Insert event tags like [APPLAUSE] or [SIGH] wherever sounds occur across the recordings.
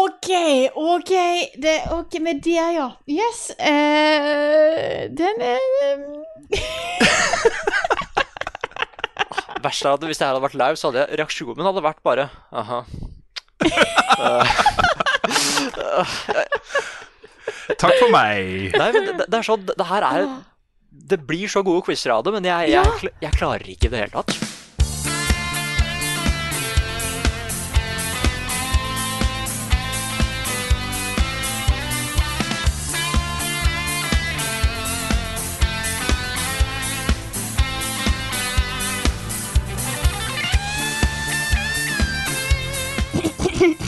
OK, OK. Det, ok, med det, ja. Yes. Uh, den er [LAUGHS] Verst av det, hvis det her hadde vært live, så hadde jeg, reaksjonen min hadde vært bare aha. [LAUGHS] Takk for meg. Nei, men det, det er sånn, det, her er Det blir så gode quizer av det, men jeg, jeg, jeg klarer ikke i det hele tatt.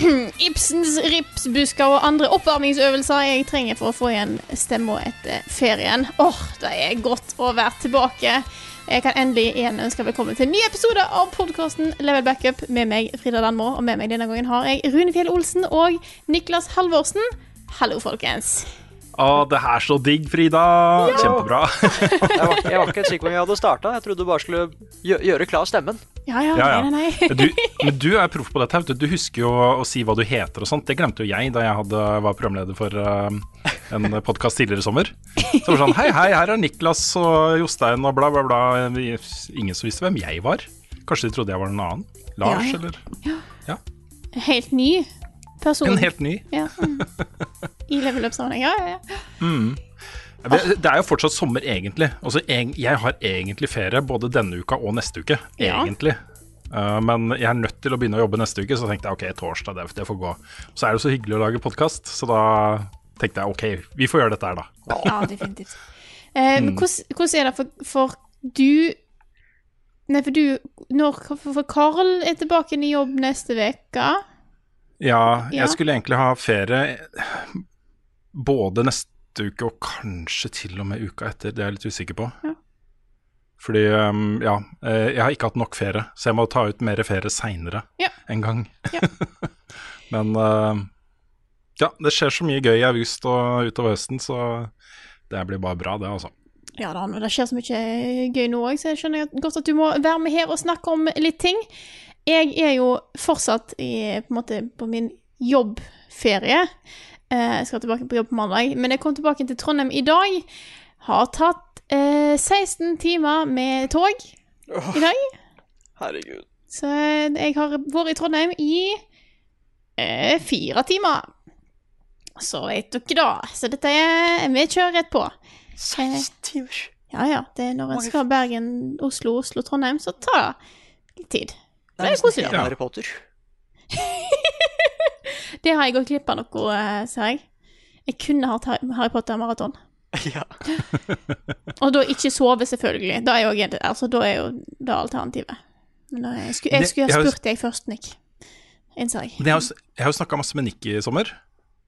[CLEARS THROAT] Ibsens ripsbusker og andre oppvarmingsøvelser jeg trenger for å få igjen stemma etter ferien. Åh, det er godt å være tilbake. Jeg kan endelig igjen ønske velkommen til en ny episode av podkasten Level Backup med meg, Frida Danmo. Og med meg denne gangen har jeg Rune Fjell Olsen og Niklas Halvorsen. Hallo, folkens. Å, det er så digg, Frida. Kjempebra. Jeg [LAUGHS] var, jeg var ikke sikker på om jeg hadde starta. Jeg trodde du bare skulle gjø gjøre klar stemmen. Ja, ja, Ja, ja. nei, nei, du, men du er proff på dette. Du Du husker jo å si hva du heter og sånt. Det glemte jo jeg da jeg hadde, var programleder for uh, en podkast tidligere i sommer. Så var det sånn Hei, hei, her er Niklas og Jostein og bla, bla, bla. Ingen som visste hvem jeg var. Kanskje de trodde jeg var en annen? Lars, Ja, eller? Helt ny person. En helt ny. Ja. mm. I level up-sammenheng. Ja, ja, ja. Det det er jo fortsatt sommer, egentlig. Altså, jeg har egentlig ferie både denne uka og neste uke. Egentlig. Uh, men jeg er nødt til å begynne å jobbe neste uke, så tenkte jeg ok, torsdag, det, det får gå. Så er det så hyggelig å lage podkast, så da tenkte jeg ok, vi får gjøre dette her, da. Ja, definitivt. Eh, men hvordan, hvordan er det for, for du Nei, for du når, For Karl er tilbake i jobb neste uke. Ja, Ja. jeg skulle egentlig ha ferie både neste uke og kanskje til og med uka etter, det er jeg litt usikker på. Ja. Fordi, um, ja, eh, jeg har ikke hatt nok ferie, så jeg må ta ut mer ferie seinere Ja. en gang. Ja. [LAUGHS] Men uh, ja, det skjer så mye gøy i august og utover høsten, så det blir bare bra, det, altså. Ja da, men det skjer så mye gøy nå òg, så jeg skjønner godt at du må være med her og snakke om litt ting. Jeg er jo fortsatt i, på, måte, på min jobbferie. Eh, Jeg skal tilbake på jobb på mandag, men jeg kom tilbake til Trondheim i dag. Har tatt eh, 16 timer med tog i dag. Herregud. Så jeg har vært i Trondheim i eh, fire timer. Så vet dere da. Så dette er Vi kjører rett på. 16 timer. Ja ja. Det er når en skal Bergen, Oslo, Oslo, Trondheim, så tar det litt tid. Det er koselig. Ja. Harry Potter. [LAUGHS] Det har jeg gått glipp av noe, eh, ser jeg. Jeg kunne hatt Harry Potter-maraton. [LAUGHS] Ja. Og da ikke sove, selvfølgelig. Da er jo, altså, da er jo det alternativet. Men da, jeg skulle, jeg skulle ha spurt deg først, Nick. Innser jeg. Men jeg har, jeg har jo snakka masse med Nick i sommer,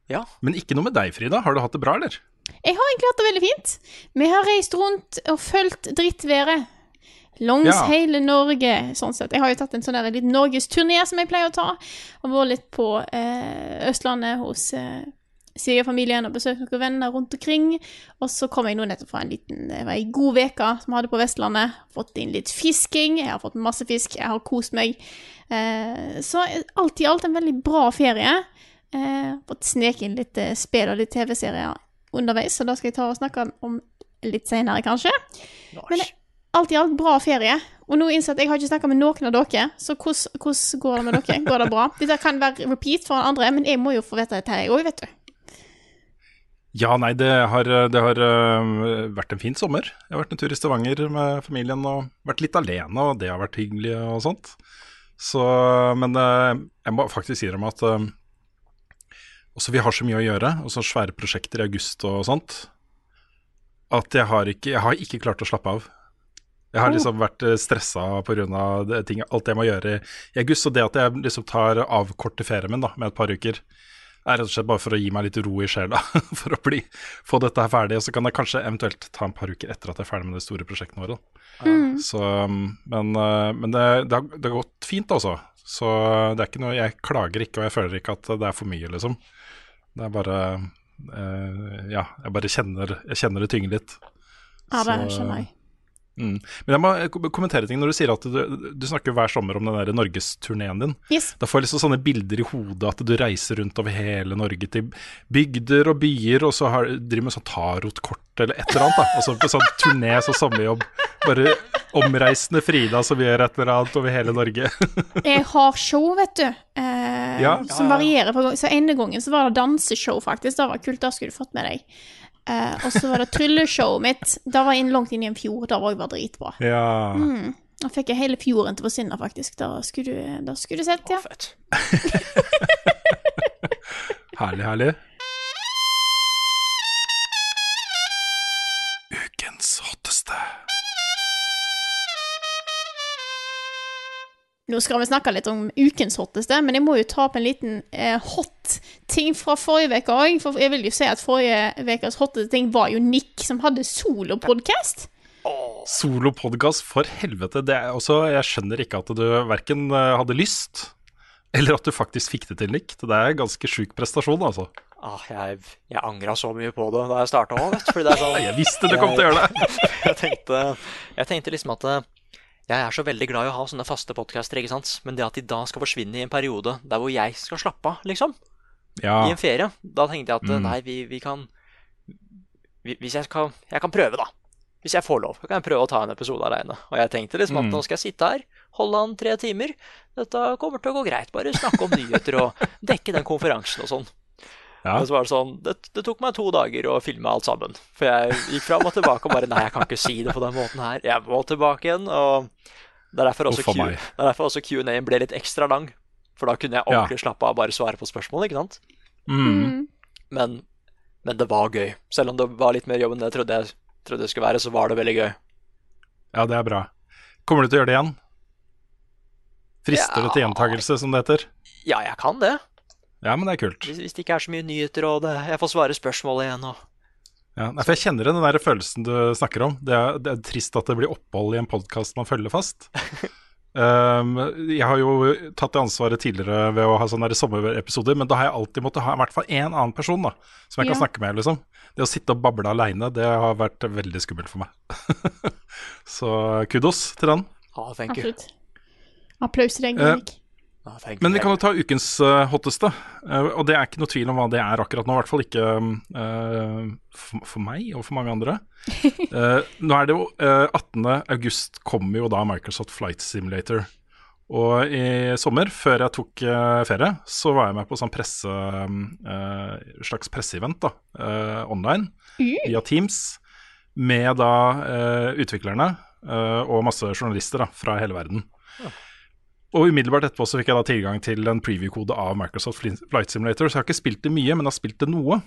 ja. men ikke noe med deg, Frida. Har du hatt det bra, eller? Jeg har egentlig hatt det veldig fint. Vi har reist rundt og fulgt drittværet. Langs Ja. hele Norge, sånn sett. Jeg har jo tatt en sånn der liten norgesturné som jeg pleier å ta. Og vært litt på eh, Østlandet hos eh, svigerfamilien og besøkt noen venner rundt omkring. Og så kom jeg nå nettopp fra en liten Det var ei god uke som vi hadde på Vestlandet. Fått inn litt fisking. Jeg har fått masse fisk. Jeg har kost meg. Eh, så alt i alt en veldig bra ferie. Eh, fått sneke inn litt eh, spill og litt TV-serier underveis, så da skal jeg ta og snakke om litt senere, kanskje. Men det- alt i alt bra ferie. Og nå innser jeg at jeg har ikke snakka med noen av dere, så hvordan, hvordan går det med dere? Går det bra? [LAUGHS] Dette kan være repeat for andre, men jeg må jo få vite dette jeg òg, vet du. Ja, nei, det har, det har øh, vært en fin sommer. Jeg har vært en tur i Stavanger med familien og vært litt alene, og det har vært hyggelig og sånt. Så, men øh, jeg må faktisk si dem at øh, også vi har så mye å gjøre, og så svære prosjekter i august og sånt, at jeg har ikke, jeg har ikke klart å slappe av. Jeg har liksom vært stressa pga. alt jeg må gjøre i august. Og det at jeg liksom tar avkorte ferien min da, med et par uker, er rett og slett bare for å gi meg litt ro i sjela. [LAUGHS] For å bli, få dette her ferdig. Og så kan jeg kanskje eventuelt ta en par uker etter at jeg er ferdig med de store prosjektene våre. Mm. Så, men eh, men det, det, har, det har gått fint, altså. Så det er ikke noe Jeg klager ikke, og jeg føler ikke at det er for mye, liksom. Det er bare eh, Ja, jeg bare kjenner, jeg kjenner det tynge litt. Ja, det skjønner jeg. Mm. Men jeg må kommentere ting når du sier at du, du snakker hver sommer om den norgesturneen din. Yes. Da får jeg liksom sånne bilder i hodet at du reiser rundt over hele Norge til bygder og byer, og så har, driver med sånn tarotkort eller et eller annet. da Altså på sånn turné som sommerjobb. Bare omreisende Frida som gjør et eller annet over hele Norge. [LAUGHS] Jeg har show, vet du. Eh, Ja. Som varierer på gang. Så ene gangen så var det danseshow, faktisk. Det var kult. da skulle du fått med deg. Eh, og så var det trylleshowet mitt. Da var jeg langt inn i en fjord. Det var òg dritbra. Ja. Da fikk jeg hele fjorden til å forsvinne, faktisk. Da skulle du, da skulle du sett, ja. Fett. [LAUGHS] Herlig, herlig. Nå skal vi snakke litt om ukens hotteste, men jeg må jo ta opp en liten eh, hot ting fra forrige uke òg. For jeg vil jo si at forrige ukes hotteste ting var jo Nick, som hadde solopodkast. Solopodkast, for helvete. Det er også, jeg skjønner ikke at du verken eh, hadde lyst, eller at du faktisk fikk det til, Nick. Det er en ganske sjuk prestasjon, altså. Ah, jeg jeg angra så mye på det da jeg starta òg, vet du. [LAUGHS] Sånn Jeg visste du kom til å gjøre det. [LAUGHS] jeg tenkte, jeg tenkte liksom at eh, jeg er så veldig glad i å ha sånne faste podcaster, ikke sant. Men det at de da skal forsvinne i en periode der hvor jeg skal slappe av, liksom, Ja, i en ferie, da tenkte jeg at Mm. nei, vi, vi kan vi- Hvis jeg skal Jeg kan prøve, da. Hvis jeg får lov, kan jeg prøve å ta en episode aleine. Og jeg tenkte liksom at Mm. nå skal jeg sitte her, holde an tre timer. Dette kommer til å gå greit. Bare snakke om nyheter og dekke den konferansen og sånn. Ja. Men så var det sånn det, det tok meg to dager å filme alt sammen. For jeg gikk fram og tilbake og bare Nei, jeg kan ikke si det på den måten her. Jeg må tilbake igjen. Og det er derfor også, Q- er derfor også Q&A-en ble litt ekstra lang. For da kunne jeg Ja. ordentlig slappe av og bare svare på spørsmål, ikke sant? Mm. Men, men det var gøy. Selv om det var litt mer jobb enn det jeg trodde, jeg trodde det skulle være, så var det veldig gøy. ja, det er bra. Kommer du til å gjøre det igjen? Frister det til Ja. gjentagelse, som det heter? Ja, jeg kan det. Ja, men det er kult. Hvis, hvis det ikke er så mye nyheter, og det, jeg får svare spørsmål igjen og Ja, for Jeg kjenner den der følelsen du snakker om. Det er, det er trist at det blir opphold i en podkast man følger fast. Um, [LAUGHS] jeg har jo tatt det ansvaret tidligere ved å ha sånne sommerepisoder, men da har jeg alltid måttet ha i hvert fall én annen person da, som jeg kan snakke med. liksom. Det å sitte og bable aleine, det har vært veldig skummelt for meg. [LAUGHS] Så kudos til den. ah, thank you. Applaus til deg, Erik. Men vi kan jo ta ukens uh, hotteste, uh, og det er ikke noe tvil om hva det er akkurat nå. I hvert fall ikke uh, for, for meg og for mange andre. [LAUGHS] Nå er det jo eh, 18. august kommer jo da Microsoft Flight Simulator. Og i sommer, før jeg tok ferie, så var jeg med på sånn presse, eh, slags presseevent da, online via Teams. Med da utviklerne og masse journalister da, fra hele verden. Og umiddelbart etterpå så fikk jeg da tilgang til en preview-kode av Microsoft Flight Simulator, så jeg har ikke spilt det mye, men jeg har spilt det noe.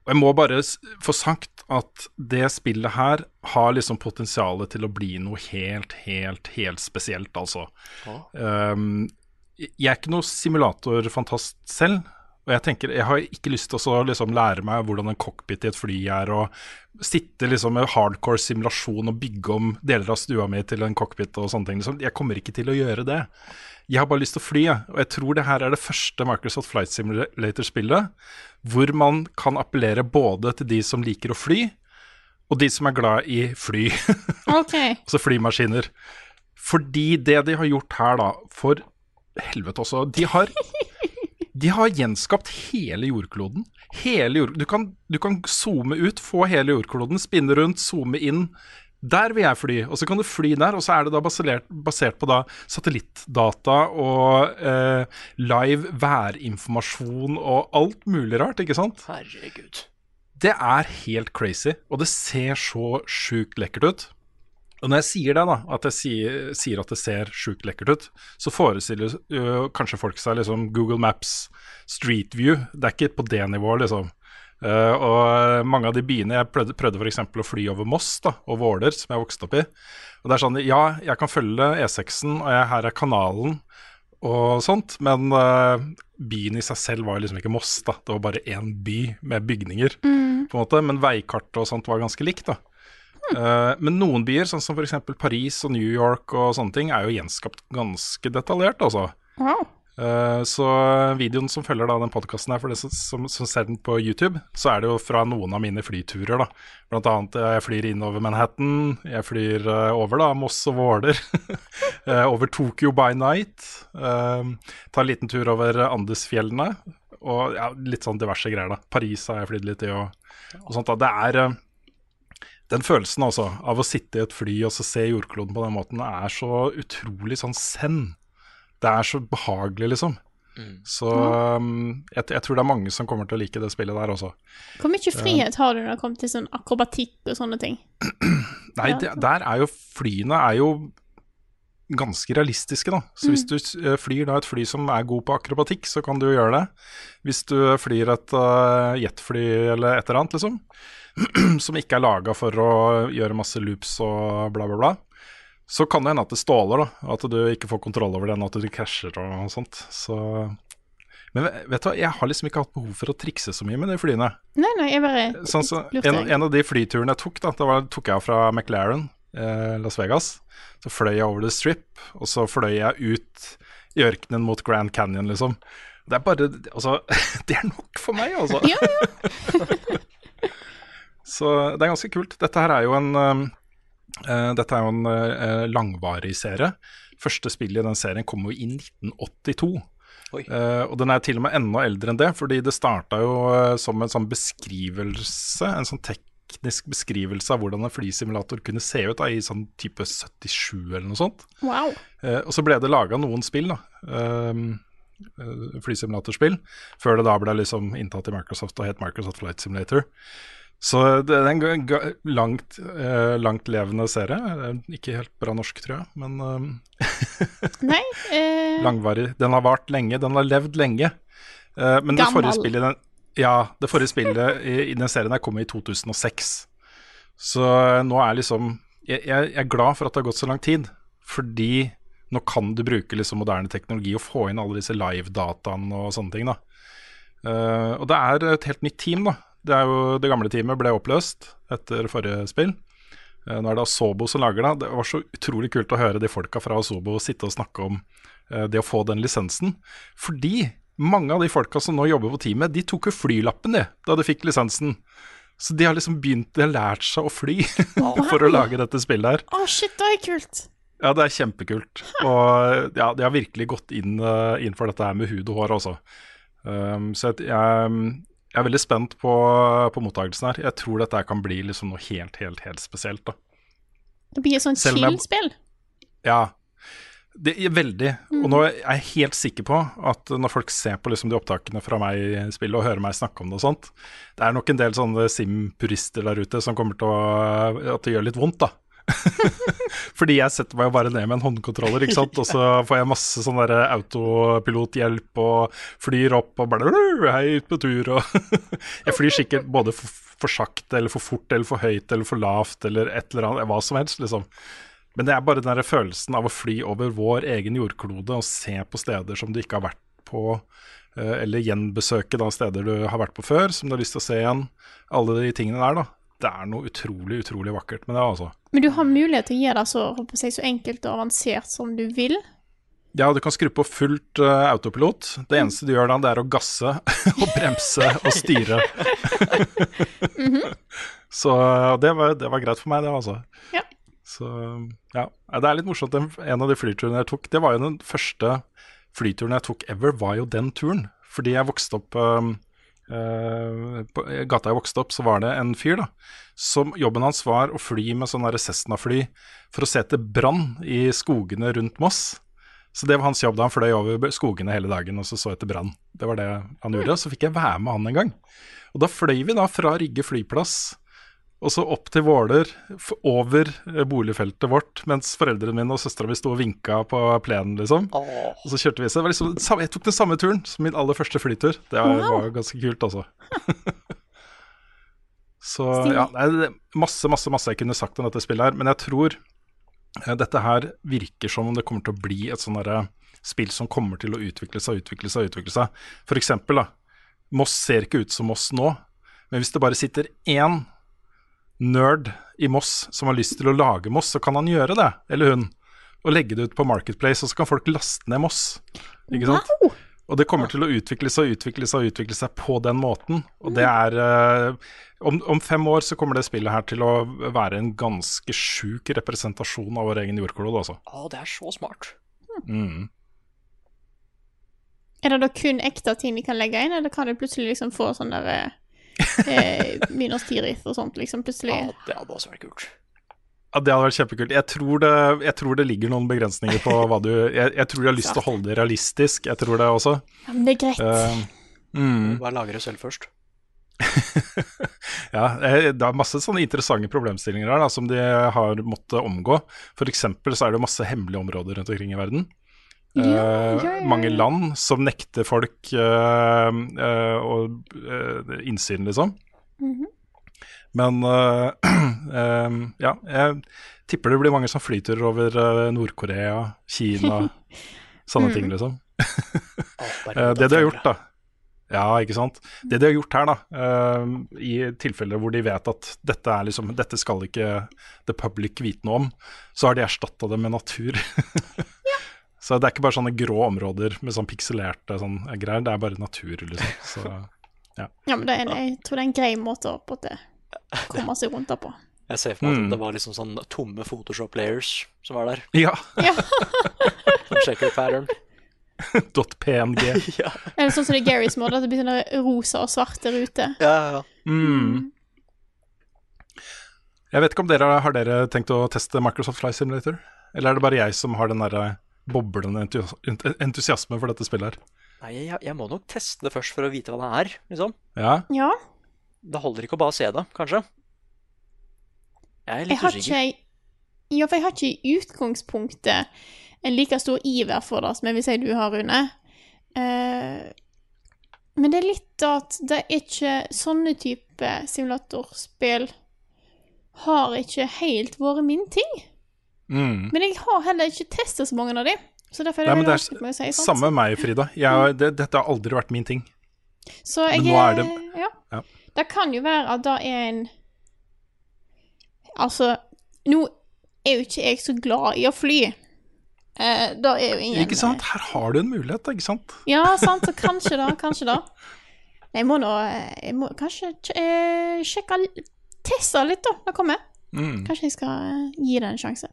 Og jeg må bare få sagt at det spillet her har liksom potensialet til å bli noe helt, helt, helt spesielt, altså. Um, jeg er ikke noe simulatorfantast selv, og jeg tenker, jeg har ikke lyst til å liksom lære meg hvordan en cockpit i et fly er, og sitte liksom med hardcore simulasjon og bygge om deler av stua mi til en cockpit og sånne ting. Liksom. Jeg kommer ikke til å gjøre det. Jeg har bare lyst til å fly, og jeg tror det her er det første Microsoft Flight Simulator-spillet hvor man kan appellere både til de som liker å fly, og de som er glad i fly. [LAUGHS] OK. altså flymaskiner. Fordi det de har gjort her, da For helvete også. De har, de har gjenskapt hele jordkloden. Hele jord, du, kan, du kan zoome ut, få hele jordkloden, spinne rundt, zoome inn. Der vil jeg fly, og så kan du fly der, og så er det da basert, basert på da satellittdata og eh, live værinformasjon og alt mulig rart, ikke sant? Herregud. Det er helt crazy, og det ser så sjukt lekkert ut. Og når jeg sier det, da, at jeg sier, sier at det ser sjukt lekkert ut, så forestiller ø, kanskje folk seg liksom Google Maps Street View. Det er ikke på det nivået, liksom. Uh, og mange av de byene Jeg prøvde, prøvde f.eks. å fly over Moss da, og Våler, som jeg vokste opp i. Og det er sånn, Ja, jeg kan følge E6-en, og jeg, her er kanalen og sånt, men uh, byen i seg selv var liksom ikke Moss. da Det var bare én by med bygninger, på en måte, men veikartet og sånt var ganske likt. da Eh, men noen byer, sånn som f.eks. Paris og New York og sånne ting, er jo gjenskapt ganske detaljert, altså. Wow. Eh, så videoen som følger da den podkasten her, for det som, som, som ser den på YouTube, så er det jo fra noen av mine flyturer, da. Blant annet eh, jeg flyr innover Manhattan, jeg flyr over da Moss og Våler. [LAUGHS] over Tokyo by night. Tar en liten tur over Andesfjellene. Og ja, litt sånn diverse greier, da. Paris har jeg flydd litt i, og, og sånt. da. Det er den følelsen altså, av å sitte i et fly og så se jordkloden på den måten, er så utrolig sånn zen. Det er så behagelig, liksom. Så um, jeg, jeg tror det er mange som kommer til å like det spillet der også. Hvor mye frihet har du når det kommer til sånn akrobatikk og sånne ting? [CLEARS THROAT] Nei, det, der er jo flyene er jo ganske realistiske, da. Så hvis du eh, flyr da et fly som er god på akrobatikk, så kan du gjøre det. Hvis du flyr et uh, jetfly eller et eller annet, liksom, [CLEARS THROAT] som ikke er laga for å gjøre masse loops og bla, bla, bla, så kan det hende at det ståler, da. At du ikke får kontroll over den, at du krasjer og sånt. Så Men vet du hva, jeg har liksom ikke hatt behov for å trikse så mye med de flyene. Nei, nei, jeg bare Sånn så, en, en av de flyturene jeg tok, da, det var, tok jeg fra McLaren, eh, Las Vegas. Så fløy jeg over The Strip, og så fløy jeg ut i ørkenen mot Grand Canyon, liksom. Det er bare Altså, [LAUGHS] det er nok for meg, altså. Ja, ja. [LAUGHS] Så det er ganske kult. Dette her er jo en eh, Dette er jo en uh, langvarig serie. Første spillet i den serien kom jo i 1982. Oi. Eh, og den er til og med enda eldre enn det, fordi det starta jo som en sånn beskrivelse, en sånn teknisk beskrivelse av hvordan en flysimulator kunne se ut da, i sånn type 77 eller noe sånt. Wow. Eh, og så ble det laga noen spill, da. Um, eh, flysimulatorspill. Før det da ble liksom inntatt i Microsoft og het Microsoft Flight Simulator. Så det er en langt, eh, langt levende serie. Eh, Ikke helt bra norsk, tror jeg, men um, [LAUGHS] Nei eh, langvarig. Den har vart lenge, den har levd lenge. Eh, men det forrige spillet, den, ja, det forrige spillet i, i den serien her kom i 2006. Så eh, nå er liksom jeg jeg er glad for at det har gått så lang tid, fordi nå kan du bruke liksom moderne teknologi og få inn alle disse live-dataene og sånne ting. da. Uh, og det er et helt nytt team, da. Det, er jo, det gamle teamet ble oppløst etter forrige spill. Uh, nå er det Asobo som lager det. Det var så utrolig kult å høre de folka fra Asobo sitte og snakke om uh, det å få den lisensen. Fordi mange av de folka som nå jobber på teamet, de tok jo flylappen de, da de fikk lisensen. Så de har liksom begynt, de har lært seg å fly [LAUGHS] for å lage dette spillet her. Å, shit, det er kult. Ja, det er kjempekult. Og ja, de har virkelig gått inn, eh, inn for dette her med hud og hår også. Um, så jeg, jeg, er veldig spent på, på mottakelsen her. Jeg tror dette kan bli liksom noe helt, helt, helt spesielt. da. Det blir et jeg- chill-spill. Ja, det er veldig. Og nå er jeg helt sikker på at når folk ser på liksom de opptakene fra meg i spillet og hører meg snakke om det og sånt, det er nok en del sånne Sim-purister der ute som kommer til å At det gjør litt vondt, da. [LAUGHS] Fordi jeg setter meg jo bare ned med en håndkontroller, ikke sant? [LAUGHS] og så får jeg masse sånn derre autopilothjelp og flyr opp og bare Hei, ut på tur og [LAUGHS] Jeg flyr sikkert både for, for sakte eller for fort eller for høyt eller for lavt eller et eller annet, hva som helst, liksom. Men det er bare den der følelsen av å fly over vår egen jordklode og se på steder som du ikke har vært på, eh, eller gjenbesøke da steder du har vært på før, som du har lyst til å se igjen. Alle de tingene der, da. Det er noe utrolig, utrolig vakkert med det, altså. Men du har mulighet til å gjøre det så, jeg, så enkelt og avansert som du vil. Ja, du kan skru på fullt uh, autopilot. Det eneste du gjør da, det er å gasse [LAUGHS] og bremse og styre. [LAUGHS] [LAUGHS] Så eh, det var, det var greit for meg, det, altså. Ja. Så ja. Det er litt morsomt. En av de flyturene jeg tok, det var jo den første flyturen jeg tok ever, var jo den turen. Fordi jeg vokste opp øh, øh, På gata jeg vokste opp, så var det en fyr, da. Som jobben hans var å fly med sånne der Cessna-fly for å se etter brann i skogene rundt Moss. Så det var hans jobb da han fløy over skogene hele dagen og så så etter brann. Det var det han gjorde. Så fikk jeg være med han en gang. Og da fløy vi da fra Rygge flyplass og så opp til Våler, over eh, boligfeltet vårt, mens foreldrene mine og søstera mi sto og vinka på plenen, liksom. Åh, Og så kjørte vi seg. Liksom, jeg tok den samme turen som min aller første flytur. Det var, var ganske kult, altså. [LAUGHS] Så Stil. ja, det er masse, masse, masse jeg kunne sagt om dette spillet her. Men jeg tror eh, dette her virker som om det kommer til å bli et sånn derre spill som kommer til å utvikle seg, utvikle seg, utvikle seg. For eksempel, da. Moss ser ikke ut som Moss nå, men hvis det bare sitter én nerd i Moss som har lyst til å lage Moss, så kan han gjøre det, eller hun. Og legge det ut på Marketplace, og så kan folk laste ned Moss. Ikke sant? Og det kommer til å utvikle seg og utvikle seg og utvikle seg på den måten. Og det er eh, om, om fem år så kommer det spillet her til å være en ganske sjuk representasjon av vår egen jordklode, altså. Å, det er så smart. Mm. Er det da kun ekte ting de kan legge inn, eller kan du plutselig liksom få sånn der [LAUGHS] eh, minus tirith og sånt, liksom plutselig? Ja, det hadde også vært kult. Ja, Det hadde vært kjempekult. Jeg tror det, jeg tror det ligger noen begrensninger på hva du Jeg, jeg tror de har lyst til å holde det realistisk, jeg tror det også. Ja, men det er greit. Uh, mm. Bare lagre selv først. [LAUGHS] Ja, eh, det er masse sånne interessante problemstillinger her da, som de har måttet omgå. F.eks. så er det masse hemmelige områder rundt omkring i verden. Ja, Eh, ja, ja, ja. Mange land som nekter folk uh, uh, og, eh, innsyn, liksom. Mhm. Men eh, [CLEARS THROAT] eh, ja, jeg tipper det blir mange som flyturer over Nord-Korea, Kina, [LAUGHS] sånne ting, liksom. [LAUGHS] Det de har gjort, da Ja, ikke sant. Det de har gjort her, da, i tilfeller hvor de vet at dette, er liksom, dette skal ikke the public vite noe om, så har de erstatta det med natur. [LAUGHS] Så det er ikke bare sånne grå områder med sånn pikselerte sånn greier, det er bare natur, liksom. Så [LAUGHS] Ja, men det er jeg tror det er en grei måte å måte [LAUGHS] komme seg rundt der på. Jeg ser for meg Mm. at det var liksom sånn tomme Photoshop-layers som var der. ja. Ja. Som [LAUGHS] checker pattern. .png. ja, Eller sånn som det er Garys måte, at det blir sånne rosa og svarte ruter. ja, ja. Mm. Jeg vet ikke om dere har dere tenkt å teste Microsoft Flight Simulator? Eller er det bare jeg som har den derre boblende entusiasme for dette spillet her? Nei, jeg, jeg må nok teste det først for å vite hva det er, liksom. Ja? Ja. Det holder ikke å bare se det, kanskje. Jeg er Jeg litt ikke usikker. Ja, for jeg har ikke i utgangspunktet en like stor iver for det som jeg vil si du har, Rune. Uh, men det er litt at det er ikke sånne type simulatorspill har ikke helt vært min ting. Mm. Men jeg har heller ikke testet så mange av de. Så derfor er det Nei, det vanskelig med å si. er sant? samme med meg, Frida. Jeg, det, dette har aldri vært min ting. Så jeg Men nå er det- Ja. ja. Det kan jo være at det er en Altså, nå er jo ikke jeg så glad i å fly. Eh, da er jo ingen Ikke sant? Her har du en mulighet, ikke sant? Ja, sant, så kanskje da, kanskje da. Jeg må nå Jeg må kanskje eh, sjekke Teste litt, da. Det kommer. Mm. Kanskje jeg skal eh, gi det en sjanse.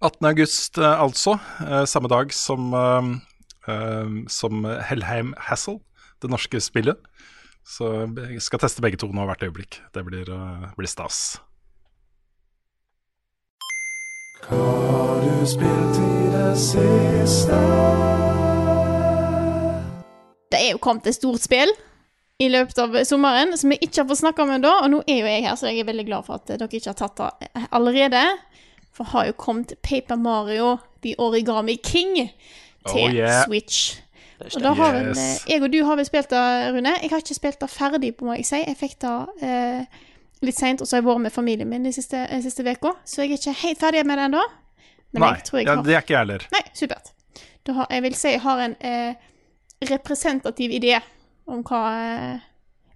18. august, eh, altså. eh, samme dag som, eh, som Hellheim Hassel, det norske spillet. Så jeg skal teste begge to nå hvert øyeblikk. Det blir, blir stas. Det er jo kommet et stort spill i løpet av sommeren som vi ikke har fått snakka om ennå. Og nå er jo jeg her, så jeg er veldig glad for at dere ikke har tatt det allerede. For har jo kommet Paper Mario The Origami King til Oh, yeah. Switch. Og da har Yes. eh, jeg og du har vel spilt det, Rune. Jeg har ikke spilt det ferdig, på må jeg si. Jeg fikk det eh, litt seint, og så har jeg vært med familien min de siste, eh, siste veka. Så jeg er ikke helt ferdig med det ennå. Men Nei, jeg tror jeg ja, har det er ikke jeg heller. Nei, supert. Da har, jeg vil si jeg har en eh, representativ idé om hva eh,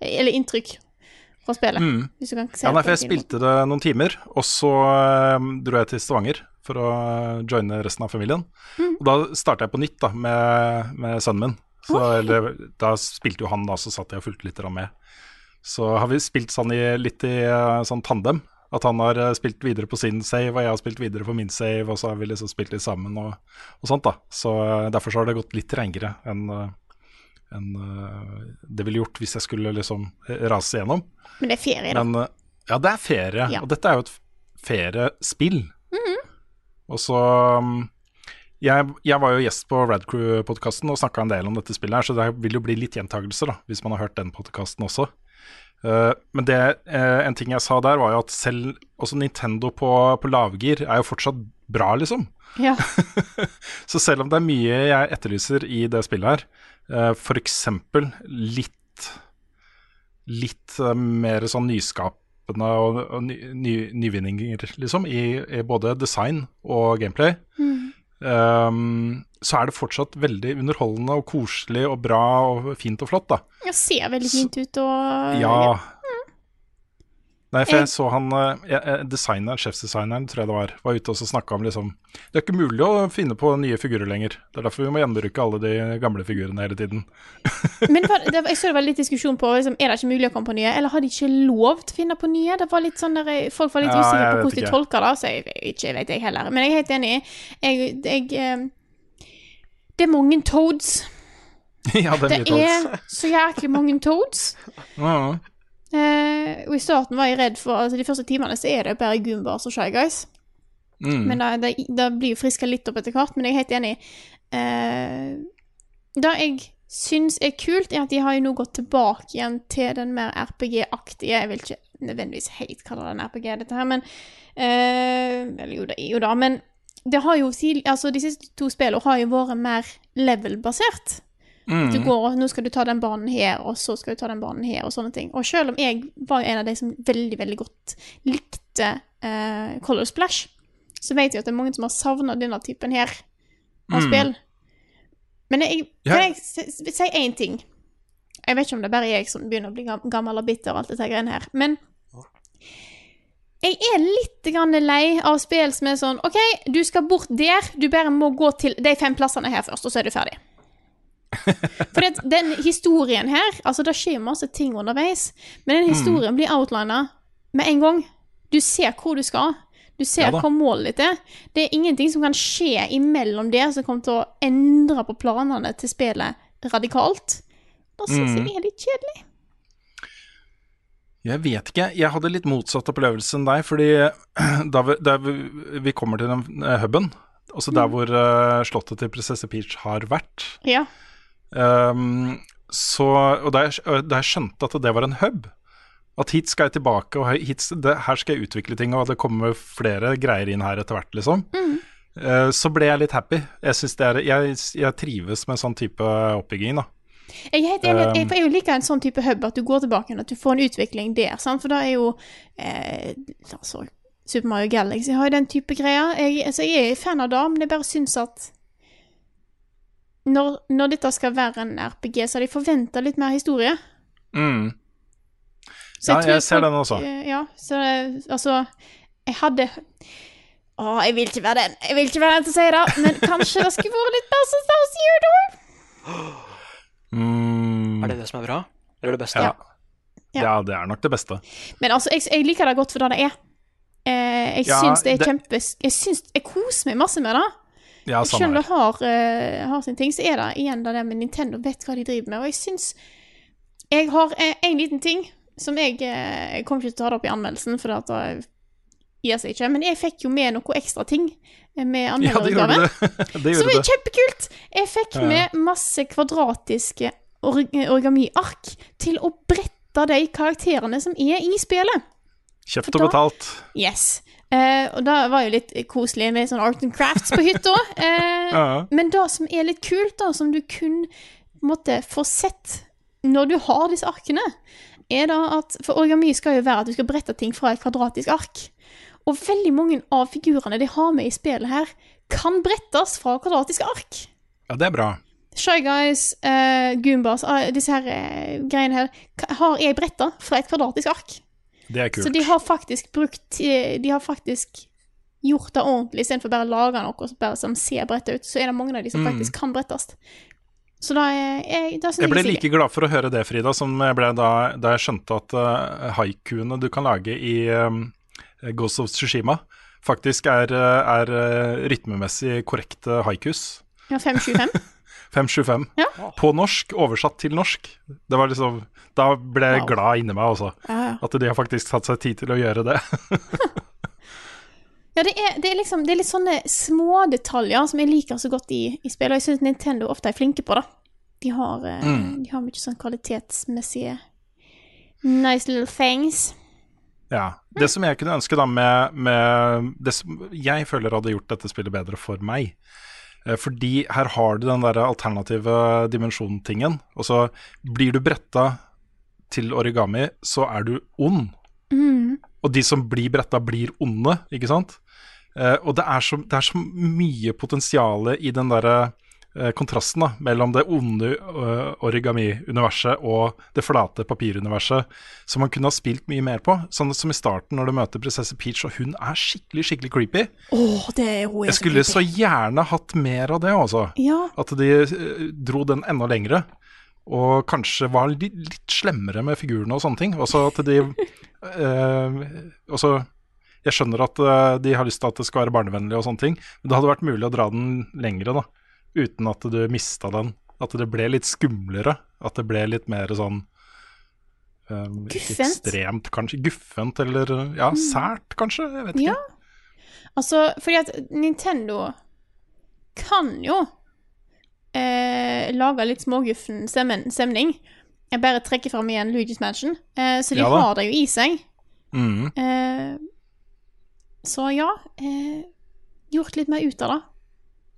Eller inntrykk fra spillet. Mm. Hvis du kan se Ja, nei, for jeg på spilte det noen timer, og så eh, dro jeg til Stavanger for å eh, joine resten av familien. Mm. Og da starta jeg på nytt da, med, med sønnen min. Så, eller, da spilte jo han, da, så satt jeg og fulgte litt med. Så har vi spilt sånn i, litt i eh, sånn tandem. At han har spilt videre på sin save, og jeg har spilt videre på min save, og så har vi liksom spilt litt sammen og, og sånt, da. Så derfor så har det gått litt trengere enn enn, eh, det ville gjort hvis jeg skulle liksom rase igjennom. Men det er ferie, da. Men eh, ja, det er ferie, Ja. og dette er jo et feriespill. Mm -hmm. Og så um, jeg, jeg var jo gjest på Radcrew-podkasten og snakka en del om dette spillet, her, så det vil jo bli litt gjentagelser, da, hvis man har hørt den podkasten også. Uh, men det, uh, en ting jeg sa der, var jo at selv også Nintendo på, på lavgir er jo fortsatt bra, liksom. Ja. [LAUGHS] Så selv om det er mye jeg etterlyser i det spillet her, uh, f.eks. litt litt eh, mer sånn nyskapende og, ny, ny, nyvinninger, liksom, i, i både design og gameplay. Um, så er det fortsatt veldig underholdende og koselig og bra og fint og flott, da. Det ser veldig fint ut og Ja. Nei, for Jeg- jeg så han eh, eh, designeren, sjefsdesigneren, tror jeg det var, var ute og snakka om liksom Det er ikke mulig å finne på nye figurer lenger. Det er derfor vi må gjenbruke alle de gamle figurene hele tiden. [LAUGHS] Men var, det, jeg så det var litt diskusjon på liksom, Er det ikke mulig å komme på nye, eller har de ikke lov til å finne på nye? Det var litt sånn der, Folk var litt Ja, usikre på hvordan de tolker det, så jeg, ikke vet jeg heller. Men jeg er helt enig. Jeg, jeg eh, Det er mange toads. [LAUGHS] ja, det er mye toads. Det er så jæklig mange toads. [LAUGHS] Eh, og i starten var jeg redd for Altså De første timene så er det bare Goombas og Shy Guys. Mm. Men det, det, det blir jo friska litt opp etter hvert. Men jeg er helt enig. Eh, det jeg syns er kult, er at de har jo nå gått tilbake igjen til den mer RPG-aktige Jeg vil ikke nødvendigvis helt kalle det en RPG, dette her, men eh, Eller jo, det er jo det. Men det har jo Altså, de siste to spillene har jo vært mer level-basert. Mm. Du går, og nå skal du ta den banen her, og så skal du ta den banen her, og sånne ting. Og selv om jeg var en av de som veldig, veldig godt likte uh, Color Splash, så vet jeg at det er mange som har savna denne typen her av Mm. spill. Men jeg, kan jeg si- si én ting? Jeg vet ikke om det er bare jeg som begynner å bli gammel og bitter og alt dette greiene her, men jeg er litt grann lei av spill som er sånn OK, du skal bort der, du bare må gå til de fem plassene her først, og så er du ferdig. [LAUGHS] For det, den historien her Altså, det skjer masse ting underveis, men den historien blir outlina med en gang. Du ser hvor du skal. Du ser Ja hva målet ditt er. Det er ingenting som kan skje imellom det som kommer til å endre på planene til spillet radikalt. Da syns jeg det er litt kjedelig. Jeg vet ikke. Jeg hadde litt motsatt opplevelse enn deg. Fordi [CLEARS THROAT] da vi, da vi, kommer til den eh, huben, altså der hvor eh, slottet til prinsesse Peach har vært Ja. Ehm, så, Og da jeg, da jeg skjønte at det var en hub, at hit skal jeg tilbake, og hit, det, her skal jeg utvikle ting, og det kommer flere greier inn her etter hvert, liksom. eh, så ble jeg litt happy. Jeg, det er, jeg, jeg trives med sånn type oppbygging, da. Jeg er helt enig. at- Um, Jeg, for jeg liker en sånn type hub, at du går tilbake igjen, at du får en utvikling der. Sant? For da er jo eh, altså, Super Mario Galaxy har jo den type greier. Jeg, altså, jeg er fan av det, men jeg bare syns at når, når dette skal være en RPG, så har de forventa litt mer historie. Mm. Så Ja, jeg ser den også. eh, Ja, så det, altså Jeg hadde Å, jeg vil ikke være den Jeg vil ikke være den til å si det, men kanskje det skulle vært litt Star Zero Door? Mm. Er det det som er bra? Eller det beste? Ja. Ja. ja, det er nok det beste. Men altså, jeg, jeg liker det godt for det det er. Eh, jeg Ja, syns det er det- kjempe Jeg syns Jeg koser meg masse med det. Ja, Selv om det har, uh, har sin ting, så er det igjen det med Nintendo vet hva de driver med. Og jeg syns Jeg har én en liten ting som jeg eh, Jeg kommer ikke til å ta det opp i anmeldelsen, for det gir seg ikke. Men jeg fikk jo med noe ekstra ting eh, med [LAUGHS] Ja, anmelderutgaven. det, [LAUGHS] Som er kjempekult! Jeg fikk Ja. med masse kvadratiske or origamiark til å brette de karakterene som er i spillet. Kjøpt og betalt. Yes. Eh, og det var jo litt koselig med sånn art and crafts på hytta. [LAUGHS] Eh, Ja. Men det som er litt kult, da, som du kun måtte få sett når du har disse arkene, er da at For origami skal jo være at du skal brette ting fra et kvadratisk ark. Og veldig mange av figurene de har med i spillet her, kan brettes fra kvadratiske ark. Ja, det er bra. Shy Guys, uh, Goombas, uh, disse her uh, greiene her, har jeg bretta fra et kvadratisk ark. Det er kult. Så de har faktisk brukt eh, De har faktisk gjort det ordentlig, istedenfor bare å lage noe som bare som ser bredt ut. Så er det mange av de som Mm. faktisk kan brettes. Så da er jeg da Jeg ble jeg like glad for å høre det, Frida, som jeg ble da, da jeg skjønte at uh, haikuene du kan lage i um, Ghost of Tsushima, faktisk er, er rytmemessig korrekte haikus. Ja, 575. [LAUGHS] 575. Ja. På norsk, oversatt til norsk. Det var liksom Da ble jeg Wow. glad inni meg, altså. Ja, ja. At de har faktisk tatt seg tid til å gjøre det. [LAUGHS] Ja, det er, det er liksom Det er litt sånne små detaljer som jeg liker så godt i, i spill, og jeg syns Nintendo ofte er flinke på det. De har, eh, Mm. de har mye sånn kvalitetsmessige nice little things. Ja. Det som jeg kunne ønske da med, med Det som jeg føler hadde gjort dette spillet bedre for meg Fordi her har du den der alternative dimensjonen-tingen. Og så blir du bretta til origami, så er du ond. Mm. Og de som blir bretta, blir onde, ikke sant? Eh, og det er, så, det er så mye potensial i den derre eh, kontrasten da, mellom det onde eh, origami-universet og det flate papiruniverset, som man kunne ha spilt mye mer på. Sånn som i starten, når du møter prinsesse Peach, og hun er skikkelig, skikkelig creepy. Oh, det er hun Jeg skulle så gjerne hatt mer av det, altså. Ja. At de eh, dro den enda lengre. Og kanskje var litt, litt slemmere med figurene og sånne ting. Også at de [LAUGHS] eh, også, Jeg skjønner at eh, de har lyst til at det skal være barnevennlig og sånne ting, men det hadde vært mulig å dra den lengre, da. Uten at du mista den. At det ble litt skumlere. At det ble litt mer sånn um, Guffent. Ekstremt, kanskje. Guffent, eller ja, sært, kanskje. Jeg vet ikke. Ja. Altså, fordi at Nintendo kan jo eh, lage litt småguffen stemning. Jeg bare trekker fram igjen Luigi's Mansion. Eh, så de Ja har det jo i seg. Mm. Eh, så ja eh, Gjort litt mer ut av det.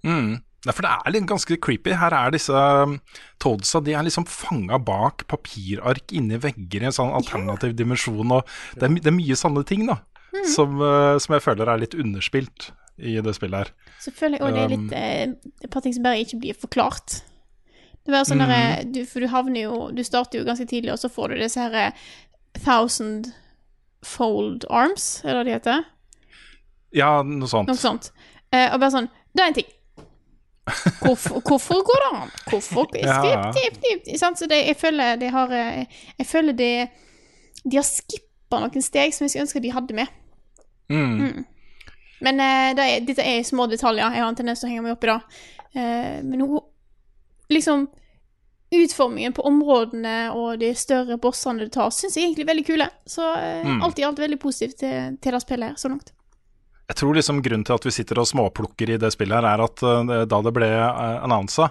Mm. Ja, for det er litt ganske creepy. Her er disse um, Toadsa de er liksom fanga bak papirark inni vegger i en sånn alternativ dimensjon. Og det, er, det er mye sånne ting da som, uh, som jeg føler er litt underspilt i det spillet her. Så føler jeg òg det er litt um, et par ting som bare ikke blir forklart. Det var sånn der, eh, du, For du havner jo Du starter jo ganske tidlig, og så får du disse her eh, thousand fold arms, er det det heter? Ja, noe sånt. Noe sånt. Uh, og bare sånn Det er en ting. Hvorfor, hvorfor går det an? Hvorfor. [LAUGHS] Skip, skip, skip, sant? Så det, jeg føler de har eh, Jeg føler de, De har skippa noen steg som jeg skulle ønske de hadde med. Mm. Men eh, det er, dette er små detaljer. Jeg har en tendens til å henge meg opp i det. Eh, men hun Liksom Utformingen på områdene og de større bossene det tar, syns jeg egentlig er veldig kule. Så eh, Mm. alt i alt veldig positivt til, til det spillet her, så langt. Jeg tror liksom grunnen til at vi sitter og småplukker i det spillet her, er at uh, da det ble uh, annonsa,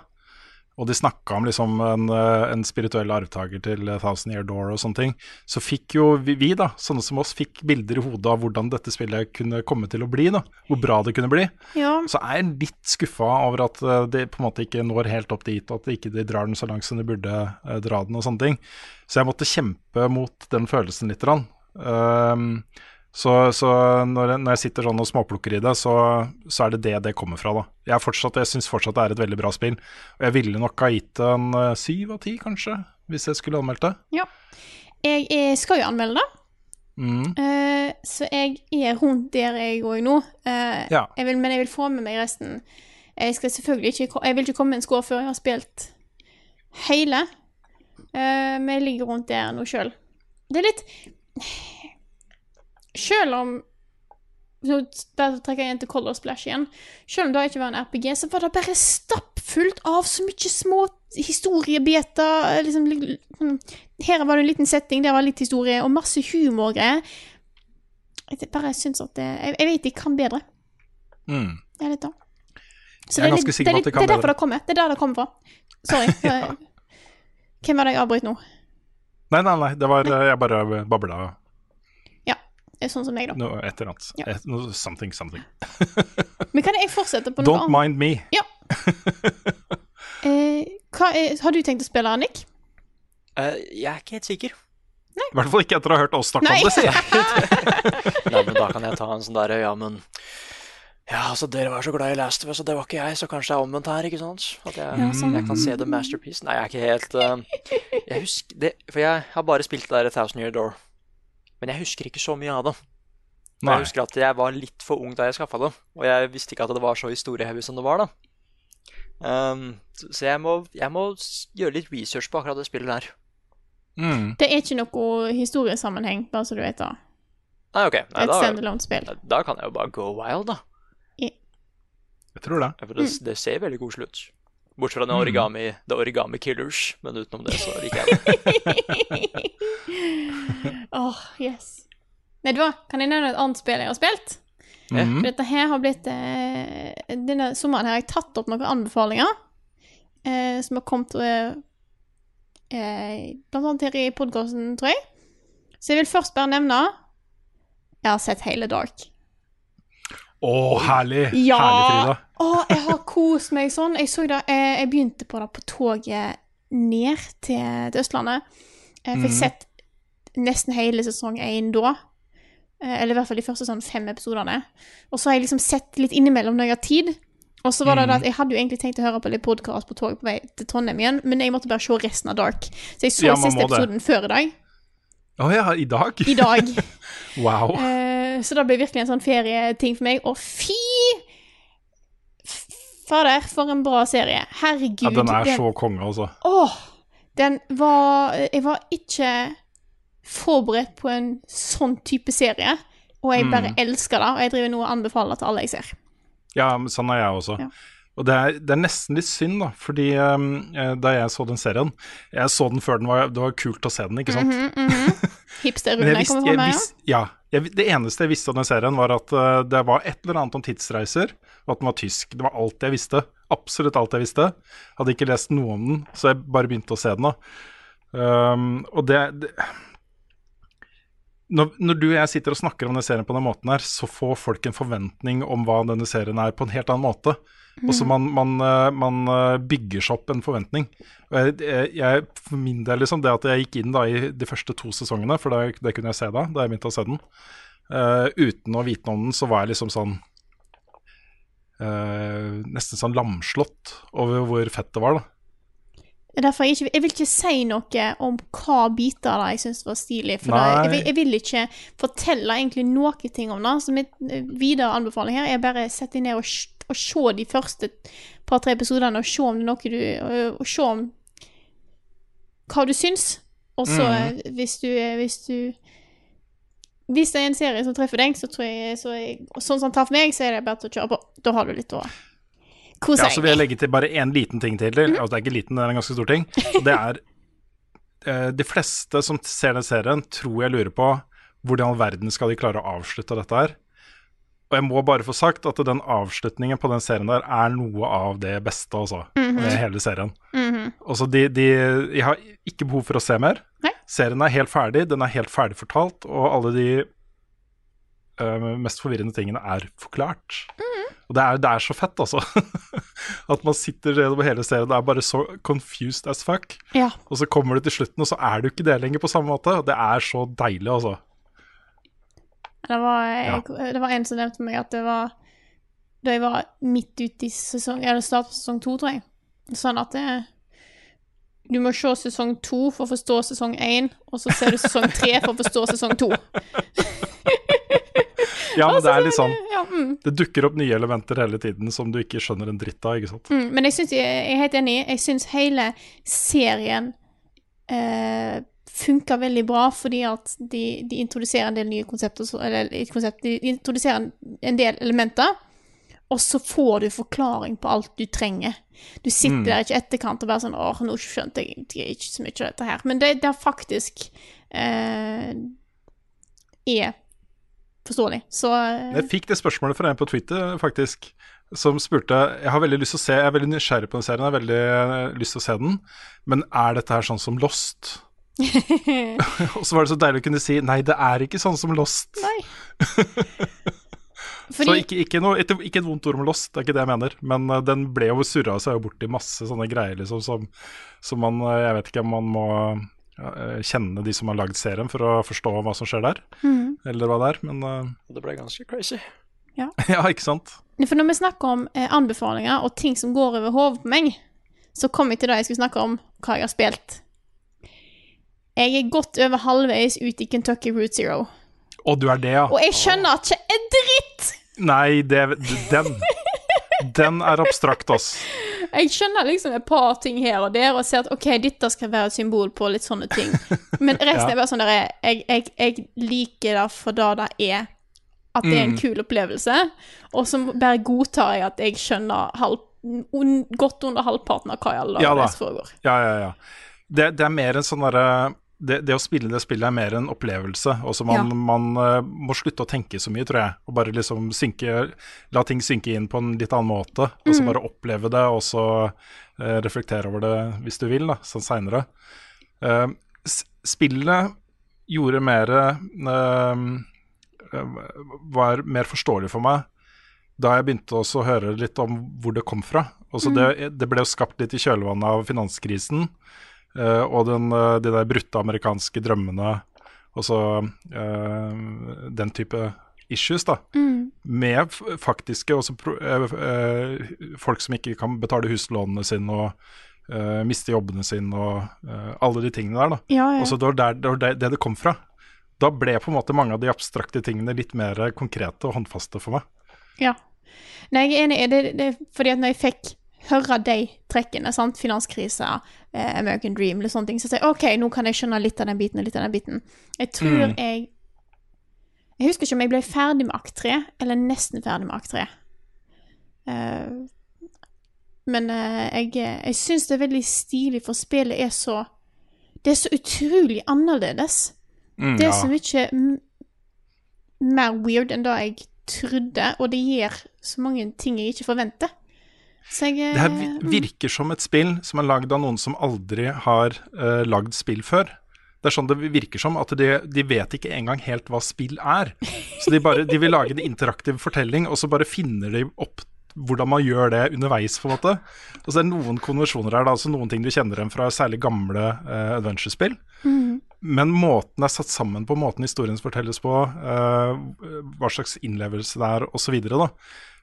og de snakka om liksom en, uh, en spirituell arvtaker til uh, Thousand Year Door og sånne ting, så fikk jo vi, vi, da, sånne som oss, fikk bilder i hodet av hvordan dette spillet kunne komme til å bli, da. Hvor bra det kunne bli. Ja. Så er jeg litt skuffa over at uh, det på en måte ikke når helt opp dit, og at de ikke de drar den så langt som de burde uh, dra den og sånne ting. Så jeg måtte kjempe mot den følelsen litt. grann. Um, så, så når, jeg, når jeg sitter sånn og småplukker i det, så, så er det det det kommer fra. da. Jeg, fortsatt, jeg syns fortsatt det er et veldig bra spill. Og jeg ville nok ha gitt det en eh, syv av ti, kanskje, hvis jeg skulle anmeldt det. Ja. Jeg, jeg skal jo anmelde det, Mm. Uh, så jeg er rundt der jeg òg nå. Uh, Ja. jeg vil, men jeg vil få med meg resten. Jeg skal selvfølgelig ikke Jeg vil ikke komme med en score før jeg har spilt hele. uh, men jeg ligger rundt der nå sjøl. Det er litt Sjøl om Nå trekker jeg inn til Color Splash igjen. Selv om det ikke var en RPG, så var det bare stappfullt av så mye små historiebiter. Liksom, li- sånn- her var det en liten setting, der var litt historie, og masse humorgreier. Jeg bare syns at det Jeg, jeg vet de kan bedre. Mm. Jeg er litt da. Så Jeg er det ganske sikker på det at Det er derfor det kommer. Det er der det kommer fra. Sorry. [LAUGHS] Hvem var det jeg avbrøt nå? Nei, nei, nei, det var eh, Jeg bare babla Ja, sånn som meg, da. noe et eller annet. Ja. Et, no, something, something. [LAUGHS] Men kan jeg fortsette på noe Don't annet? mind me. [LAUGHS] Eh, hva er, har du tenkt å spille, Nick? Uh, jeg er ikke helt sikker. I hvert fall ikke etter å ha hørt oss snakke om det, sier jeg. [LAUGHS] Nei, men da kan jeg ta en sånn derre Ja, men Ja, altså, dere var så glad i Last of Us, og det var ikke jeg, så kanskje det er omvendt her, ikke sant? At jeg, Ja, sånn. jeg kan se The Masterpiece. Nei, jeg er ikke helt uh, Jeg husker det For jeg har bare spilt det der Thousand Year Door. Men jeg husker ikke så mye av det. Nei. Jeg husker at jeg var litt for ung da jeg skaffa det, og jeg visste ikke at det var så historiehevig som det var, da. Um, så jeg må, jeg må gjøre litt research på akkurat det spillet der. Mm. Det er ikke noe historiesammenheng, bare så du vet det. Nei, ok. Nei, Et da, standalone-spill. da kan jeg jo bare go wild, da. Jeg tror det. Ja, For det, det ser veldig koselig ut. Bortsett fra den origami, The Origami Killers, men utenom det så liker jeg det. [LAUGHS] Åh, yes. Vet du hva, kan jeg nevne et annet spill jeg har spilt? Mhm. For dette her har blitt eh, Denne sommeren her har jeg tatt opp noen anbefalinger eh, som har kommet eh, eh, Blant annet her i podkasten, tror jeg. Så jeg vil først bare nevne Jeg har sett hele Dark. Å, herlig. Ja! Herlig, Frida. Å, jeg har kost meg sånn. Jeg så det eh, Jeg begynte på det på toget ned til, til Østlandet. Jeg fikk mm. sett nesten hele sesong én da. Eh, Eller i hvert fall de første sånn fem episodene. Og så har jeg liksom sett litt innimellom når jeg har tid. Og så var det Mm. at jeg hadde jo egentlig tenkt å høre på litt podkast på toget på vei til Trondheim igjen, men jeg måtte bare se resten av Dark. Så jeg så Ja, siste det. episoden før i dag. Å ja, i dag? I dag. [LAUGHS] Wow. Eh, så det ble virkelig en sånn ferieting for meg. Og fy Fader, for en bra serie. Herregud. Ja, den er så konge, altså. Åh! Den var Jeg var ikke forberedt på en sånn type serie. Og jeg bare elsker det, og jeg driver nå og anbefaler til alle jeg ser. Ja, men sånn er jeg også. Ja. Og det er, det er nesten litt synd, da, fordi um, eh, da jeg så den serien Jeg så den før den var Det var kult å se den, ikke sant? Mm -hmm, mm jeg Hipster-Rune kommer fra meg. ja, jeg, Det eneste jeg visste om den serien, var at eh, det var et eller annet om tidsreiser, og at den var tysk. Det var alt jeg visste. Absolutt alt jeg visste. Hadde ikke lest noe om den, så jeg bare begynte å se den. Um, og det, det når, når du og jeg sitter og snakker om denne serien på den måten her, så får folk en forventning om hva denne serien er, på en helt annen måte. Og så man, man, eh, man eh, bygger seg opp en forventning. Jeg, jeg, jeg, for min del, liksom, det at jeg gikk inn da i de første to sesongene, for det, det kunne jeg se da, da jeg begynte å se den, uh, uten å vite om den, så var jeg liksom sånn uh, Nesten sånn lamslått over hvor fett det var, da. Er Derfor jeg, ikke, jeg vil ikke si noe om hva biter da jeg syns var stilig. For da, jeg, jeg vil ikke fortelle egentlig noe ting om det. Så eh, videre anbefaling her er bare sette deg ned og, og se de første par-tre episodene, og se om det er noe du Og, og se om hva du syns. Og så, eh, hvis du Hvis du hvis det er en serie som treffer deg, så tror jeg, så jeg Sånn som den for meg, så er det bare til å kjøre på. Da har du litt å kose Ja, så vil jeg legge til bare én liten ting til. Altså, det er ikke liten, det er en ganske stor ting. Og det er [LAUGHS] eh, De fleste som ser den serien, tror jeg lurer på hvordan i all verden skal de klare å avslutte dette her. Og jeg må bare få sagt at den avslutningen på den serien der er noe av det beste, altså. Med hele serien. Altså, de, de Jeg har ikke behov for å se mer. Nei. Serien er helt ferdig, den er helt ferdig fortalt, og alle de uh, mest forvirrende tingene er forklart. Og det er, det er så fett, altså. [LAUGHS] At man sitter gjennom hele serien og er bare så confused as fuck. Ja. Og så kommer du til slutten, og så er du ikke det lenger på samme måte. Og det er så deilig, altså. Det var, jeg, det var en som nevnte meg at det var da jeg var midt ute i sesong Eller start på sesong to, tror jeg. Sånn at det, du må se sesong to for å forstå sesong én, og så ser du sesong tre for å forstå sesong to. Ja, men det er litt sånn Ja, mm, Det dukker opp nye elementer hele tiden som du ikke skjønner en dritt av, ikke sant. mm. Men jeg, synes, jeg er helt enig. Jeg syns hele serien eh, funker veldig bra, fordi at de, de introduserer en del nye konsepter. Eller konsept, de introduserer en, del elementer. Og så får du forklaring på alt du trenger. Du sitter der ikke etterkant og bare sånn 'Å, nå skjønte jeg ikke så mye av dette her. Men det, det faktisk eh, er forståelig. Så eh, Jeg fikk det spørsmålet fra en på Twitter, faktisk, som spurte Jeg har veldig lyst til å se, jeg er veldig nysgjerrig på den serien, jeg har veldig eh, lyst til å se den, men er dette her sånn som Lost? [LAUGHS] Og så var det så deilig å kunne si nei, det er ikke sånn som Lost. Nei. [LAUGHS] Så ikke, ikke, noe, ikke, ikke et vondt ord om Lost, det er ikke det jeg mener. Men eh, den ble jo surra seg borti bort i masse sånne greier, liksom, som, som man eh, Jeg vet ikke om man må eh, kjenne de som har lagd serien for å forstå hva som skjer der, Mm. eller hva det er. Men Det ble ganske crazy. ja, [LAUGHS] ikke sant. For når vi snakker om anbefalinger og ting som går over hodet på meg, så kom jeg til det jeg skulle snakke om hva jeg har spilt. Jeg er godt over halvveis ut i Kentucky Route Zero. Og du er det, ja. Og jeg skjønner at ikke en dritt! Nei, det, den Den er abstrakt, ass. Jeg skjønner liksom et par ting her og der, og ser at OK, dette skal være et symbol på litt sånne ting. Men [LAUGHS] resten Ja. er bare sånn der jeg, jeg, jeg liker det for det det er. At det er en Mm. kul opplevelse. Og så bare godtar jeg at jeg skjønner halv, un, godt under halvparten av hva i alle dager da. foregår. Ja, ja, ja. Det, det er mer en sånn derre det, det å spille det spillet er mer en opplevelse. Også man, Ja. man eh, må slutte å tenke så mye, tror jeg. Og bare liksom synke La ting synke inn på en litt annen måte. Og så bare oppleve det, og så eh, reflektere over det hvis du vil, da, sånn seinere. spillet gjorde mer uh, Var mer forståelig for meg da jeg begynte også å høre litt om hvor det kom fra. Mm. det, det ble jo skapt litt i kjølvannet av finanskrisen eh, og den, eh, de der brutte amerikanske drømmene og så eh, den type issues, da. Mm. Med faktiske også eh, eh, folk som ikke kan betale huslånene sine og uh, miste jobbene sine og uh, alle de tingene der, da. Ja, ja. Og så det var der, det var der det det kom fra. Da ble på en måte mange av de abstrakte tingene litt mer konkrete og håndfaste for meg. Ja. Nei, jeg er enig. Det, det, fordi at når jeg fikk høre de trekkene, sant, finanskrisa, eh, American Dream, eller sånne ting, så sier jeg OK, nå kan jeg skjønne litt av den biten og litt av den biten. Jeg tror Mm. jeg Jeg husker ikke om jeg ble ferdig med akt 3, eller nesten ferdig med akt 3. Uh, men uh, jeg, jeg syns det er veldig stilig, for spillet er så Det er så utrolig annerledes. Mm, Det er ja. så mye mer weird enn det jeg trodde, og det gjør så mange ting jeg ikke forventer. Jeg Det her eh, virker som et spill som er lagd av noen som aldri har uh, lagd spill før. Det er sånn det virker som, at de, de vet ikke engang helt hva spill er. Så de, bare, de vil lage en interaktiv fortelling, og så bare finner de opp hvordan man gjør det underveis, på en måte. Og så er det noen konvensjoner her, da, altså noen ting du kjenner igjen fra særlig gamle uh, adventure-spill. mm, Men måten er satt sammen på, måten historien fortelles på, uh, hva slags innlevelse det er osv.,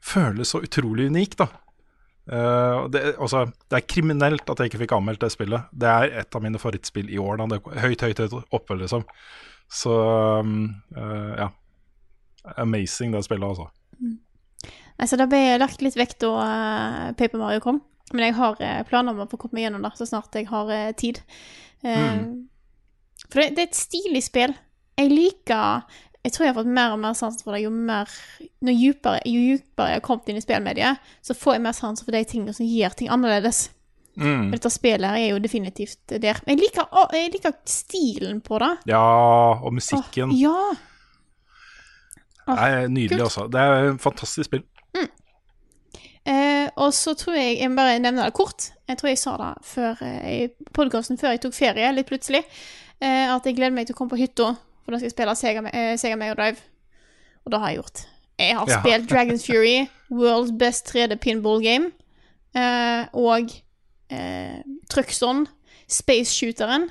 føles så utrolig unik, da. Eh, det, det er kriminelt at jeg ikke fikk anmeldt det spillet. Det er et av mine favorittspill i år. Da. Det er høyt, høyt, høyt oppe, liksom. Så um, eh, ja. Amazing, det spillet, altså. Mm. Altså, det ble lagt litt vekt da uh, Paper Mario kom. Men jeg har planer om å få komme gjennom det så snart jeg har tid. Mm. For det, det er et stilig spill. Jeg liker Jeg tror jeg har fått mer og mer sans for det jo mer jo djupere, Jo dypere jeg har kommet inn i spillmediet, så får jeg mer sans for de tingene som gjør ting annerledes. Mm. Dette spillet her er jo definitivt der. Men jeg liker, å, jeg liker stilen på det. Ja, og musikken. Åh, ja. Det er nydelig, kult. altså. Det er et fantastisk spill. Eh, og så tror jeg Jeg må bare nevne det kort. Jeg tror jeg sa det før eh, i podkasten før jeg tok ferie, litt plutselig. Eh, at jeg gleder meg til å komme på hytta, for da skal jeg spille Sega, eh, Sega Mega Drive. Og det har jeg gjort. Jeg har Ja. spilt [LAUGHS] Dragons Fury, World's Best 3D Pinball Game, eh, og eh, Truxon, Space Shooteren.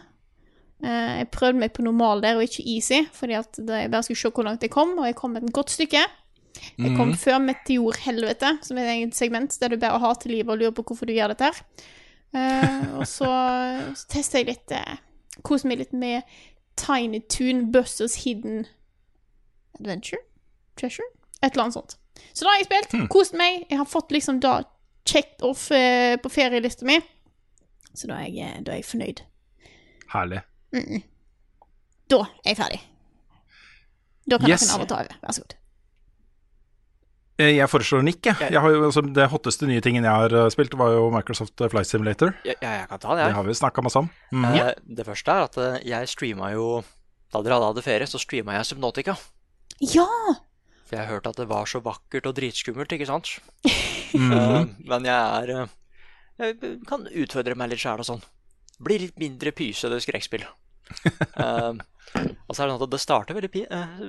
Eh, jeg prøvde meg på normal der, og ikke easy, fordi at det, jeg bare skulle se hvor langt jeg kom, og jeg kom et godt stykke. Jeg kom før Meteorhelvete, som er et eget segment der du bare har til livet og lurer på hvorfor du gjør dette her. Eh, og så, [LAUGHS] så testa jeg litt uh, Koste meg litt med Tiny Toon Busters Hidden Adventure? Treasure? Et eller annet sånt. Så da har jeg spilt. Kost meg. Jeg har fått liksom da checked off eh, på ferielista mi. Så da er jeg, eh, da er jeg fornøyd. Herlig. Da er jeg ferdig. Da kan Yes. dere av og ta over. Vær så god. Eh, Jeg foreslår den ikke. jeg har jo, altså, det hotteste nye tingen jeg har eh, spilt, var jo Microsoft eh, Flight Simulator. Ja, jeg kan ta det, Det har vi snakka masse om. Mm. Eh, Det første er at jeg streama jo Da dere alle hadde ferie, så streama jeg Subnautica. Ja! For jeg hørte at det var så vakkert og dritskummelt, ikke sant? [LAUGHS] Mhm. Eh, men jeg er Jeg kan utfordre meg litt sjæl og sånn. Bli litt mindre pysete skrekkspill. [LAUGHS] Eh, og så er det sånn at det starter veldig,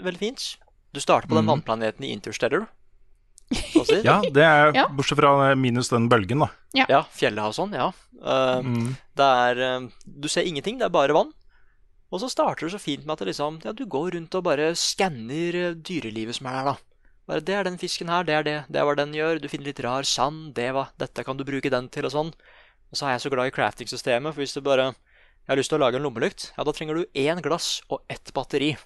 veldig fint. Du starter på den vannplaneten i Interstellar. Si. Ja, det er Ja. bortsett fra minus den bølgen, da. Ja, fjellet og sånn, ja. Uh, Mm. Det er eh, Du ser ingenting, det er bare vann. Og så starter det så fint med at det liksom, ja, du går rundt og bare skanner eh, dyrelivet som er der, da. Bare, det er den fisken her, det er det, det er hva den gjør. Du finner litt rar sand, det var, dette kan du bruke den til, og sånn. Og så er jeg så glad i crafting-systemet, for hvis du bare Jeg har lyst til å lage en lommelykt, ja, da trenger du én glass og ett batteri.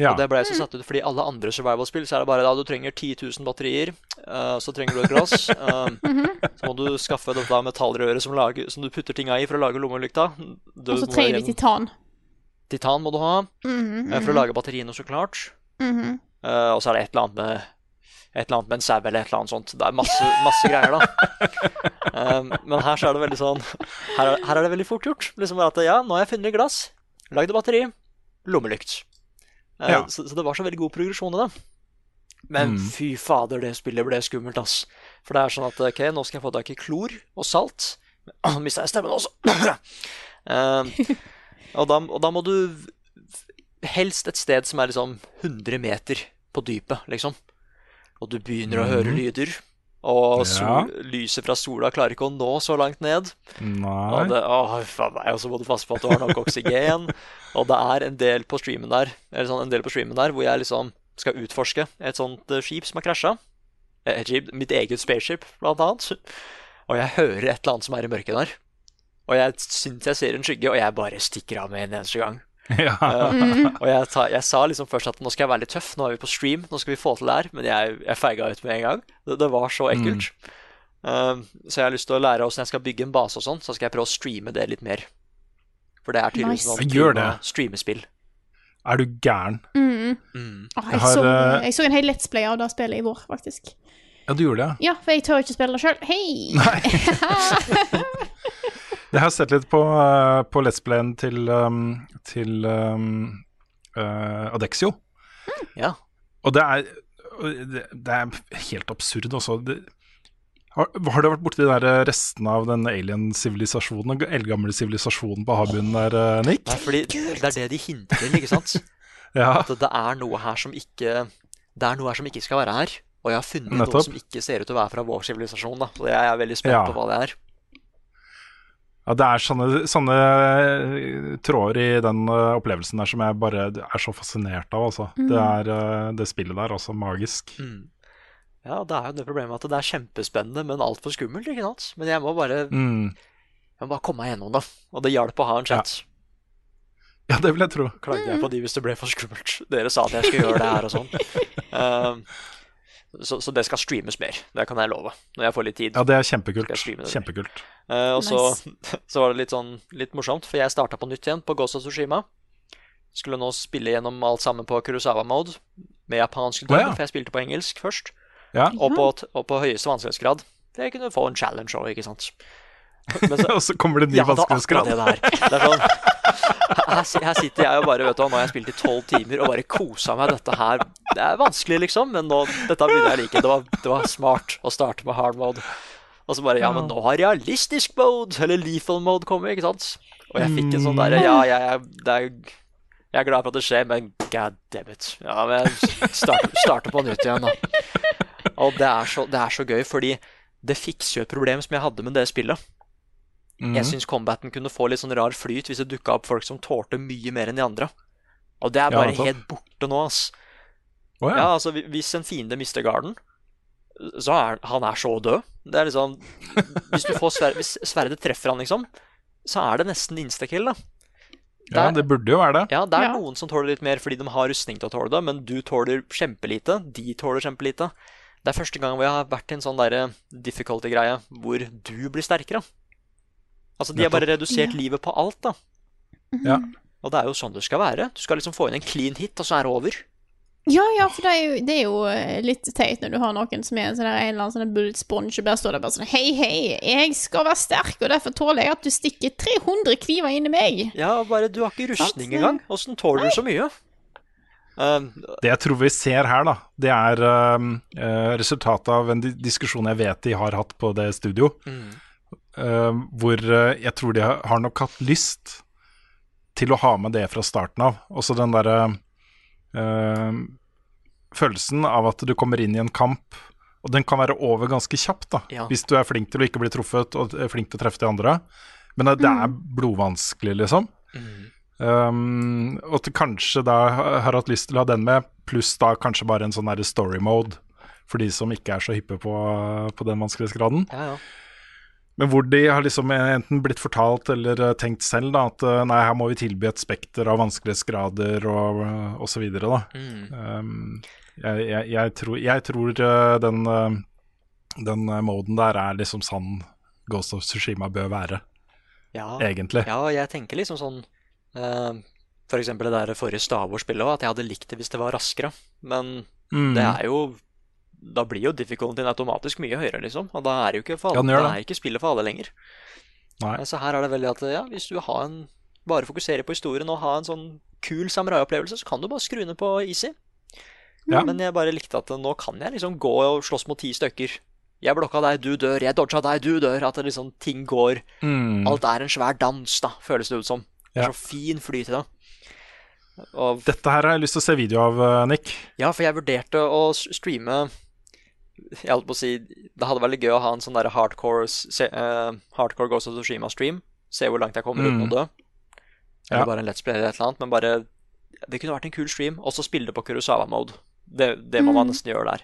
Ja. Og det ble jeg så satt ut fordi alle andre survival-spill så er det bare da du trenger 10 000 batterier, uh, så trenger du et glass. Uh, [LAUGHS] så må du skaffe dette metallrøret som, lager, som du putter tinga i for å lage lommelykta. Og så trenger du titan. Titan må du ha mm -hmm. uh, for å lage batteriene, så klart. mhm. Eh, og så er det et eller annet med et eller annet med en sau eller et eller annet sånt. Det er masse, masse greier, da. Um, [LAUGHS] men her så er det veldig sånn Her er, her er det veldig fort gjort. Liksom bare at ja, nå har jeg funnet glass, lagd batteri, lommelykt. Eh, Ja. så, så det var så veldig god progresjon i det. Men Mm. fy fader, det spillet ble skummelt, ass. For det er sånn at ok, nå skal jeg få tak i klor og salt. [CLEARS THROAT] Nå mista jeg stemmen også. uh, [CLEARS THROAT] [LAUGHS] og, da, og da må du helst et sted som er liksom 100 meter på dypet, liksom. Og du begynner å høre lyder. Og sol, lyset fra sola klarer ikke å nå så langt ned. Nei. Det, å, meg, og så må du passe på at du har nok oksygen. [LAUGHS] og det er en del på streamen der Eller sånn, en del på streamen der hvor jeg liksom skal utforske et sånt eh, skip som har krasja. Mitt eget spaceship, blant annet. Og jeg hører et eller annet som er i mørket der. Og jeg syns jeg ser en skygge, og jeg bare stikker av med en eneste gang. [LAUGHS] Ja. Eh, og jeg, ta, jeg sa liksom først at nå skal jeg være litt tøff, nå er vi på stream, nå skal vi få til det her. Men jeg, jeg feiga ut med en gang. Det, det var så ekkelt. Eh, så jeg har lyst til å lære åssen jeg skal bygge en base og sånn, så skal jeg prøve å streame det litt mer. For det er tydeligvis Nice. noe det. streamespill. Er du gæren? Mm. Mm. Oh, Jeg jeg, har, så, eh, jeg så en hel Let's Play av det spillet i vår, faktisk. Ja, du gjorde det? Ja, for jeg tør ikke spille det sjøl. Hei! [LAUGHS] [LAUGHS] Jeg har sett litt på, uh, på Let's Playen til, um, til um, uh, Adexio. Ja. Og det er, det, det er helt absurd også. Det, har, har du vært borti de der restene av den alien-sivilisasjonen, den eldgamle sivilisasjonen på havbunnen der, uh, Nick? Nei, fordi det er det de hinter til, ikke sant? [LAUGHS] Ja, At det er noe her som ikke Det er noe her som ikke skal være her. Og jeg har funnet noe som ikke ser ut til å være fra vår sivilisasjon. da Så jeg er veldig spent Ja. på hva det er. Ja det er sånne, sånne uh, tråder i den uh, opplevelsen der som jeg bare er så fascinert av, altså. Det er uh, det spillet der, altså magisk. Mm. Ja, det er jo det problemet at det er kjempespennende, men altfor skummelt. ikke sant? Men jeg må bare, Mm. jeg må bare komme meg gjennom det. Og det hjalp å ha en chat. Ja, det vil jeg tro. Klagde jeg på de hvis det ble for skummelt. Dere sa at jeg skulle [LAUGHS] gjøre det her og sånn. [LAUGHS] Um, så, så det skal streames mer. Det kan jeg love. Når jeg får litt tid. Ja, det er kjempekult. Skal jeg det? Kjempekult. Uh, og så, [LAUGHS] så var det litt sånn litt morsomt, for jeg starta på nytt igjen på Ghost of Tsushima. Skulle nå spille gjennom alt sammen på Kurosawa-mode med japansk dub, oh, ja. for jeg spilte på engelsk først. Ja, Og på, og på høyeste vanskelighetsgrad. Det kunne få en challenge òg, ikke sant. Så, [LAUGHS] og så kommer det en ny ja, vanskelighetsgrad. det det er. Det er sånn, her, her sitter jeg og bare, vet du, nå har jeg spilt i tolv timer og bare kosa meg. Dette her Det er vanskelig, liksom, men nå, dette begynner jeg å like. Det var, det var smart å starte med hard mode. Og så bare Ja, men nå har realistisk mode, eller lethal mode, kommet, ikke sant? Og jeg fikk en sånn derre Ja, jeg, jeg, det er, jeg er glad for at det skjer, men god damn it. Ja, men starter på nytt igjen, da. Og det er, så, det er så gøy, fordi det fikser jo et problem som jeg hadde med det spillet. Mhm. Jeg syns combaten kunne få litt sånn rar flyt hvis det dukka opp folk som tålte mye mer enn de andre. Og det er bare ja, helt borte nå, ass. Oh, ja. Ja, altså, hvis en fiende mister garden, så er han er så død. Det er liksom Hvis du får sver hvis sverdet treffer han, liksom, så er det nesten instakill, da. ja, det burde jo være det. Ja, det er Ja. noen som tåler litt mer fordi de har rustning til å tåle det, men du tåler kjempelite. De tåler kjempelite. Det er første gang hvor jeg har vært i en sånn derre difficulty-greie hvor du blir sterkere. Altså, de har bare redusert livet på alt, da. Ja. Og det er jo sånn det skal være. Du skal liksom få inn en clean hit, og så er det over. Ja, ja, for det er, jo, det er jo eh, litt teit når du har noen som er en, sånn der, en eller annen sånn bullet sponge og bare står der bare sånn Hei, hei, jeg skal være sterk, og derfor tåler jeg at du stikker 300 kniver inn i meg. Ja, bare du har ikke rustning engang. Åssen tåler du så mye? Um, Det jeg tror vi ser her, da, det er um, eh, resultatet av en diskusjon jeg vet de har hatt på det studio. Um, hvor uh, jeg tror de har, har nok hatt lyst til å ha med det fra starten av. Også den derre uh, følelsen av at du kommer inn i en kamp, og den kan være over ganske kjapt, da. Ja. Hvis du er flink til å ikke bli truffet, og er flink til å treffe de andre. Men det, det er blodvanskelig, liksom. Um, og at kanskje da har hatt lyst til å ha den med, pluss da kanskje bare en sånn story mode for de som ikke er så hyppe på, på den vanskelighetsgraden. ja, ja. Men hvor de har liksom enten blitt fortalt eller eh, tenkt selv da, at eh, nei, her må vi tilby et spekter av vanskelighetsgrader og, osv. Mm. Um, jeg, jeg, jeg tror, jeg tror eh, den, den moden der er liksom sann Ghost of Tsushima bør være, ja. egentlig. Ja, jeg tenker liksom sånn eh, For eksempel det der forrige Star Wars-spillet òg, at jeg hadde likt det hvis det var raskere. Men Mm. det er jo Da blir jo difficultyen automatisk mye høyere, liksom. Og da er jo ikke for alle, ja, det. det. ikke spillet for alle lenger. Nei. Så her er det veldig at ja, hvis du har en bare fokuserer på historien og har en sånn kul samurai-opplevelse, så kan du bare skru ned på easy. Ja. Men jeg bare likte at nå kan jeg liksom gå og slåss mot ti stykker. Jeg blokka deg, du dør. Jeg dodga deg, du dør. At det liksom ting går Mm. Alt er en svær dans, da, føles det ut som. Det er Ja. så fin flyt i det. Og Dette her har jeg lyst til å se video av, eh, Nick. ja, for jeg vurderte å streame Jeg holdt på å si Det hadde vært litt gøy å ha en sånn der hardcore, se, uh, hardcore Ghost of Tsushima-stream. Se hvor langt jeg kommer uten Mm. å dø. Eller Ja. bare en Let's Play eller et eller annet. Men bare Det kunne vært en kul stream. Og så spille det på Kurosawa-mode. Det, det må man nesten gjøre der.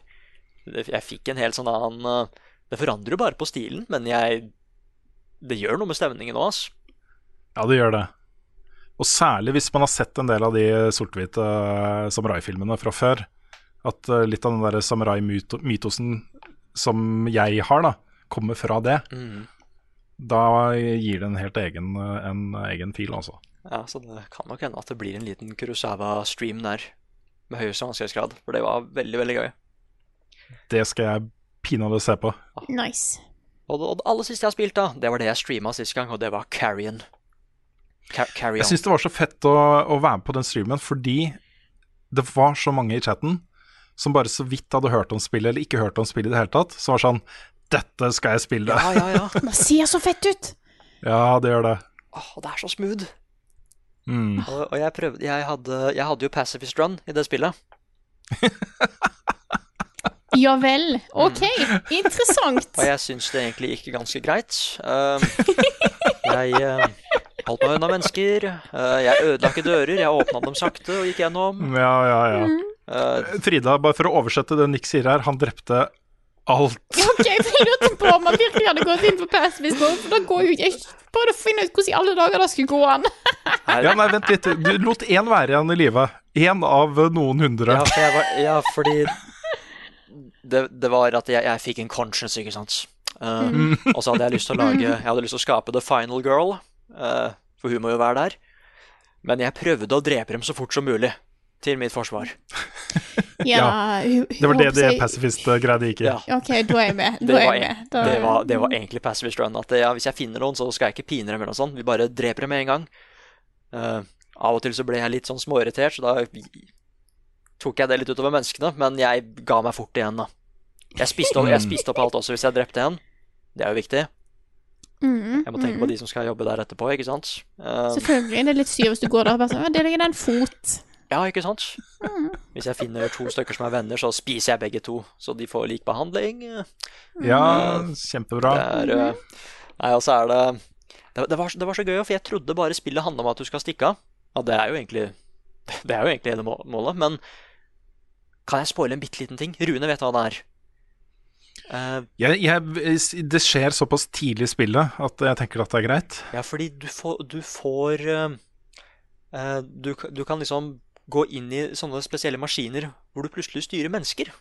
Jeg fikk en helt sånn annen uh, Det forandrer jo bare på stilen, men jeg Det gjør noe med stemningen nå, altså. Ja, det gjør det. Og særlig hvis man har sett en del av de sort-hvite eh, samurai-filmene fra før. At eh, litt av den der samurai-mytosen som jeg har, da, kommer fra det. Mm. Da gir det en helt egen, eh, en egen fil, altså. Ja, så det kan nok hende at det blir en liten Kurosawa-stream der. Med høyeste vanskelighetsgrad. For det var veldig, veldig gøy. Det skal jeg pinadø se på. Nice. Og det, og det aller siste jeg har spilt, da, det var det jeg streama sist gang, og det var Carrion. Car Carry Jeg syns det var så fett å, å være med på den streamen fordi det var så mange i chatten som bare så vidt hadde hørt om spillet, eller ikke hørt om spillet i det hele tatt, som var sånn Dette skal jeg spille. Ja, ja, ja. [LAUGHS] Det ser så fett ut! Ja, det gjør det. Åh, det er så smooth. Mm. Og, og jeg prøvde jeg hadde, jeg hadde jo Pacifist Run i det spillet. [LAUGHS] Ja vel. OK, [LAUGHS] interessant. Og jeg syns det egentlig gikk ganske greit. Uh, jeg uh, holdt meg unna mennesker. Uh, jeg ødela ikke dører. Jeg åpna dem sakte og gikk gjennom. Ja, ja, ja. Uh, Frida, bare for å oversette det Nick sier her, han drepte alt. Ok, for Jeg lurte på om han virkelig hadde gått inn på Pacifist Mode, for da går jo jeg bare å finne ut hvordan i alle dager det skulle gå an. Ja, nei, vent litt. Du lot én være igjen i live. Én av noen hundre. ja, for jeg var, ja, fordi det, det var at jeg, jeg fikk en conscience, ikke sant. Uh, Og så hadde jeg lyst til å lage Jeg hadde lyst til å skape The Final Girl, for hun må jo være der. Men jeg prøvde å drepe dem så fort som mulig, til mitt forsvar. [LAUGHS] Ja, Det var det det pacifist-greia gikk i. Ja. OK, da er jeg med. Det Da er var, jeg med. Da, det, var, det var egentlig Pacifist Run. At ja, hvis jeg finner noen, så skal jeg ikke pine dem eller noe sånt. Vi bare dreper dem med en gang. Uh, av og til så ble jeg litt sånn småirritert, så da tok jeg det litt utover menneskene. Men jeg ga meg fort igjen, da. Jeg spiste opp, jeg spiste opp alt også hvis jeg drepte en. Det er jo viktig. Mm, Jeg må tenke på de som skal jobbe der etterpå, ikke sant. Eh, Selvfølgelig. Det er litt syr hvis du går der og bare sånn Det ligger en fot. ja, ikke sant. Hvis jeg finner to stykker som er venner, så spiser jeg begge to, så de får lik behandling. Ja, kjempebra. Det er, øh, nei, og så er det det, det, var, det var så gøy, for jeg trodde bare spillet handla om at du skal stikke av. Ja, det er jo egentlig [LAUGHS] Det er jo egentlig hele målet, men kan jeg spoile en bitte liten ting? Rune vet hva det er. Eh, Jeg, jeg, det skjer såpass tidlig i spillet at jeg tenker at det er greit. ja, fordi du får, du får eh, du, du kan liksom gå inn i sånne spesielle maskiner hvor du plutselig styrer mennesker.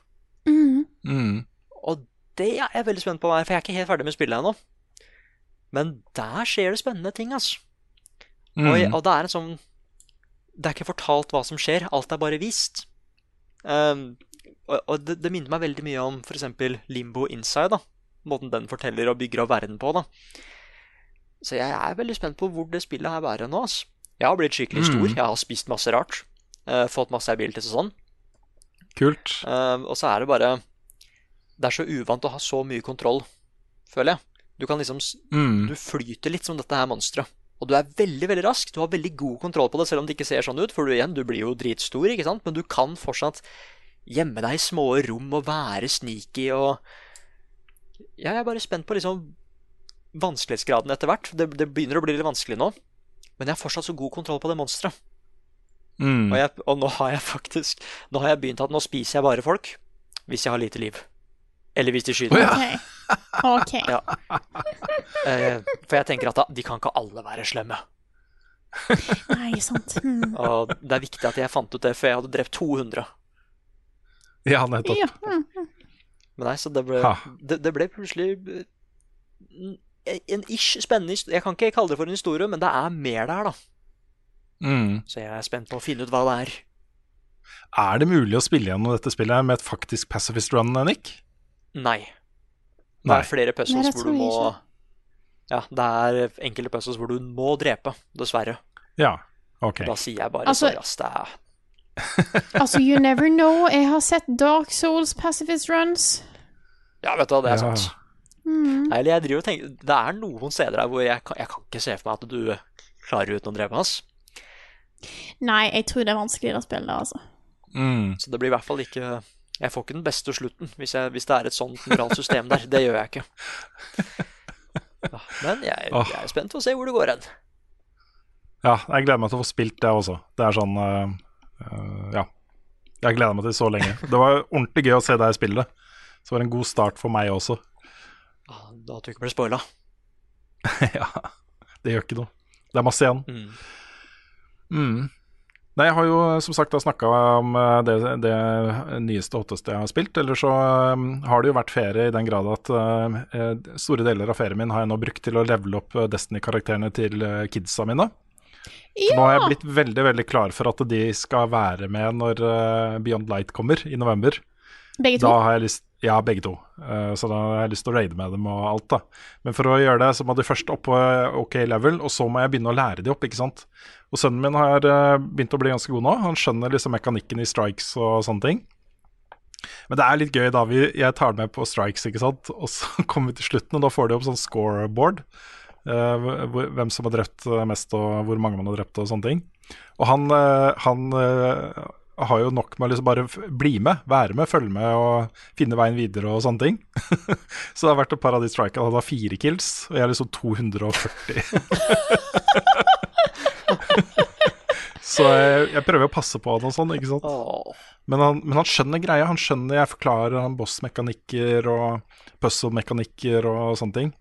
Mm. Mm. Og det er jeg veldig spent på for jeg er ikke helt ferdig med spillet ennå. Men der skjer det spennende ting, altså. Mm. Og, og det er en sånn Det er ikke fortalt hva som skjer, alt er bare vist. Um, og og det, det minner meg veldig mye om f.eks. Limbo Inside. da Måten den forteller og bygger av verden på. da Så jeg er veldig spent på hvor det spillet her bærer nå. ass. Jeg har blitt skikkelig stor. Mm. Jeg har spist masse rart. Uh, fått masse abilities og sånn. Kult. Uh, og så er det bare Det er så uvant å ha så mye kontroll, føler jeg. Du kan liksom Mm. Du flyter litt som dette her monsteret. Og du er veldig veldig rask. Du har veldig god kontroll på det, selv om det ikke ser sånn ut. For du igjen, du blir jo dritstor, ikke sant? Men du kan fortsatt gjemme deg i små rom og være sneaky og Ja, jeg er bare spent på liksom vanskelighetsgraden etter hvert. Det, det begynner å bli litt vanskelig nå. Men jeg har fortsatt så god kontroll på det monsteret. Mm. Og, og nå har jeg faktisk Nå har jeg begynt at nå spiser jeg bare folk hvis jeg har lite liv. Eller hvis de skyter. Å, meg. OK. OK. Ja. Eh, for jeg tenker at da, de kan ikke alle være slemme. Nei, sant. Mm. Og det er viktig at jeg fant ut det før jeg hadde drept 200. [LAUGHS] Ja, nettopp. Ja. Men nei, så det ble, det, det ble plutselig eh, en ish spennende historie. Jeg kan ikke kalle det for en historie, men det er mer der, da. Mm. Så jeg er spent på å finne ut hva det er. Er det mulig å spille gjennom dette spillet med et faktisk pacifist run, Nick? Nei. Det Nei. er flere Nei, puzzles det hvor du må. Ja, det er enkelte puzzles hvor du må drepe, dessverre. Ja, ok. Da sier jeg bare Altså- sorry, ass. Det er [LAUGHS] Altså, you never know. Jeg har sett Dark Souls Pacifist Runs. Ja, vet du hva, det er Ja. sant. Mm. Nei, eller jeg driver og tenker Det er noen steder der hvor jeg kan, jeg kan ikke se for meg at du klarer uten å drepe oss. Nei, jeg tror det er vanskeligere å spille, det, altså. Mm. Så det blir i hvert fall ikke Jeg får ikke den beste slutten hvis, jeg, hvis det er et sånt moralsk system der. Det gjør jeg ikke. [LAUGHS] Ja, men jeg, jeg er spent på å se hvor det går hen. Ja, jeg gleder meg til å få spilt det også. Det er sånn eh, eh, Ja. Jeg gleder meg til så lenge. Det var ordentlig gøy å se deg spille det. Så det var en god start for meg også. Da at du ikke ble spoila. [LAUGHS] ja, det gjør ikke noe. Det er masse igjen. Mm. Mm. Nei, jeg har jo som sagt snakka om eh, det, det nyeste og hotteste jeg har spilt. Eller så eh, har det jo vært ferie i den grad at store deler av ferien min har jeg nå brukt til å levele opp Destiny-karakterene til kidsa mine. Så nå har jeg blitt veldig veldig klar for at de skal være med når eh, Beyond Light kommer i november. Begge to. Da har jeg lyst Ja, begge to. Eh, så da har jeg lyst til å raide med dem og alt, da. Men for å gjøre det, så må de først opp på eh, OK level, og så må jeg begynne å lære de opp, ikke sant. Og sønnen min har begynt å bli ganske god nå. Han skjønner liksom mekanikken i strikes og sånne ting. Men det er litt gøy, da. Vi, jeg tar det med på strikes, ikke sant. Og så [LAUGHS] kommer vi til slutten, og da får de opp sånn scoreboard. Eh, hvem som har drept eh, mest, og hvor mange man har drept, og sånne ting. Og han, eh, han har jo nok med å liksom bare bli med, være med, følge med og finne veien videre og sånne ting. [LAUGHS] så det har vært et par av de strikene. Han har fire kills, og jeg er liksom 240. [LAUGHS] så jeg, jeg prøver å passe på han og sånn, ikke sant. Men han, men han skjønner greia. Han skjønner jeg forklarer han boss-mekanikker og puzzle-mekanikker og sånne ting.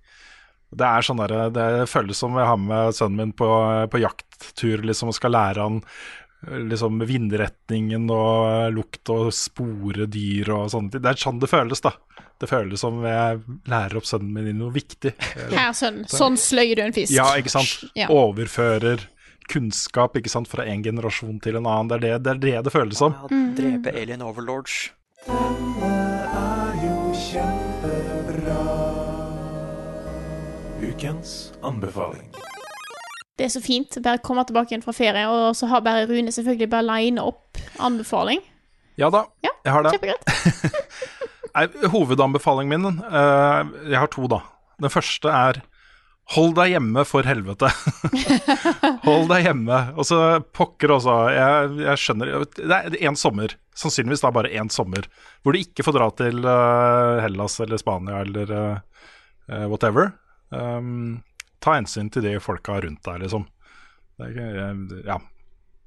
Det er sånn der, det føles som jeg har med sønnen min på, på jakttur liksom, og skal lære han eh, liksom vindretningen og lukt og spore dyr og sånne ting. Det er sånn det føles, da. Det føles som jeg lærer opp sønnen min i noe viktig. Her, sønn. Sånn sløyer du en fisk. Ja, ikke sant. Ja. Overfører kunnskap ikke sant, fra en generasjon til en annen. Det er det det, er det, det føles som. Ja, drepe alien overlords. Ukens anbefaling. Det er så fint. Bare komme tilbake igjen fra ferie, og så har bare Rune selvfølgelig bare line opp anbefaling. Ja da, Ja, jeg har det. Kjempegreit. [LAUGHS] Hovedanbefalingen min uh, Jeg har to, da. Den første er Hold deg hjemme, for helvete. [LAUGHS] Hold deg hjemme. Og så pokker også. Jeg, jeg skjønner Det er én sommer, sannsynligvis da bare én sommer, hvor du ikke får dra til uh, Hellas eller Spania eller eh, whatever. Um, ta hensyn til de folka rundt deg, liksom. Det, jeg- ja.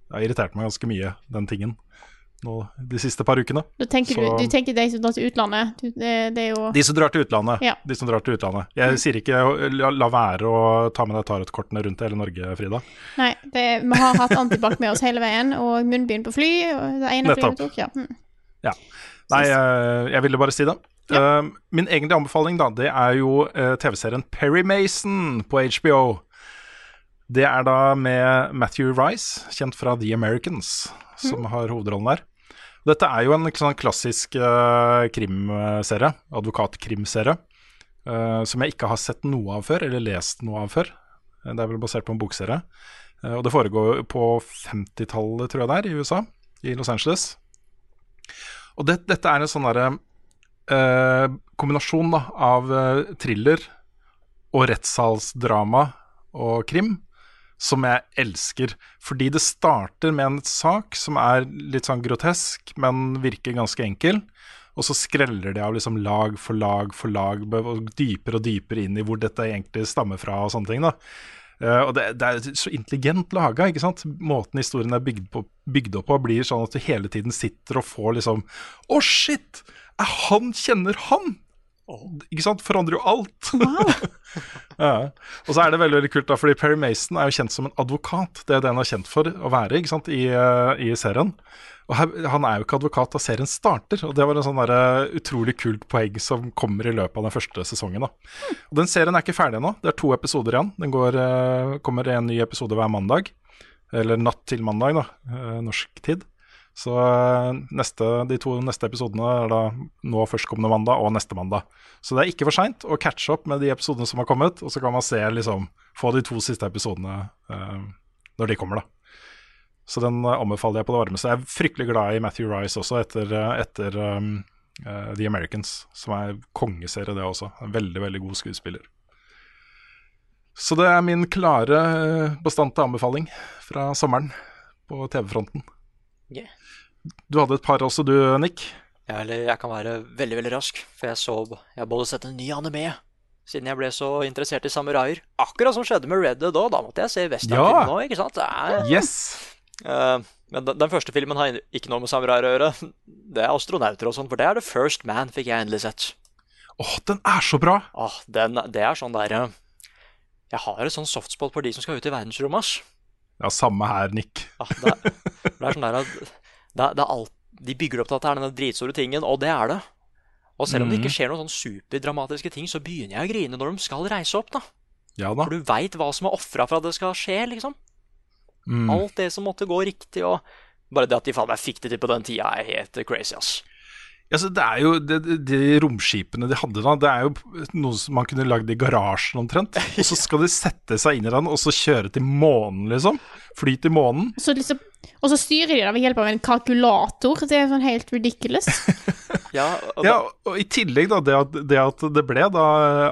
Det har irritert meg ganske mye, den tingen, nå de siste par ukene. Du tenker Så- du, du tenker de som drar til utlandet. Du, det, det er jo De som drar til utlandet. Ja. De som drar til utlandet. Jeg sier ikke la, la være å ta med deg tarotkortene rundt hele Norge, Frida. Nei, det, vi har hatt antibac med oss hele veien, og munnbind på fly. Og det ene flyet Nettopp. vi tok, ja. Mm. Nei, jeg, jeg ville bare si det. Eh, min egentlige anbefaling da, det er jo uh, TV-serien Perry Mason på HBO. Det er da med Matthew Rice, kjent fra The Americans, som har hovedrollen der. Dette er jo en sånn klassisk uh, krimserie, advokatkrimserie, uh, som jeg ikke har sett noe av før, eller lest noe av før. Det er vel basert på en bokserie. Uh, og det foregår på 50-tallet, tror jeg det er, i USA, i Los Angeles. Og det, dette er en sånn derre eh, kombinasjon da, av eh, thriller og rettssalsdrama og krim som jeg elsker. Fordi det starter med en sak som er litt sånn grotesk, men virker ganske enkel. Og så skreller de av liksom lag for lag for lag, og dypere og dypere inn i hvor dette egentlig stammer fra og sånne ting. da. Eh, og det, det er så intelligent laga. ikke sant? Måten historien er bygd, på, bygd opp på, blir sånn at du hele tiden sitter og får liksom Å, shit! Han kjenner han! Ikke sant? Forandrer jo alt. [LAUGHS] ja. Og så er det veldig veldig kult, da, fordi Perry Mason er jo kjent som en advokat. Det er det han er kjent for å være ikke sant? I, eh, i serien. Og her, Han er jo ikke advokat da serien starter, og det var en sånn der, eh, utrolig kult poeng som kommer i løpet av den første sesongen. da. Og Den serien er ikke ferdig ennå, det er to episoder igjen. Den går, eh, kommer en ny episode hver mandag. Eller natt til mandag, da, norsk tid. Så eh, neste, de to neste episodene er da nå førstkommende mandag og neste mandag. Så det er ikke for seint å catche opp med de episodene som har kommet, og så kan man se liksom, få de to siste episodene eh, når de kommer, da. Så den eh, anbefaler jeg på det varmeste. Jeg er fryktelig glad i Matthew Rice også, etter, eh, etter um, uh, The Americans, som er kongeserie, det også. En veldig, veldig god skuespiller. Så det er min klare, bastante anbefaling fra sommeren på TV-fronten. Yeah. Du hadde et par også du, Nick. Ja, eller jeg kan være veldig, veldig rask, for jeg så Jeg har både sett en ny anime siden jeg ble så interessert i samuraier. Akkurat som skjedde med Red Dead òg, da måtte jeg se westernfilm Ja. nå, ikke sant? Er, Yes! Uh, men den, den første filmen har ikke noe med samuraier å gjøre. Det er astronauter og sånn, for det er The First Man, fikk jeg endelig sett. Åh, den er så bra! Den, det er sånn derre Jeg har et sånn softspot på de som skal ut i verdensrommet, ass. Ja, samme her, Nick. Ja, det, er, det er sånn der at det, det alt, De bygger opp til at det er denne dritstore tingen, og det er det. Og selv om det Mhm. ikke skjer noen sånn superdramatiske ting, så begynner jeg å grine når de skal reise opp, da. Ja da. For du veit hva som er ofra for at det skal skje, liksom. Mm. Alt det som måtte gå riktig, og bare det at de faen meg fikk det til på den tida, er helt crazy, ass. Ja, det er jo de, de, de romskipene de hadde da, det er jo noe som man kunne lagd i garasjen omtrent. [LAUGHS] Og så skal de sette seg inn i den og så kjøre til månen, liksom. Fly til månen. Så liksom, og så styrer de det ved hjelp av en kalkulator. Det er sånn helt ridiculous. [LAUGHS] Ja, og Ja, og i tillegg da, det at det, at det ble da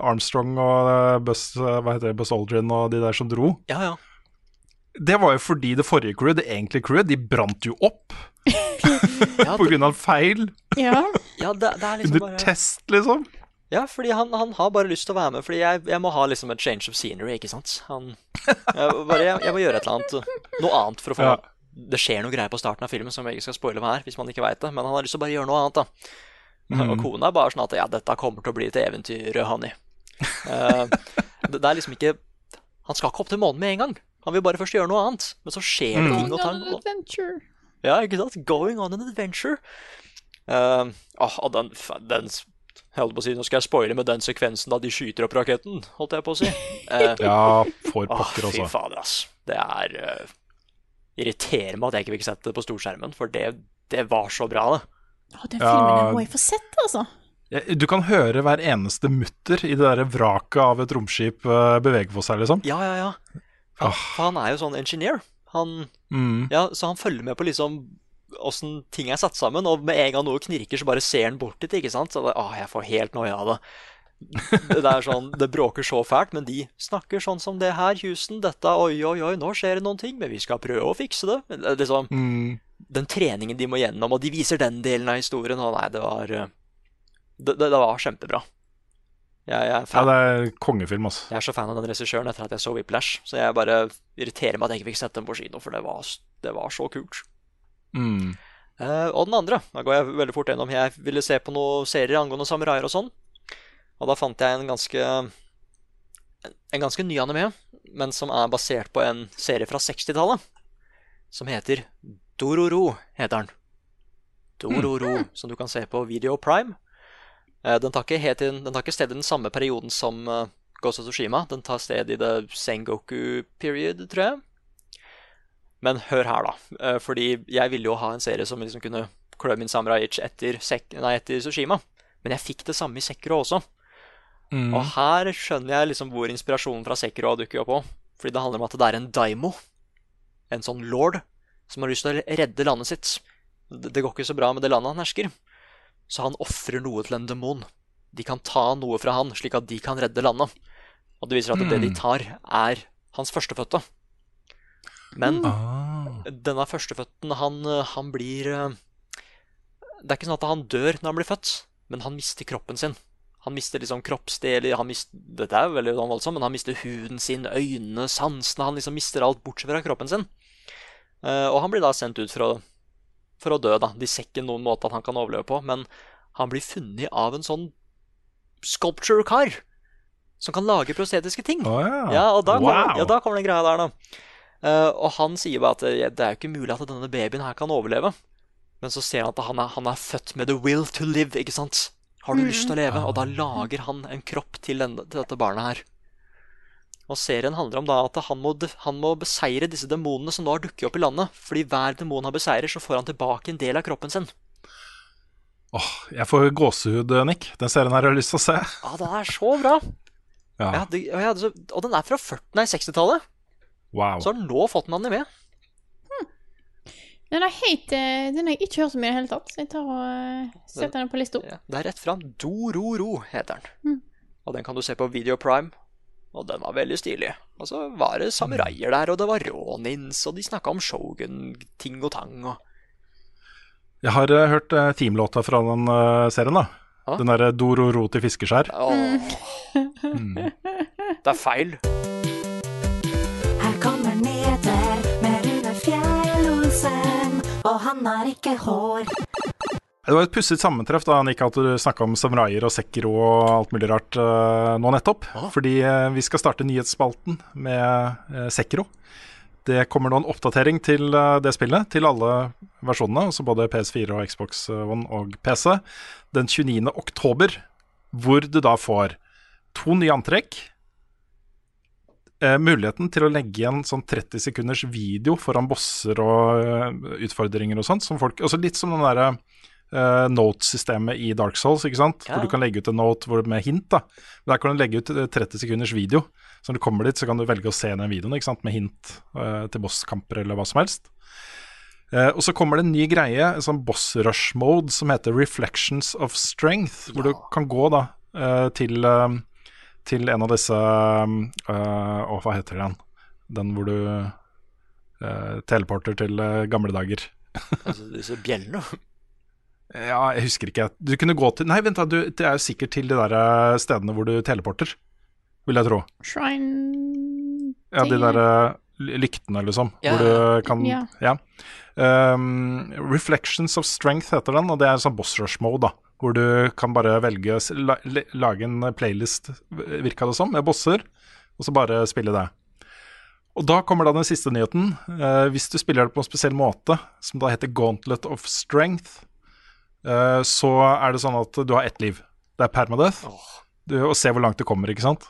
Armstrong og eh, Buzz, eh, hva heter det, Buzz Aldrin og de der som dro, ja, ja. det var jo fordi det forrige crewet, det egentlige crewet, de brant jo opp [LAUGHS] Ja, [LAUGHS] på grunn av feil Ja. ja, det, det er liksom under bare test, liksom. Ja, fordi han, han har bare lyst til å være med, fordi jeg, jeg må ha liksom et change of scenery, ikke sant? Han, jeg, bare, jeg, jeg må gjøre et eller annet, noe annet for å få Ja. Det skjer noe greier på starten av filmen som jeg ikke skal spoile meg her hvis man ikke veit det, men han har lyst til å bare gjøre noe annet, da. Mm. Og kona er bare sånn at ja, dette kommer til å bli et eventyr, honey. Uh, det, det er liksom ikke Han skal ikke opp til månen med en gang. Han vil bare først gjøre noe annet. Men så skjer det mm. ting og tang. Ja, ikke sant? Going on an adventure. Uh, oh, den, den holdt på å si, Nå skal jeg spoile med den sekvensen da de skyter opp raketten, holdt jeg på å si. Uh, Ja, for pokker, altså. Oh, fy fader, ass. Det er uh, Irriterer meg at jeg ikke fikk sett det på storskjermen, for det, det var så bra, det. Å, den filmen må jeg få sett, altså. Du kan høre hver eneste mutter i det der vraket av et romskip eh, bevege på seg, liksom. Ja, ja, ja. Ah. For han er jo sånn engineer. Han, Mm. ja, så han følger med på liksom åssen ting er satt sammen, og med en gang noe knirker, så bare ser han bort dit, ikke sant? Så det, å, jeg får helt noia av det. Det er sånn, det bråker så fælt, men de snakker sånn som det her, Houston. Dette, oi, oi, oi, nå skjer det noen ting, men vi skal prøve å fikse det. Det Liksom, Mm. den treningen de må gjennom, og de viser den delen av historien, og nei, det var eh, Det, det, det var kjempebra. Jeg, jeg, er Ja, det er kongefilm, altså. jeg er så fan av den regissøren etter at jeg så Whiplash, så jeg bare irriterer meg at jeg ikke fikk sett den på kino, for det var, det var så kult. Mm. Eh, og den andre, da går jeg veldig fort gjennom. Jeg ville se på noen serier angående samuraier og sånn. Og da fant jeg en ganske En ganske ny anime, men som er basert på en serie fra 60-tallet. Som heter Dororo, heter den. Dororo, som du kan se på Video Prime. Eh, den tar inn, den tar ikke sted i den samme perioden som uh, Ghost of Tsushima. Den tar sted i det Sengoku period, tror jeg. Men hør her, da. Eh, Fordi jeg ville jo ha en serie som liksom kunne klø min samurai itch etter, nei, etter Sushima. Men jeg fikk det samme i Sekiro også. Mm. Og her skjønner jeg liksom hvor inspirasjonen fra Sekiro dukker opp òg. Fordi det handler om at det er en daimo, en sånn lord, som har lyst til å redde landet sitt. Det det går ikke så bra med det landet han hersker. Så han ofrer noe til en demon. De kan ta noe fra han, slik at de kan redde landet. Og det viser at det de tar, er hans førstefødte. Men Ah. denne førstefødten, han, han blir eh, Det er ikke sånn at han dør når han blir født, men han mister kroppen sin. Han mister liksom kroppsdeler han mister, Dette er veldig voldsomt, men han mister huden sin, øynene, sansene Han liksom mister alt bortsett fra kroppen sin. Eh, og han blir da sendt ut for å, for å dø, da. De ser ikke noen måte at han kan overleve på, men han blir funnet av en sånn sculpture-kar som kan lage prostetiske ting. Oh, yeah. Ja, og da, kommer, Wow. ja, da kommer den greia der, da. Uh, og han sier bare at det, det er jo ikke mulig at denne babyen her kan overleve. Men så ser han at han er, han er født med the will to live, ikke sant? Har du lyst til å leve? Og da lager han en kropp til, denne, til dette barnet her. Og serien handler om da at han må, han må beseire disse demonene som nå har dukket opp i landet. Fordi hver demon han beseirer, så får han tilbake en del av kroppen sin. Åh, jeg får gåsehud, Nick. Den serien her har jeg lyst til å se. Ja, den er så bra! Ja. Ja, det, ja, det, og den er fra 40, nei, 60-tallet. Wow. Så har den nå fått en anime. Den er helt eh, Den har jeg ikke hørt så mye i det hele tatt, så jeg tar og eh, setter den på lista det er rett fram. Dororo heter den. Hmm. Og den kan du se på Video Prime. Og den var veldig stilig. Og så var det samuraier der, og det var rånins, og de snakka om shogun, ting og tang og Jeg har uh, hørt uh, teamlåta fra den uh, serien, da. Ja. Den derre Dororo til fiskeskjær. Mm. Det er feil. Her kommer nyheter med Rune Fjell-Olsen, og han har ikke hår. Det var et pussig sammentreff da Nika, at du snakka om samuraier og Sekiro og alt mulig rart uh, nå nettopp. Fordi uh, vi skal starte nyhetsspalten med uh, Sekiro. Det kommer nå en oppdatering til eh, det spillet, til alle versjonene, altså både PS4 og Xbox One og PC, den 29. oktober, hvor du da får to nye antrekk. Eh, muligheten til å legge igjen sånn 30 sekunders video foran bosser og eh, utfordringer og sånt. Som folk, altså litt som den derre eh, note-systemet i Dark Souls, ikke sant? Ja. hvor du kan legge ut en note hvor, med hint. da. Men Der kan du legge ut eh, 30 sekunders video. Så når du kommer dit, så kan du velge å se den videoen ikke sant? med hint uh, til bosskamper eller hva som helst. Uh, og så kommer det en ny greie, en sånn boss rush mode som heter Reflections of Strength, hvor du kan gå da uh, til, uh, til en av disse eh, Å, hva heter den? Den hvor du eh, teleporter til eh, gamle dager. [LAUGHS] Altså, disse bjellene. Ja, jeg husker ikke. Du kunne gå til Nei, vent, da. Du, det er jo sikkert til de der eh, stedene hvor du teleporter, vil jeg tro. Shrine Ja, de der eh, lyktene, liksom. Ja. Hvor du kan Ja. Ja. Um, Reflections of Strength heter den, og det er sånn boss rush mode, da. Hvor du kan bare velge la, lage en playlist, virka det som, med bosser, og så bare spille det. Og da kommer da den siste nyheten. Uh, hvis du spiller det på en spesiell måte, som da heter Gauntlet of Strength, eh, så er det sånn at du har ett liv. Det er permadeath. Du, og se hvor langt du kommer, ikke sant?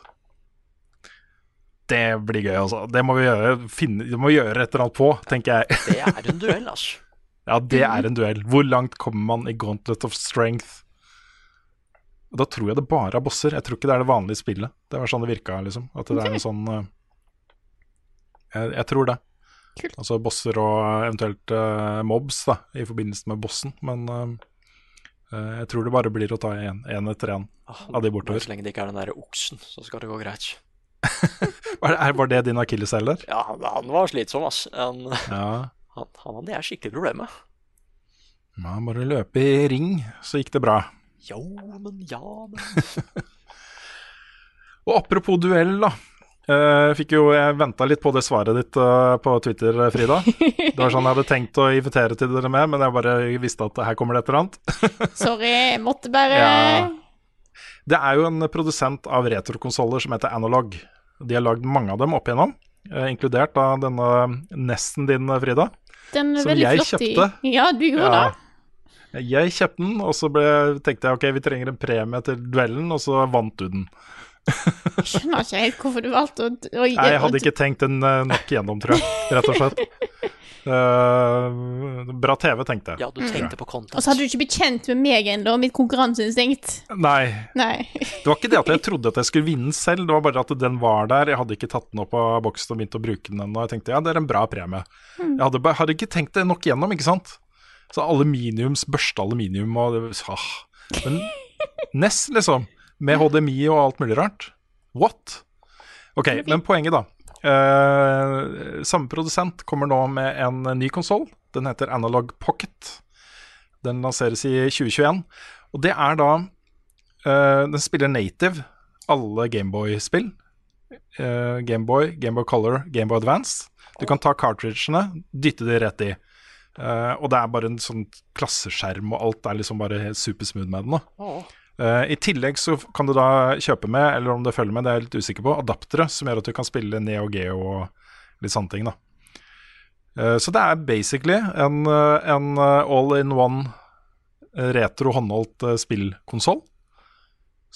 Det blir gøy, altså. Det må vi gjøre, finne, det må vi gjøre et eller annet på, tenker jeg. Det er en duell, altså. [LAUGHS] Ja, det er en duell. Hvor langt kommer man i Gauntlet of Strength? Og Da tror jeg det bare er bosser. Jeg tror ikke det er det vanlige spillet. Det var sånn det virka, liksom. At det er en sånn eh, jeg, jeg tror det. Kult. Altså bosser og eventuelt uh, mobs da, i forbindelse med bossen. Men eh, eh, jeg tror det bare blir å ta én etter én av de bortover. Så lenge det ikke er den der oksen, så skal det gå greit. [LAUGHS] Var det, var det din akilleshæl der? Ja, han, han var slitsom, ass. Han, Ja. [LAUGHS] han, han hadde jeg skikkelig problemer med. ja. Bare løpe i ring, så gikk det bra. Jo, men ja, men [LAUGHS] Og apropos duell, da. Eh, fikk jo, Jeg venta litt på det svaret ditt uh, på Twitter, eh, Frida. Det var sånn Jeg hadde tenkt å invitere til dere med, men jeg bare visste at her kommer det et eller annet. [LAUGHS] Sorry, jeg måtte bare Ja. Det er jo en produsent av retrokonsoller som heter Analog. De har lagd mange av dem opp igjennom, uh, inkludert da denne Nesten din, Frida. Den er Som veldig jeg flott kjøpte. i Ja, du gjorde Ja. det. Jeg kjøpte den, og så ble, tenkte jeg ok, vi trenger en premie til duellen, og så vant du den. Jeg skjønner ikke helt hvorfor du valgte å, å Nei, jeg hadde ikke tenkt den eh, nok gjennom, tror jeg, rett og slett. Uh, bra TV, tenkte jeg. ja, du tenkte på content. Og så hadde du ikke blitt kjent med meg ennå, mitt konkurranseinstinkt. Nei, Nei. det var ikke det at jeg trodde at jeg skulle vinne selv, det var bare at den var der. Jeg hadde ikke tatt den opp av boksen og begynt å bruke den ennå. Jeg tenkte ja, det er en bra premie. Jeg hadde, bare- hadde ikke tenkt det nok gjennom, ikke sant. Så aluminiums, børste aluminium og det, ah. Men [LAUGHS] Ness, liksom. Med HDMI og alt mulig rart. What? Ok, men poenget, da. Uh, samme produsent kommer nå med en ny konsoll. Den heter Analog Pocket. Den lanseres i 2021. Og det er da uh, Den spiller native alle Gameboy-spill. Uh, Gameboy, Gameboy Color, Gameboy Advance. Du kan ta cartridgene, dytte de rett i. Uh, og det er bare en sånn klasseskjerm, og alt er liksom bare supersmooth med den. da. Eh, I tillegg så kan du da kjøpe med, eller om det følger med, det er jeg litt usikker på, adaptere som gjør at du kan spille Neo Geo og litt sånne ting. da. Eh, så det er basically en, eh, en eh, all-in-one eh, retro håndholdt spillkonsoll.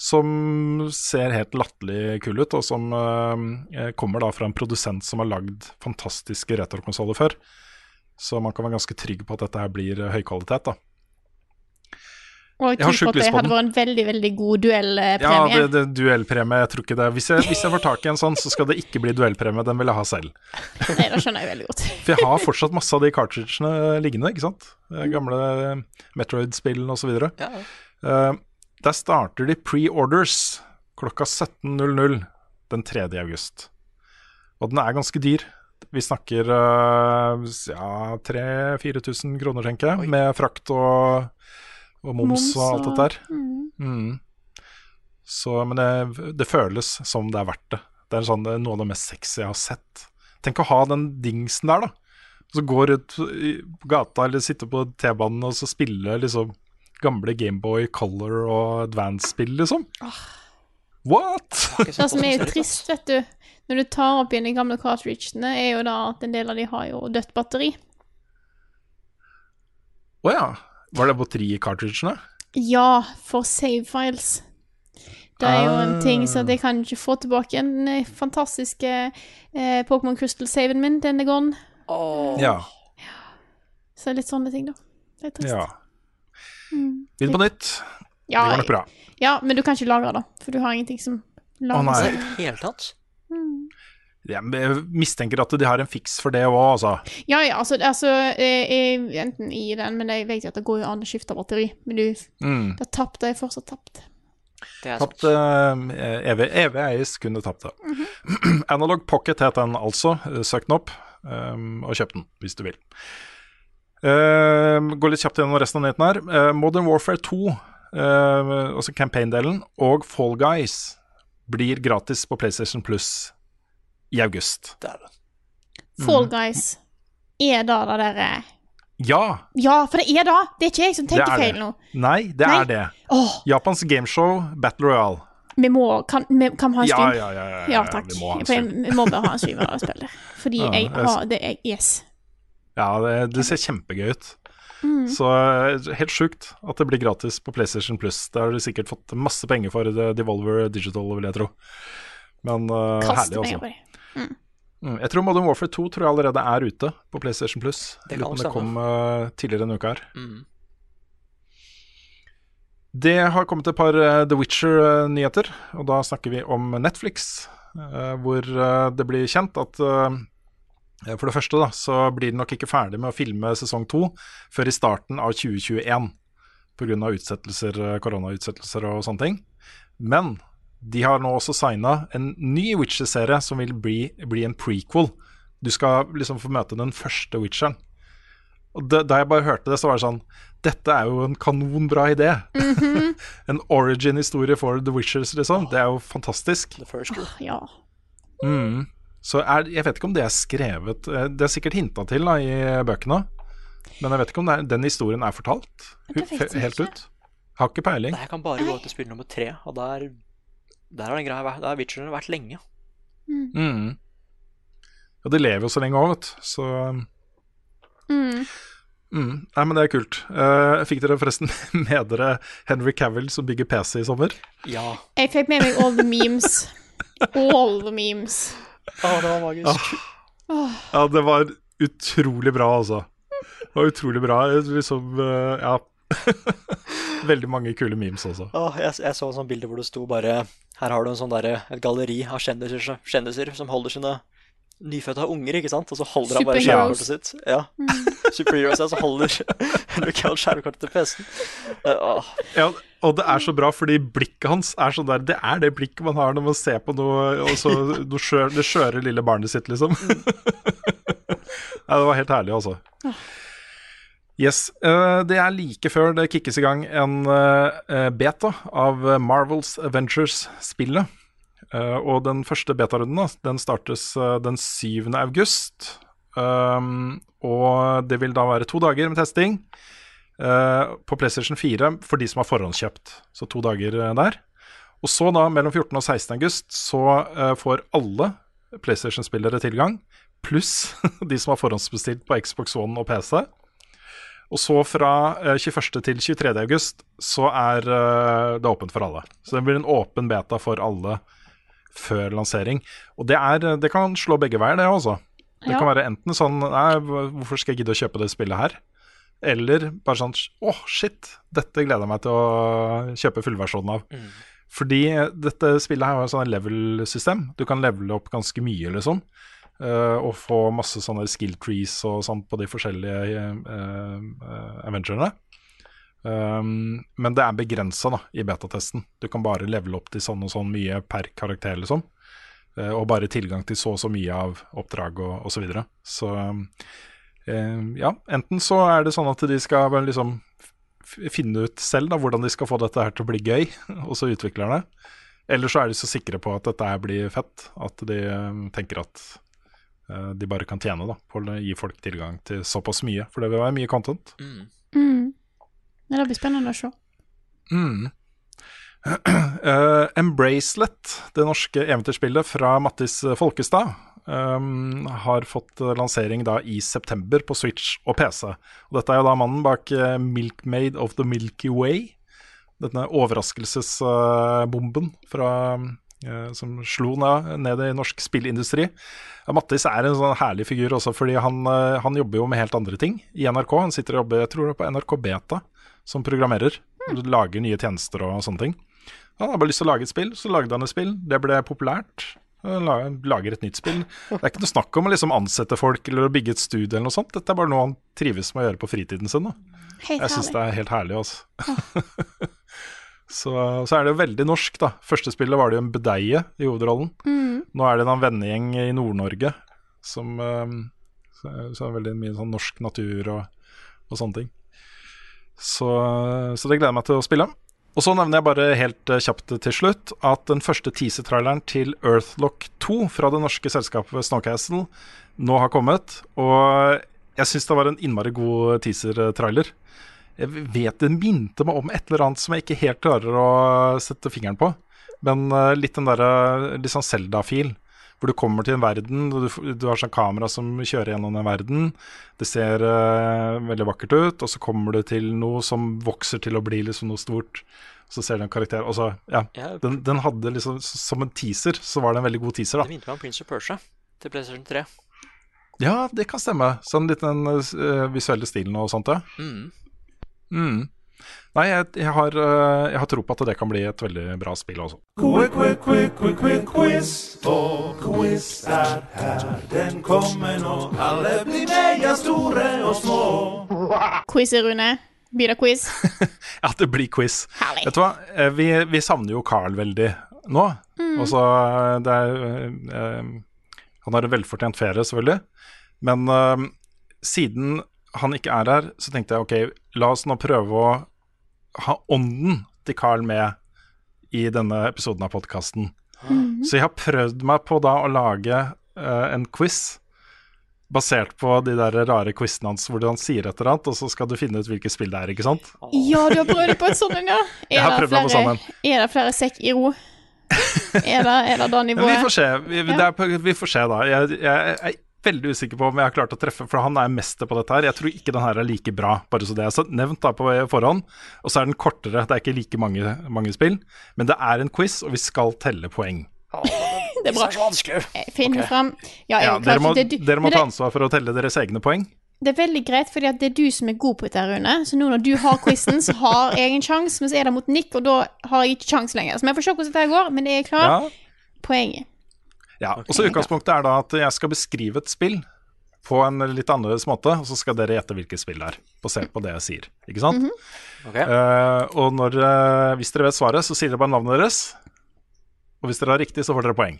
Som ser helt latterlig kul ut, og som kommer da fra en produsent som har lagd fantastiske retrokonsoller før. Så man kan være ganske trygg på at dette her blir høykvalitet, høy kvalitet. da. Og Jeg har jeg sjukt lyst at den. det hadde vært en veldig, veldig god duellpremie. Ja, det, det duellpremie, jeg tror ikke det. Hvis jeg, hvis jeg får tak i en sånn, så skal det ikke bli duellpremie. Den vil jeg ha selv. Nei, [LAUGHS] det skjønner jeg veldig godt. For jeg har fortsatt masse av de cartridgene liggende, ikke sant. Eh, Gamle Metroid-spillene osv. Ja, ja. Uh, der starter de pre-orders klokka 17.00 den 3. august. Og den er ganske dyr. Vi snakker uh, ja, 3000-4000 kroner, tenker jeg, med frakt og, og moms, Moms og alt dette der. Mm. Mm. Så, men det, det føles som det er verdt det. Det er sånn, noe av det mest sexy jeg har sett. Tenk å ha den dingsen der, da. Så gå ut i gata eller sitte på T-banen og så spille liksom gamle Gameboy Color og Advance-spill, liksom. What?! Det som er jo trist, vet du, når du tar opp igjen de gamle cartridgene, er jo da at en del av de har jo dødt batteri. Å ja. Var det på i cartridgene? Ja, for save files. Det er jo en ting så Ah. jeg kan ikke få tilbake den eh, fantastiske eh, Pokémon Crystal-saven min. Den er gone. Ja. Så litt sånne ting, da. Det er trist. ja. Mm. Begynn på nytt. Ja, det går nok bra. Ja, men du kan ikke lagre det, for du har ingenting som Å, lager nei. seg. I det hele tatt? Mm. Jeg mistenker at de har en fiks for det òg, altså. Ja, ja, altså, altså eh, eh, Enten i den, men jeg vet jo at det går jo an å skifte batteri. Men du, Mm. det tapte er fortsatt tapt. Det er Tapt eh, evig, evig eies kunne tapt det. -hmm. [CLEARS THROAT] Analog Pocket het den altså. Søk den opp, um, og kjøp den hvis du vil. Uh, gå litt kjapt gjennom resten av nyheten her. Uh, Modern Warfare 2, eh, altså campaign-delen, og Fall Guys blir gratis på PlayStation Plus i august. Fall Mhm. Guys er da det derre Ja, Ja, for det er da! Det er ikke jeg som tenker er feil nå. Nei, det Nei. er det. Oh. Japans gameshow Battle Royale. vi må Kan vi, kan vi ha en stream? ja, ja, ja, ja, Ja, takk. vi må ha en vi må bare ha en stream av det spillet. [LAUGHS] Fordi Ja, jeg har det er, Yes. Ja, det, det ser kjempegøy ut. Mm. Så eh, helt sjukt at det blir gratis på PlayStation Plus. Det har du sikkert fått masse penger for, det Devolver Digital, vil jeg tro. Men eh, Kaste herlig, penger altså. På. Mm, jeg tror Modern Warfare 2 tror jeg allerede er ute på PlayStation Plus. Det kan det kom uh, tidligere denne uka her. Mm. Det har kommet et par uh, The Witcher-nyheter, og da snakker vi om Netflix. Uh, hvor eh, det blir kjent at eh, for det første da, så blir de nok ikke ferdig med å filme sesong to før i starten av 2021 pga. utsettelser, eh, koronautsettelser og sånne ting. Men de har nå også signa en ny Witcher-serie som vil bli, bli en prequel. Du skal liksom få møte den første Witcheren. Og da, da jeg bare hørte det, så var det sånn Dette er jo en kanonbra idé. [LAUGHS] en origin-historie for The Witchers, liksom. Det er jo fantastisk. The first girl. Ja. Mm. Så er, jeg vet ikke om det er skrevet eh, Det er sikkert hinta til da, i bøkene. Men jeg vet ikke om det er, den historien er fortalt helt ut. Har ikke peiling. Det her kan bare gå til spill nummer tre, og der, der har den greia vært- Der har Witcher vært lenge. Mm. Og de lever jo så lenge òg, vet du. Så Mm. mm. Nei, men det er kult. Uh, fikk dere forresten [LAUGHS] med dere Henry Cavill som bygger PC i sommer? Ja. Jeg fikk med meg all the memes. All the memes. Å, det var magisk. Åh. Ja, det var utrolig bra, altså. Det var utrolig bra. Liksom, uh, ja [LAUGHS] Veldig mange kule memes også. Åh, jeg, jeg så et sånn bilde hvor det sto bare Her har du en sånn der, Et galleri av kjendiser, som- kjendiser som holder sine nyfødte unger, ikke sant? Og så holder han bare Superheroes. skjermkortet sitt. Ja. [LAUGHS] Superheroes, ja, så holder [LAUGHS] Henry Cavill skjermkortet til PC-en. Uh, åh. Ja, og det er så bra, fordi blikket hans er sånn der Det er det blikket man har når man ser på noe, og så noe skjør, det skjøre lille barnet sitt, liksom. ja, det var helt herlig, altså. Yes. eh, det er like før det kickes i gang en eh, beta av Marvels Avengers-spillet. Eh, og den første betarunden den startes eh, den 7. august. Og det vil da være to dager med testing eh, på PlayStation 4 for de som har forhåndskjøpt. Så to dager eh, der. Og så da, mellom 14. og 16. august, så eh, får alle PlayStation-spillere tilgang. Pluss [LAUGHS] de som har forhåndsbestilt på Xbox One og PC. Og så fra eh, 21. til 23. august så er eh, det åpent for alle. Så det blir en åpen beta for alle før lansering. Og det, er, det kan slå begge veier, det også. Det Ja. kan være enten sånn Nei, hvorfor skal jeg gidde å kjøpe det spillet her? Eller bare sånn Å, shit, dette gleder jeg meg til å kjøpe fullversjonen av. Mm. Fordi dette spillet her har et sånn level-system. Du kan levele opp ganske mye, liksom. eh, og få masse sånne skill trees og sånt på de forskjellige uh, aventurene. Um, men det er begrensa i betatesten. Du kan bare levele opp til sånn og sånn mye per karakter, liksom. Uh, og bare tilgang til så og så mye av oppdrag og osv. Så, videre. så uh, ja, enten så er det sånn at de skal vel, liksom finne ut selv da, hvordan de skal få dette her til å bli gøy, [LAUGHS] og så utvikler det. Eller så er de så sikre på at dette her blir fett, at de eh, tenker at eh, de bare kan tjene da, på å gi folk tilgang til såpass mye. For det vil være mye content. Mm. Mm. Det blir spennende å se. Mm. Uh, [CLEARS THROAT] Embracelet, det norske eventyrspillet fra Mattis Folkestad, um, har fått eh, lansering da i september på Switch og PC. Og dette er jo da mannen bak eh, Milkmaid of the Milky Way. Denne overraskelsesbomben fra eh, som slo ned, i norsk spillindustri. Mattis er en sånn herlig figur også, fordi han, eh, han jobber jo med helt andre ting i NRK. Han sitter og jobber jeg tror det er på NRK Beta som programmerer. Lager nye tjenester og sånne ting. Han hadde bare lyst til å lage et spill, så lagde han et spill. Det ble populært. Han Lager et nytt spill. Det er ikke noe snakk om å liksom ansette folk eller å bygge et studio eller noe sånt. Dette er bare noe han trives med å gjøre på fritiden sin. Da. Jeg syns det er helt herlig, altså. [LAUGHS] så, så er det jo veldig norsk, da. Første spillet var det jo en budeie i hovedrollen. Mm. Nå er det en vennegjeng i Nord-Norge som um, så, er veldig mye sånn norsk natur og, og sånne ting. Så, så det gleder jeg meg til å spille. Og så nevner jeg bare helt eh, kjapt til slutt at den første teaser-traileren til Earthlock 2 fra det norske selskapet Snowcastle nå har kommet. Og jeg syns det var en innmari god teaser-trailer. Jeg vet det minte meg om et eller annet som jeg ikke helt klarer å sette fingeren på. Men eh, litt den derre litt sånn Zelda-fil. Hvor du kommer til en verden, og du, du har sånn kamera som kjører gjennom den verden. Det ser uh, veldig vakkert ut, og så kommer du til noe som vokser til å bli liksom noe stort. Så ser du en karakter Og så, ja. Den, den hadde liksom Som en teaser, så var det en veldig god teaser, da. Det minte meg om Prince of Persia til PlayStation 3. Ja, det kan stemme. Sånn litt den uh, visuelle stilen og sånt, ja. Mm. Mm. Nei, jeg, jeg, har, eh, jeg har tro på at det kan bli et veldig bra spill også. Quick, quick, quick, quick, quick, quiz. Og quiz er her, den kommer nå. Alle blir mega store og små. Quiz, Rune. Blir det quiz? [LAUGHS] Ja, det blir quiz. Herlig. Vet du hva, Eh, vi, vi savner jo Carl veldig nå. Mm. Og så eh, det er eh, Han har en velfortjent ferie, selvfølgelig. Men eh, siden han ikke er her, så tenkte jeg ok, la oss nå prøve å ha ånden til Carl med i denne episoden av podkasten. Mm. Så jeg har prøvd meg på da å lage uh, en quiz basert på de der rare quizene hans hvor han sier et eller annet, og så skal du finne ut hvilket spill det er, ikke sant? Ja, du har prøvd på et sånt en, ja. Jeg har Er flere- sånn. Er det flere sekk i ro? [LAUGHS] Er det, er det da Men vi får se, vi, Ja. på- vi får se da. Jeg, jeg er veldig usikker på om jeg har klart å treffe, for han er mester på dette her. Jeg tror ikke den her er like bra, bare så det er så nevnt da på forhånd. Og så er den kortere, det er ikke like mange, mange spill. Men det er en quiz, og vi skal telle poeng. [LAUGHS] Det er bra. så vanskelig. Jeg finner fram Ja, Ja, er dere må, det, er du- dere må det, ta ansvar for å telle deres egne poeng. det er veldig greit, fordi det er du som er god på dette, Rune. Så nå når du har quizen, så har jeg en sjanse, men så er det mot Nick, og da har jeg ikke sjanse lenger. Så vi får se hvordan dette går, men jeg er klar. Ja. Poenget. Ja, og så Utgangspunktet er da at jeg skal beskrive et spill på en litt annerledes måte, og så skal dere gjette hvilket spill det er, basert på det jeg sier. Ikke sant? Ok. uh, og når, uh, hvis dere vet svaret, så sier dere bare navnet deres. Og hvis dere har riktig, så får dere poeng.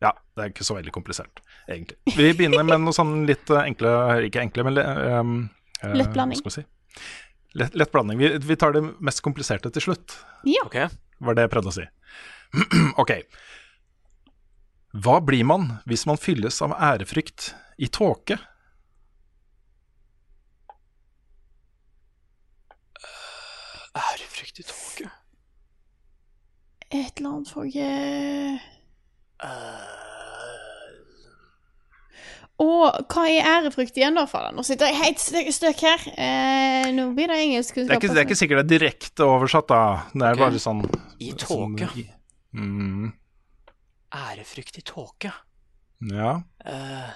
Ja, det er ikke så veldig komplisert, egentlig. Vi begynner med noe sånn litt eh, enkle Ikke enkle, men um, Lett blanding. Hva skal vi si? Lett, lett blanding. Vi, vi tar det mest kompliserte til slutt, Ja. Ok. var det jeg prøvde å si. [CLEARS THROAT] ok. Hva blir man hvis man fylles av ærefrykt i tåke? Ærefrykt i tåke. Et eller annet for eh, Og hva er ærefrykt igjen, da, fader? Nå sitter jeg helt støk her. Eh, nå blir det engelsk. Det er ikke, det er ikke sikkert det er direkte oversatt, da. Det er okay. bare sånn I tåke. Sånn, mm, Ærefrykt i tåke. ja. Eh,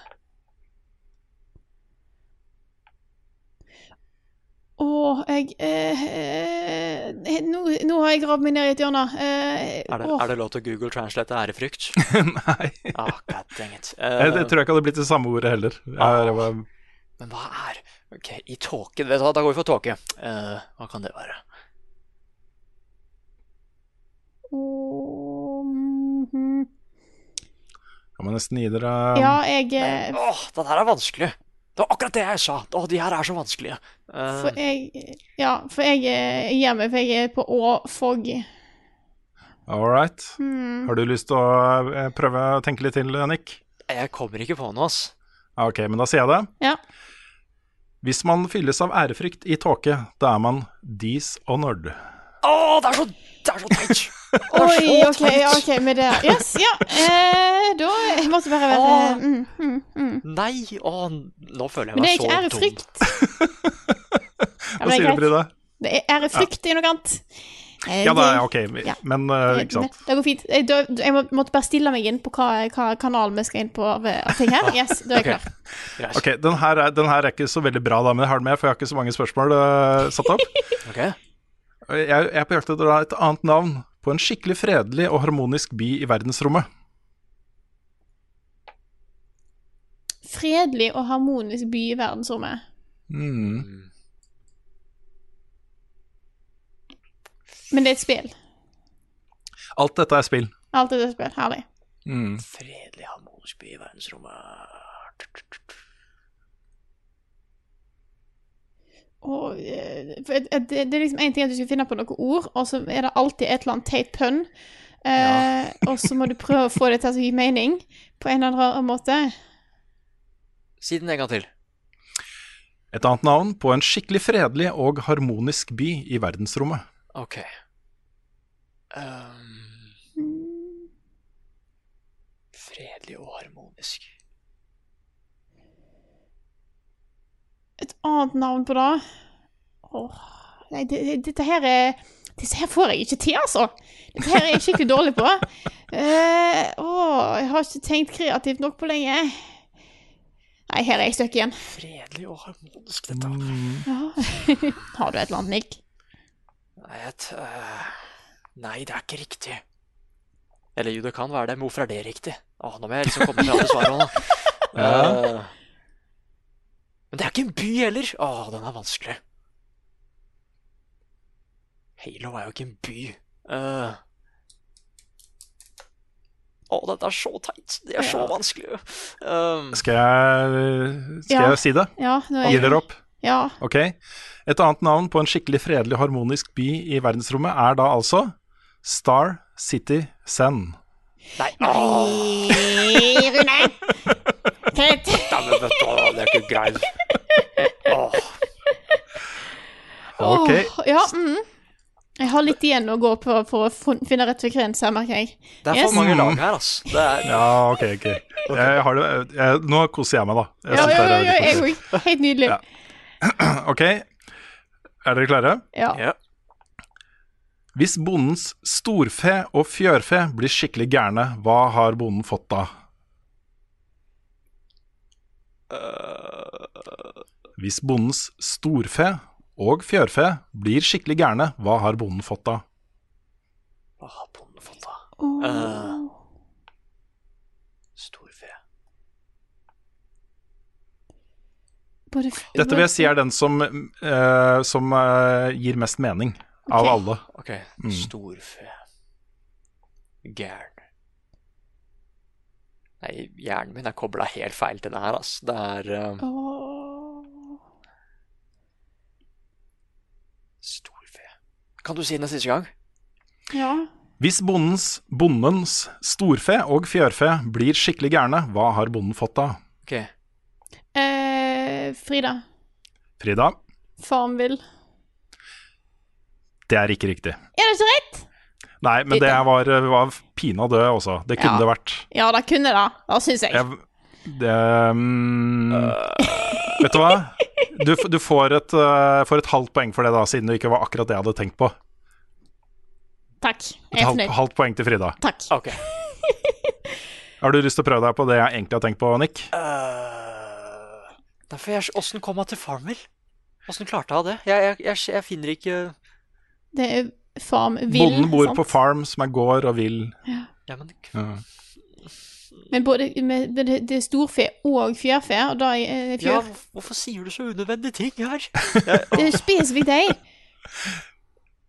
Å, jeg eh, eh, nå, nå har jeg gravd meg ned i et hjørne. Eh, er, det, oh. er det lov til å Google translate ærefrykt? [LAUGHS] Nei. Oh, god dang it. Jeg, Eh, jeg tror jeg ikke hadde blitt det samme ordet heller. Jeg, jeg, var- Men hva er Ok, i tåke Vet du hva, da går vi for tåke. Uh, hva kan det være? Åh, Må nesten gi dere Ja, jeg Men, Åh, den her er vanskelig. Det var akkurat det jeg sa. Åh, de her er så vanskelige. Uh, For jeg Ja, for jeg er hjemme, for jeg er på Å-fog. All right. Mm. Har du lyst til å eh, prøve å tenke litt til, Nick? jeg kommer ikke på noe, ass. Ja, Ok, men da sier jeg det. Ja. Hvis man fylles av ærefrykt i tåke, da er man dishonored. Åh, det er så, det er så teit! Oi, OK, ok, med det Yes, ja. Eh, da jeg måtte bare være Åh. mm, mm, mm. Nei, Å, nå føler jeg meg så dum. Men det er ikke ærefrykt. [LAUGHS] Hva er sier du, Brida? Det er ærefrykt, i noe annet. Eh, Ja, da, ok, ja. men eh, ikke sant. Det går fint. Jeg, jeg må, måtte bare stille meg inn på hva, hva kanal vi skal inn på av ting her. [LAUGHS] Yes, da er jeg okay. klar. Ok, den her, er, den her er ikke så veldig bra, da, men jeg har den med, for jeg har ikke så mange spørsmål uh, satt opp. [LAUGHS] okay. Jeg, jeg er på jakt etter et annet navn på en skikkelig fredelig og harmonisk by i verdensrommet. Fredelig og harmonisk by i verdensrommet. Mm. Men det er et spill. Alt dette er spill. Alt dette er spill. Herlig. Mm. Fredelig harmonisk by i verdensrommet. Og, eh, det, det er liksom én ting at du skal finne på noen ord, og så er det alltid et eller annet teit pønn. Eh, og så må du prøve å få det til å gi mening på en eller annen måte. Si den en gang til. Et annet navn på en skikkelig fredelig og harmonisk by i verdensrommet. Ok. Um, fredelig og harmonisk. Et annet navn på det Åh, Nei, det, det, dette her er Disse her får jeg ikke til, altså. Dette her er jeg skikkelig dårlig på. Uh, åh, jeg har ikke tenkt kreativt nok på lenge. Nei, her er jeg stuck igjen. Fredelig og harmonisk, dette. Ja. [LAUGHS] har du et eller annet, Nick? Nei, et, uh, nei, det er ikke riktig. Eller jo, det kan være det, men hvorfor er det riktig? Åh, nå må jeg liksom komme med alle svarene. [LAUGHS] Ja. Eh, men det er ikke en by heller. Åh, den er vanskelig. Halo er jo ikke en by. Uh, Å, dette er så teit. Det er så Ja. vanskelig. Um, Skal jeg, skal Ja. jeg si det? Ja, er Gir dere opp? Ja. Ok. Et annet navn på en skikkelig fredelig harmonisk by i verdensrommet er da altså Star City Sen nei, Nei, Rune! [LAUGHS] Teit. Vet du, det er ikke greit. Åh, Ok. Åh, ja, mm. Jeg har litt igjen å gå på for å finne rett frekvens her, merker jeg. det er Yes. for mange lag her, altså. Det er, Ja, ok, ok. Jeg har det, jeg, nå koser jeg meg, da. Jeg Ja, ja, ja, ja, jeg òg. Helt nydelig. Ja. [CLEARS THROAT] Ok, er dere klare? Ja. ja. Hvis bondens storfe og fjørfe blir skikkelig gærne, hva har bonden fått da? Hvis bondens storfe og fjørfe blir skikkelig gærne, hva har bonden fått da? Hva har bonden fått, da? Oh. Uh, Storfe. Dette vil jeg si er den som, uh, som uh, gir mest mening av alle. Ok, Mm. storfe. Gæren. Nei, hjernen min er kobla helt feil til det her, ass. Det er eh, oh. storfe. Kan du si den siste gang? Ja. Hvis bondens, bondens storfe og fjørfe blir skikkelig gærne, hva har bonden fått da? Ok. Eh, Frida. Frida, vil. det er ikke riktig. Er det ikke rett? Nei, men det var, var pinadø også. Det kunne Ja. det vært. Ja, det kunne det. Det syns jeg. Jeg, det um, Vet du hva? Du, du får, et, uh, får et halvt poeng for det, da, siden det ikke var akkurat det jeg hadde tenkt på. Takk. Et Jeg er halvt, Et halvt poeng til Frida. Takk. Ok. [LAUGHS] Har du lyst til å prøve deg på det jeg egentlig har tenkt på, Nick? Uh, derfor jeg Åssen kom jeg til Farmer? Åssen klarte jeg det? Jeg, jeg, jeg, jeg finner ikke Det er Farmville. Bonden bor sant? på farm, som er gård og vill. Ja, men Ja. Men både med, med det, det er storfe og fjørfe, og da er Ja, fjør... Ja, hvorfor sier du så unødvendige ting her? [LAUGHS] Det er spesifikt deg.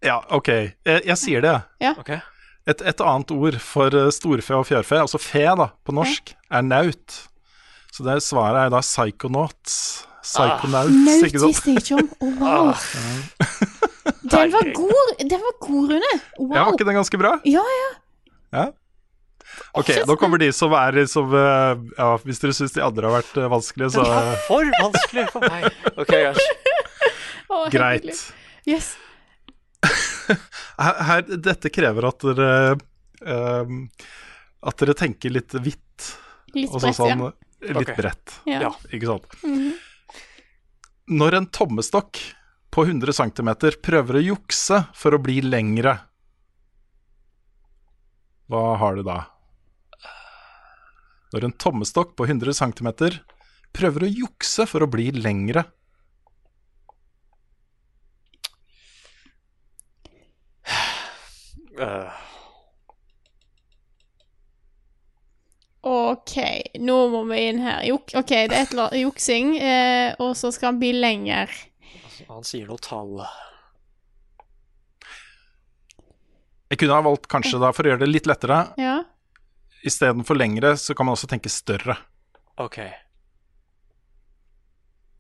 Ja, OK. Jeg, jeg sier det. Ok. Et, et annet ord for eh, storfe og fjørfe, altså fe da, på norsk, er naut. Så det svaret er da psychonauts. Psychonauts, ah. ikke sant? visste jeg ikke om. Oh, wow. Den var god, den var god, Rune. Wow. Ja, var ikke den ganske bra? Ja, ja. Ja. Ok, nå kommer de som er liksom eh, Ja, hvis dere syns de andre har vært eh, vanskelige, så For vanskelig for meg. Ok, [LAUGHS] yes. oh, greit. Yes. Her, her, dette krever at dere um, At dere tenker litt hvitt. Litt og bredt, sånn, ja. Litt okay. bredt, Ja. Ja. ikke sant. Mhm. Når en tommestokk på 100 cm prøver å jukse for å bli lengre, hva har du da? Når en tommestokk på 100 cm prøver å jukse for å bli lengre, OK, nå må vi inn her. Juk OK, det er et juksing, eh, og så skal han bli lenger. Han sier noe tall. Jeg kunne ha valgt kanskje da, for å gjøre det litt lettere, Ja. istedenfor lengre, så kan man også tenke større. Ok.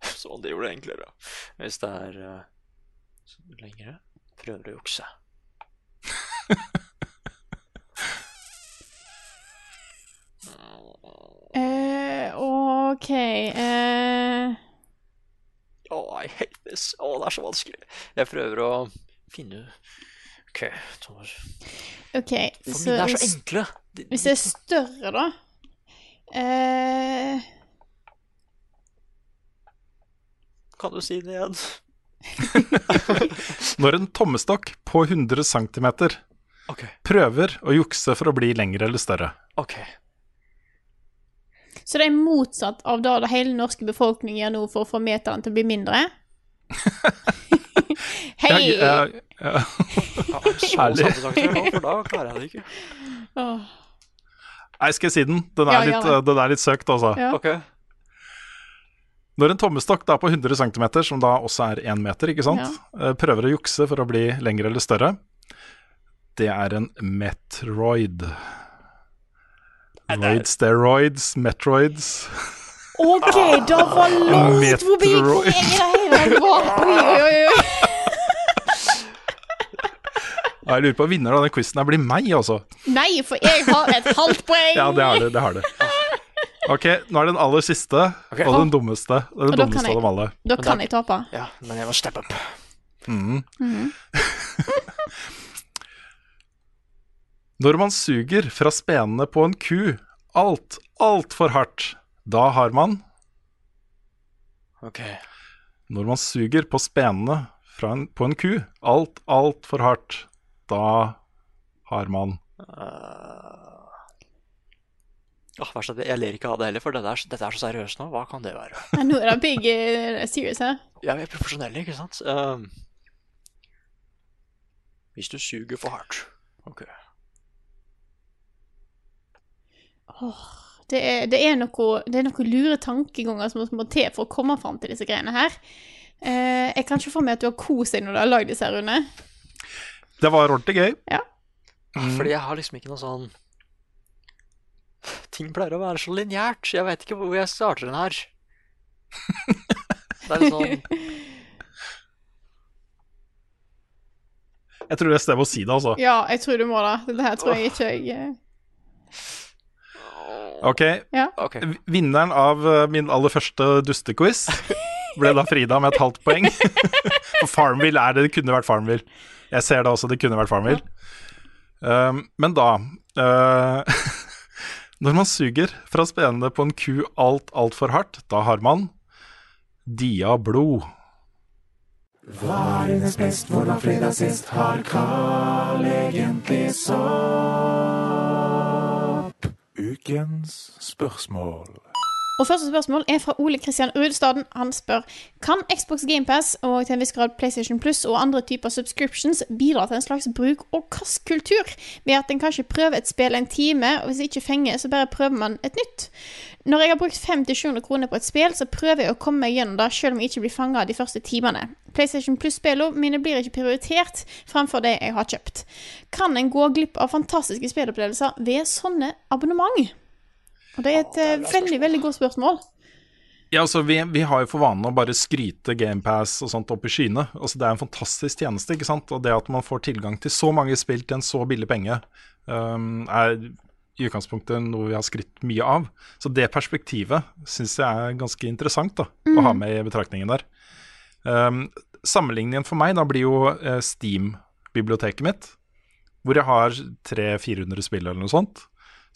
[LAUGHS] Sånn, det gjorde det enklere. Hvis det er uh, lengre, prøver å jukse. uh, [LAUGHS] OK eh, Oh, I hate this. Å, det er så vanskelig. Jeg prøver å finne OK, Thomas. Okay, For så mine er så hvis, enkle. De- hvis det er større, da eh, Kan du si det igjen? [LAUGHS] Når en tommestokk på 100 cm okay. prøver å jukse for å bli lengre eller større. ok. Så det er motsatt av det hele den norske befolkningen gjør nå for å få meteren til å bli mindre? [LAUGHS] Hei! Ja, Ja, så Herlig. for da klarer jeg det ikke. Nei, skal jeg si den? Den er, litt, den er litt søkt, altså. ja. OK. Når en tommestokk da på 100 cm, som da også er 1 meter, ikke sant, eh, prøver å jukse for å bli lengre eller større, det er en metroid. Roid steroids, metroids OK, da var [LAUGHS] langt forbi var. Oi, oi, oi, oi. Jeg lurer på vinneren av den quizen her blir meg, altså. Nei, for jeg har et halvt poeng! [LAUGHS] Ja, det har det. det har det. Ok, nå er det den aller siste, okay. og den dummeste. Den Og dummeste jeg- av dem alle. Da kan jeg tape. Ja, men jeg må steppe opp. Mhm. Når man suger fra spenene på en ku alt, altfor hardt, da har man OK. Når man suger på spenene fra en, på en ku alt, altfor hardt, da har man uh... oh, jeg, jeg ler ikke av det heller, for dette er, dette er så seriøst nå. Hva kan det være? [LAUGHS] Nå er det big eh, serious her. Ja, vi er profesjonelle, ikke sant? Um, hvis du suger for hardt. OK. Det er, det er noe, det er noe lure tankeganger som må til for å komme fram til disse greiene her. Eh, jeg kan ikke få med at du har kost deg når du har lagd disse her, Rune. Det var ordentlig gøy. Ja. Fordi jeg har liksom ikke noe sånn [LAUGHS] Ting pleier å være så lineært. Jeg veit ikke hvor jeg starter den her. Det er litt sånn Jeg tror det er sted å si det, altså. Ja, jeg tror du må det. Dette her tror jeg ikke jeg eh, Ok, Ja. okay. Vinneren av eh, min aller første dustequiz [LAUGHS] ble da Frida med et halvt poeng. [LAUGHS] For Farmville er det, det kunne vært Farmville. Jeg ser det også, det kunne vært Farmville. Um, men da uh, [LAUGHS] Når man suger fra spenene på en ku alt, altfor hardt, da har man Diablo. Hva er hennes best, hvordan frida fredag sist? Har Carl egentlig sopp? Ukens spørsmål. Og første spørsmål er fra Ole Kristian Rudstaden. Han spør Kan Xbox GamePass og til en viss grad PlayStation Plus og andre typer subscriptions bidra til en slags bruk- og kastkultur? Ved at en kanskje prøver et spill en time, og hvis det ikke fenger, så bare prøver man et nytt. Når jeg har brukt 500-700 kroner på et spill, så prøver jeg å komme meg gjennom det, selv om jeg ikke blir fanga de første timene. PlayStation Plus-spillene mine blir ikke prioritert fremfor det jeg har kjøpt. Kan en gå glipp av fantastiske spillopplevelser ved sånne abonnement? Og det er et eh, veldig, veldig godt spørsmål. Ja, altså vi, vi har jo for vane å bare skryte GamePass og sånt opp i skyene. Altså Det er en fantastisk tjeneste, ikke sant. Og det at man får tilgang til så mange spill til en så billig penge, um, er i utgangspunktet noe vi har skrytt mye av. Så det perspektivet syns jeg er ganske interessant da, å ha med i betraktningen der. Um, sammenligningen for meg da blir jo uh, Steam-biblioteket mitt, hvor jeg har 300-400 spill eller noe sånt.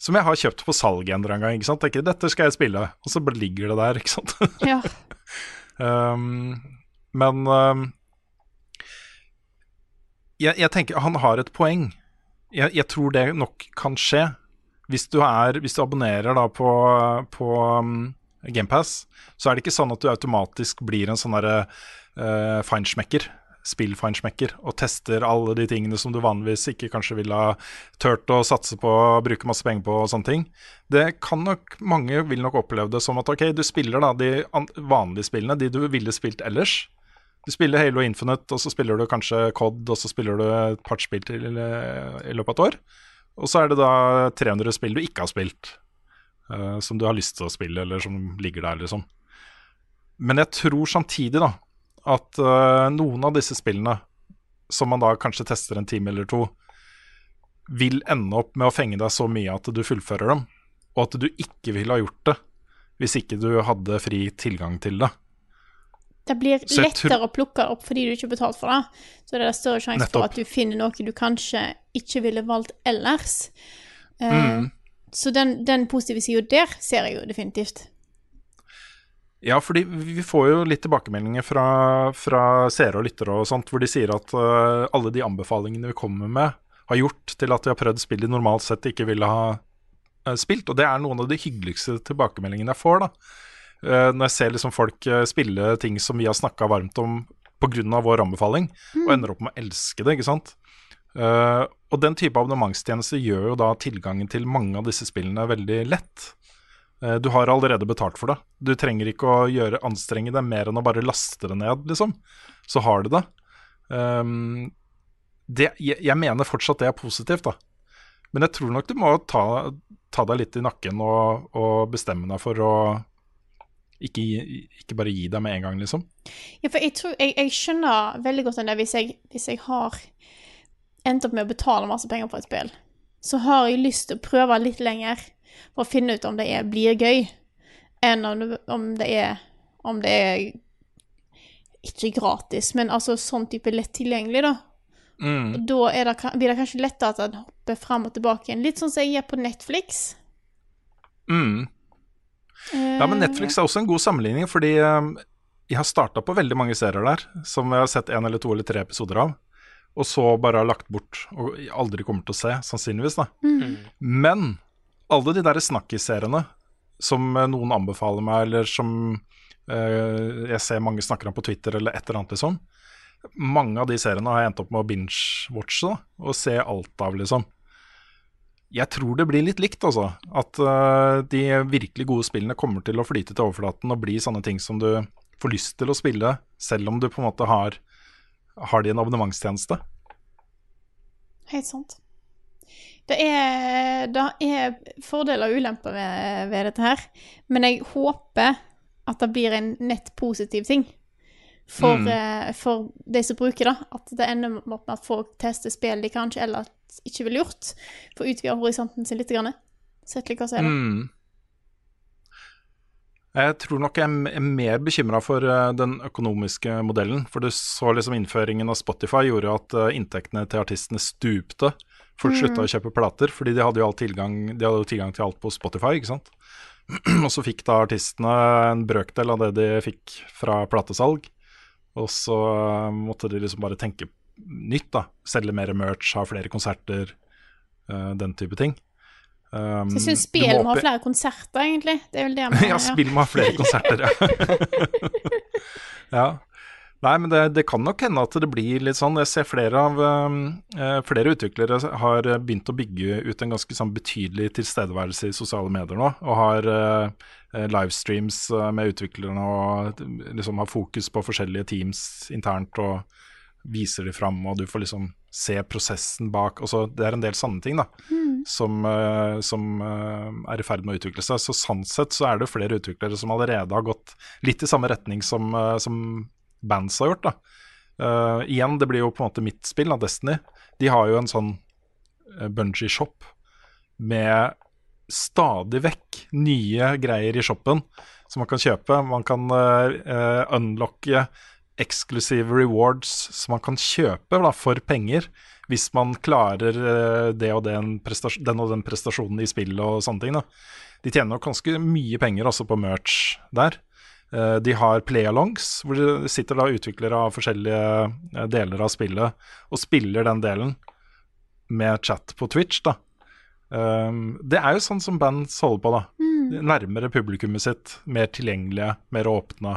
Som jeg har kjøpt på salg en eller annen gang. ikke sant? Tenker, Dette skal jeg spille, og så ligger det der, [LAUGHS] ikke sant. Ja. Um, men um, jeg, jeg tenker han har et poeng. Jeg, jeg tror det nok kan skje. Hvis du, er, hvis du abonnerer da på, på um, GamePass, så er det ikke sånn at du automatisk blir en sånn derre uh, feinschmecker, spill-feinschmecker, og tester alle de tingene som du vanligvis ikke kanskje ville ha turt å satse på, bruke masse penger på og sånne ting. Det kan nok, Mange vil nok oppleve det som at ok, du spiller da de vanlige spillene, de du ville spilt ellers. Du spiller Halo Infinite, og så spiller du kanskje COD, og så spiller du et par spill til eh, i løpet av et år. Og så er det da 300 spill du ikke har spilt, uh, som du har lyst til å spille, eller som ligger der, liksom. Men jeg tror samtidig, da, at uh, noen av disse spillene, som man da kanskje tester en time eller to, vil ende opp med å fenge deg så mye at du fullfører dem, og at du ikke ville ha gjort det hvis ikke du hadde fri tilgang til det. Det blir lettere å plukke opp fordi du ikke har betalt for det. Så det er større sjanse for at du finner noe du kanskje ikke ville valgt ellers. Eh, Mm. Så den, den positive sida der ser jeg jo definitivt. Ja, fordi vi får jo litt tilbakemeldinger fra, fra seere og lyttere og sånt, hvor de sier at uh, alle de anbefalingene vi kommer med, har gjort til at de har prøvd spill de normalt sett ikke ville ha uh, spilt. Og det er noen av de hyggeligste tilbakemeldingene jeg får, da. Uh, når jeg ser liksom folk spille ting som vi har snakka varmt om pga. vår anbefaling, og ender opp med å elske det, ikke sant. Og den type abonnementstjeneste gjør jo da tilgangen til mange av disse spillene veldig lett. Eh, Du har allerede betalt for det. Du trenger ikke å gjøre anstrenge deg mer enn å bare laste det ned, liksom. Så har du det. Um, det jeg, jeg mener fortsatt det er positivt, da. Men jeg tror nok du må ta, ta deg litt i nakken og, og bestemme deg for å ikke, ikke bare gi deg med en gang, liksom. Ja, for jeg, tror, jeg, jeg skjønner veldig godt den der hvis hvis jeg har endt opp med å betale masse penger for et spill, så har jeg lyst til å prøve litt lenger for å finne ut om det er, blir gøy, enn om det, om det er om det er ikke gratis, men altså sånn type lett tilgjengelig, da. Mm. Og da er det, blir det kanskje lettere at en hopper fram og tilbake igjen. Litt sånn som jeg gjør på Netflix. Mm. Ja, men Netflix er også en god sammenligning, fordi um, jeg har starta på veldig mange serier der, som jeg har sett en eller to eller tre episoder av, og så bare har lagt bort og aldri kommer til å se, sannsynligvis, da. Mm. Men alle de der snakkisseriene som eh, noen anbefaler meg, eller som eh, jeg ser mange snakker om på Twitter, eller et eller annet, liksom. Mange av de seriene har jeg endt opp med å binge-watche og se alt av, liksom. Jeg tror det blir litt likt, altså. At eh, de virkelig gode spillene kommer til å flyte til overflaten og bli sånne ting som du får lyst til å spille, selv om du på en måte har, har de en abonnementstjeneste. Helt sant. Det er, det er fordeler og ulemper ved, ved dette her, men jeg håper at det blir en nett positiv ting for, Mm. eh, for de som bruker det. At det ender opp med at folk tester spill de kanskje ellers ikke ville gjort, for å utvide horisonten sin litt. Grann. Sett litt hva som er det. Mm. Jeg tror nok jeg er er mer bekymra for eh, den økonomiske modellen. For du så liksom innføringen av Spotify gjorde at eh, inntektene til artistene stupte. Folk Mm. slutta å kjøpe plater, fordi de hadde jo tilgang, de hadde tilgang til alt på Spotify, ikke sant. [CLEARS THROAT] og så fikk da artistene en brøkdel av det de fikk fra platesalg. Og så eh, måtte de liksom bare tenke nytt, da. Selge mer merch, ha flere konserter, uh, den type ting. Um, Så jeg syns spill må ha flere konserter, egentlig. Det er vel det [LAUGHS] vi ja, spill må ha flere konserter, ja. [LAUGHS] [LAUGHS] ja. Nei, men det, det kan nok hende at det blir litt sånn. Jeg ser flere av eh, flere utviklere har begynt å bygge ut en ganske sånn betydelig tilstedeværelse i sosiale medier nå. Og har eh, livestreams eh, med utviklerne og liksom har fokus på forskjellige teams internt og viser de fram, og du får liksom se prosessen bak. Altså, det er en del sanne ting da, som, eh, som eh, er i ferd med å utvikle seg. Så sannsett så er det flere utviklere som allerede har gått litt i samme retning som, eh, som bands har gjort. da. Uh, igjen, det blir jo på en måte mitt spill, da, Destiny. De har jo en sånn uh, bungee-shop med stadig vekk nye greier i shoppen som man kan kjøpe. Man kan uh, unlocke eksklusive rewards som man kan kjøpe da, for penger, hvis man klarer eh, det og den, den og den prestasjonen i spillet og sånne ting. Da. De tjener nok ganske mye penger også på merch der. Eh, de har play-alongs, hvor det sitter da utviklere av forskjellige eh, deler av spillet og spiller den delen med chat på Twitch. da. Um, det er jo sånn som bands holder på, da. Nærmere publikummet sitt, mer tilgjengelige, mer åpne.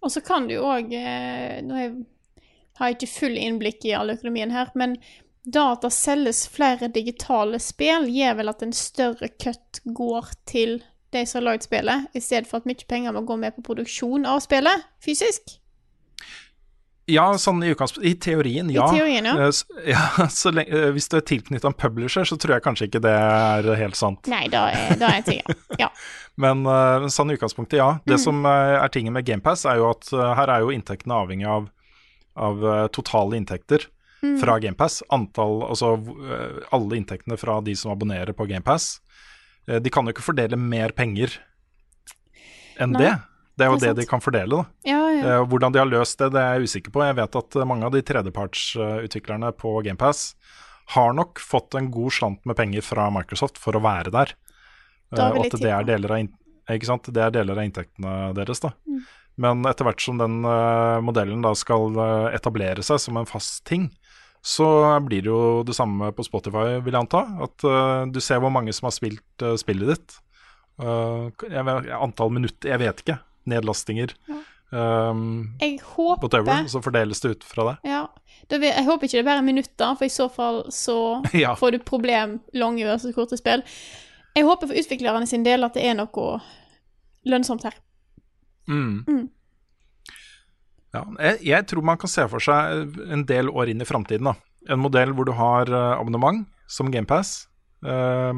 Og så kan du òg eh, Nå har jeg ikke full innblikk i all økonomien her, men da at det selges flere digitale spill, gjør vel at en større cut går til de som har lagd spillet, i stedet for at mye penger må gå med på produksjon av spillet fysisk. Ja, sånn i utgangspunktet I teorien, I teorien, ja. Eh, [LAUGHS] ja så lenge, eh, hvis du er tilknyttet en publisher, så tror jeg kanskje ikke det er helt sant. Nei, da er, da er jeg ja. ja. [LAUGHS] Men eh, sånn i utgangspunktet, ja. Det Mm. som eh, er tingen med GamePass, er jo at eh, her er jo inntektene avhengig av, av eh, totale inntekter Mm. fra GamePass. Antall, altså eh, alle inntektene fra de som abonnerer på GamePass. Uh, de kan jo ikke fordele mer penger enn Nei, det. Det er jo det det, de kan fordele, da. Ja, ja. Eh, hvordan de har løst det, det er jeg usikker på. Jeg vet at eh, mange av de tredjepartsutviklerne på GamePass har nok fått en god slant med penger fra Microsoft for å være der. Eh, og at det er, deler av, det er deler av inntektene deres. da. Mm. Men etter hvert som den eh, modellen da skal eh, etablere seg som en fast ting, så blir det jo det samme på Spotify, vil jeg anta. At uh, du ser hvor mange som har spilt uh, spillet ditt. Uh, jeg antall minutter, jeg vet ikke. Nedlastinger. Um, Jeg håper whatever, så fordeles det ut fra det. Ja. Vil, jeg håper ikke det er bare minutter, for i så fall så [LAUGHS] Ja. får du problem lange versus korte spill. Jeg håper for utviklerne sin del at det er noe lønnsomt her. Mm. Mm. Ja, jeg, jeg tror man kan se for seg en del år inn i framtiden. En modell hvor du har eh, abonnement, som GamePass, Eh,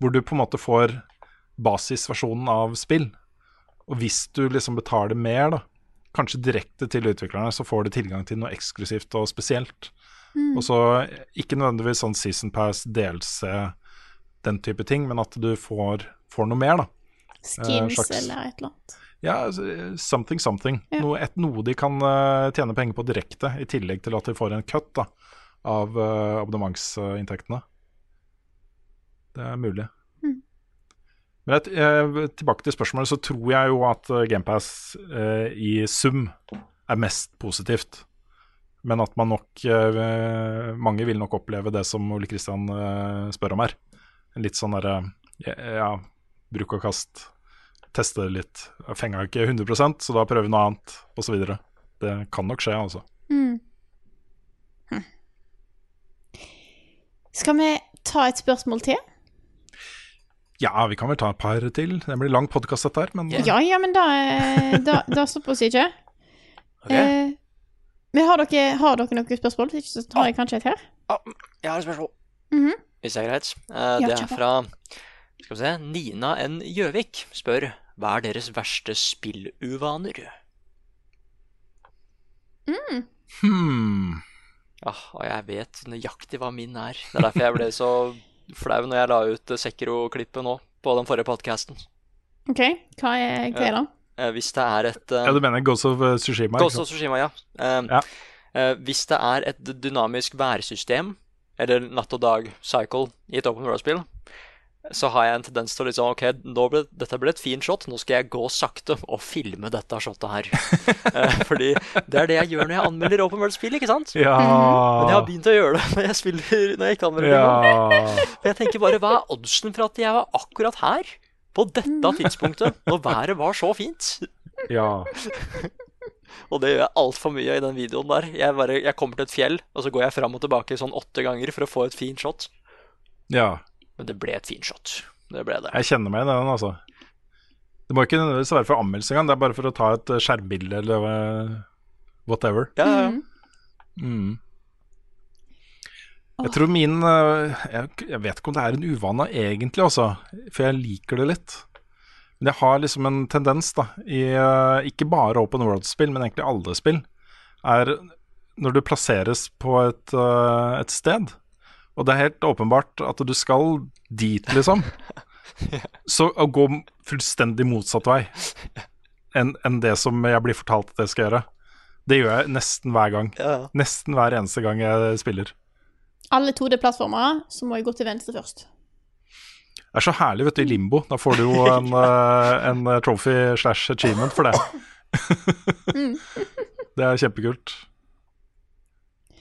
hvor du på en måte får basisversjonen av spill. Og hvis du liksom betaler mer, da, kanskje direkte til utviklerne, så får du tilgang til noe eksklusivt og spesielt. Mm. Og så ikke nødvendigvis sånn Season Pass, DLC, den type ting, men at du får, får noe mer, da. Skins slags- eller et eller annet. Ja, altså, something something. Ja. Noe, et, noe de kan eh, tjene penger på direkte, i tillegg til at de får en cut da, av abonnementsinntektene. Det er mulig. Mm. Men eh, tilbake til spørsmålet, så tror jeg jo at GamePass eh, i sum er mest positivt. Men at man nok eh, Mange vil nok oppleve det som Ole Kristian eh, spør om her. En litt sånn derre ja, ja, bruk og kast teste det litt. Jeg fenga ikke 100 så da prøver vi noe annet, osv. Det kan nok skje, altså. Mm. Hm. Skal vi ta et spørsmål til? Ja, vi kan vel ta et par til. Det blir lang podkast, dette her, men Ja, ja, men da, eh, da, da stopper oss ikke. [LAUGHS] Eh, men har dere, har dere noen spørsmål? Hvis Ikke så tar jeg kanskje et her. Jeg har et spørsmål, Mhm. hvis det er greit. Eh, det er fra skal vi se, Nina N. Gjøvik spør hva er deres verste spilluvaner? Mm. hmm. Ja, og jeg vet nøyaktig hva min er. Det er derfor jeg ble så flau når jeg la ut eh, Sekiro-klippet nå på den forrige podkasten. OK, hva er, hva er det? Hvis det er et eh, Ja, du mener Ghost of Sushima? Tsushima? Ghost of Sushima, Tsushima, ja. Eh, Ja. eh, hvis det er et dynamisk værsystem, eller natt og dag-cycle i et open world-spill, så har jeg en tendens til å liksom Ok, ble, dette ble et fint shot, nå skal jeg gå sakte og filme dette shotet her. [LAUGHS] Eh, fordi det er det jeg gjør når jeg anmelder open world-spill, ikke sant? Ja. Men jeg har begynt å gjøre det [LAUGHS] når jeg spiller Når jeg ikke anmelder Ja. det. For jeg tenker bare, hva er oddsen for at jeg var akkurat her? På dette tidspunktet, når været var så fint? ja. [LAUGHS] Og det gjør jeg altfor mye i den videoen der. Jeg, bare, jeg kommer til et fjell, og så går jeg fram og tilbake sånn åtte ganger for å få et fint shot. Ja, Men det ble et fint shot. Det ble det. jeg kjenner meg i den, altså. Det må ikke nødvendigvis være for anmeldelse engang, det er bare for å ta et eh, skjermbilde eller eh, whatever. Ja, ja, ja. Mm. Jeg tror min eh, jeg, vet ikke om det er en uvane egentlig, altså. For jeg liker det litt. Men jeg har liksom en tendens, da, i ikke bare Open World-spill, men egentlig alle spill, er når du plasseres på et, et sted, og det er helt åpenbart at du skal dit, liksom, [LAUGHS] så å gå fullstendig motsatt vei enn en det som jeg blir fortalt at jeg skal gjøre, det gjør jeg nesten hver gang. Ja, ja. Nesten hver eneste gang jeg spiller. Alle 2D-plattformer, så må jeg gå til venstre først. Det er så herlig, vet du, i limbo. Da får du jo [LAUGHS] en, eh, en trophy slash achievement for det. [LAUGHS] det er kjempekult.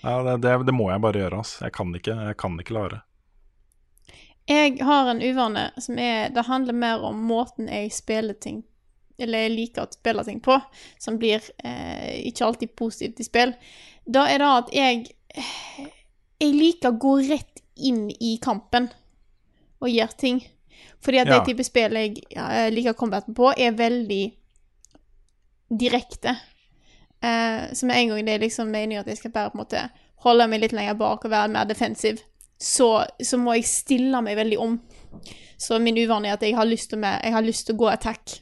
Ja, det, det, det må jeg bare gjøre, altså. Jeg kan ikke, jeg kan ikke la være. Jeg har en uvane som er Det handler mer om måten jeg spiller ting Eller jeg liker å spille ting på, som blir eh, ikke alltid positivt i spill. Da er det at jeg Jeg liker å gå rett inn i kampen og gjøre ting. Fordi at Ja. det type spill jeg ja, liker combaten på, er veldig direkte. Eh, så med en gang det er liksom meningen at jeg skal bare på en måte holde meg litt lenger bak og være mer defensiv, så, så må jeg stille meg veldig om. Så min uvane er at jeg har lyst til, med, jeg har lyst til å gå attack.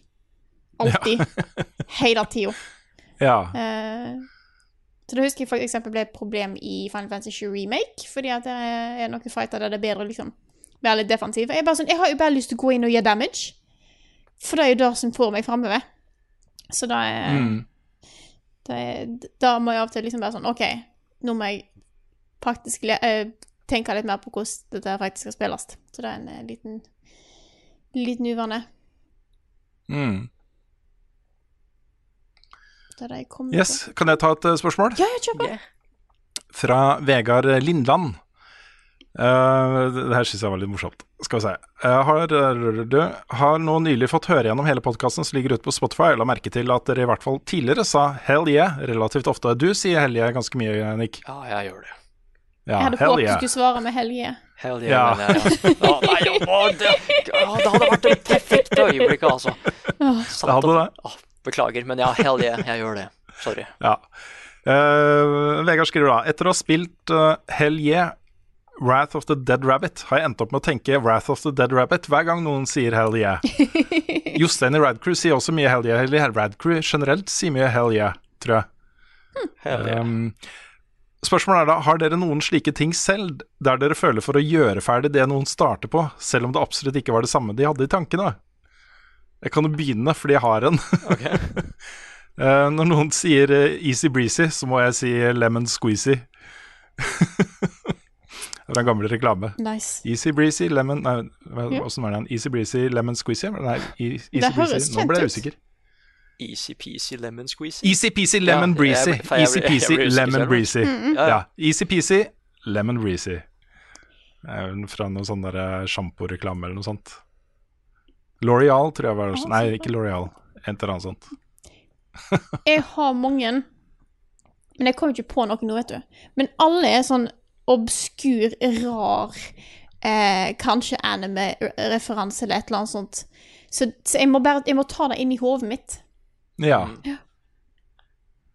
Alltid. [LAUGHS] Hele tida. Ja. Eh, så det husker jeg for eksempel ble et problem i Final Fantasy Remake, fordi at det er noen fighter der det er bedre å liksom være litt defensiv. Jeg, sånn, jeg har jo bare lyst til å gå inn og gjøre damage, for det er jo det som får meg framover. Så da er, Mm. Da er Da må jeg av og til liksom være sånn OK, nå må jeg faktisk le eh, tenke litt mer på hvordan dette faktisk skal spilles. Så det er en eh, liten liten uvane. Mm. Det er det jeg kommer Yes, kan jeg ta et eh, spørsmål? Ja, jeg kjør på. Fra Vegard Lindland. Eh, det her syns jeg var litt morsomt. Skal vi se. Jeg har, du har nå nylig fått høre gjennom hele podkasten som ligger ute på Spotify. Jeg la merke til at dere i hvert fall tidligere sa 'hell yeah' relativt ofte. Du sier 'hell yeah' ganske mye, Nick. Ja, jeg gjør det. Ja, jeg hadde håpet yeah. du skulle svare med Helge. Hell Ja. men ja. nei, å, det, å, det hadde vært et perfekt øyeblikk, altså. Satt Det hadde og- det. Å, beklager, men ja, hell yeah, jeg gjør det. Sorry. Ja. Uh, Vegard skriver da Etter å ha spilt uh, Hell Yeah, Wrath of the Dead Rabbit, har jeg endt opp med å tenke Wrath of the Dead Rabbit hver gang noen sier Hell Yeah. [LAUGHS] Jostein i Radcrew sier også mye Hell Yeah. Eller Radcrew generelt sier mye Hell Yeah, tror jeg. Hell yeah. Um, spørsmålet er da, har dere noen slike ting selv, der dere føler for å gjøre ferdig det noen starter på, selv om det absolutt ikke var det samme de hadde i tankene? Jeg kan jo begynne, fordi jeg har en. [LAUGHS] Eh, når noen sier eh, easy breezy, så må jeg si lemon squeezy. [LAUGHS] det er en gammel reklame. Nice. Easy breezy, lemon Nei, Ja. var den? Easy breezy, lemon squeezy? Nei, e- easy Det høres breezy. Nå ble jeg usikker. Easy-peasy lemon squeezy. Easy peasy, lemon Ja, breezy. jeg ble- for jeg Easy ble- jeg peasy, lemon breezy. Ja. Ja, easy peasy, lemon breezy. Fra noe sånn der sjamporeklame eller noe sånt. L'Oreal, tror jeg var det. Nei, ikke L'Oreal. Et eller annet sånt. Jeg har mange, men jeg kommer ikke på noe nå, vet du. Men alle er sånn obskur, rar, eh, kanskje anime-referanse eller et eller annet sånt. Så, så jeg, må bare, jeg må ta det inn i hodet mitt. Ja.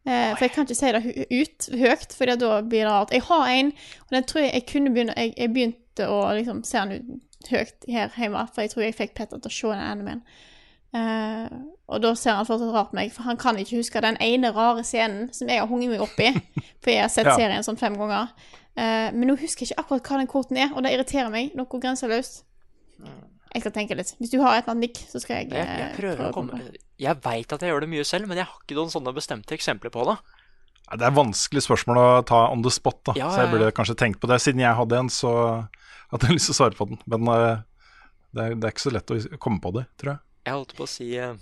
Eh, for jeg kan ikke si det ut høyt, for da blir det rart. Jeg har en, og den tror jeg jeg kunne begynne Jeg, jeg begynte å liksom se den ut høyt her hjemme, for jeg tror jeg fikk Petter til å se den animen. Uh, og da ser han fortsatt rart på meg, for han kan ikke huske den ene rare scenen som jeg har hunget meg opp i, for jeg har sett Ja. serien sånn fem ganger. Eh, men nå husker jeg ikke akkurat hva den kvoten er, og det irriterer meg noe grenseløst. Jeg skal tenke litt. Hvis du har et eller annet nikk, så skal jeg, Jeg, jeg eh, å komme Jeg veit at jeg gjør det mye selv, men jeg har ikke noen sånne bestemte eksempler på det. Det er vanskelig spørsmål å ta on the spot, da. Ja, så jeg burde kanskje tenkt på det. Siden jeg hadde en, så hadde jeg [LAUGHS] lyst til å svare på den. Men uh, det, er, det er ikke så lett å komme på det, tror jeg. Jeg holdt på å si ja,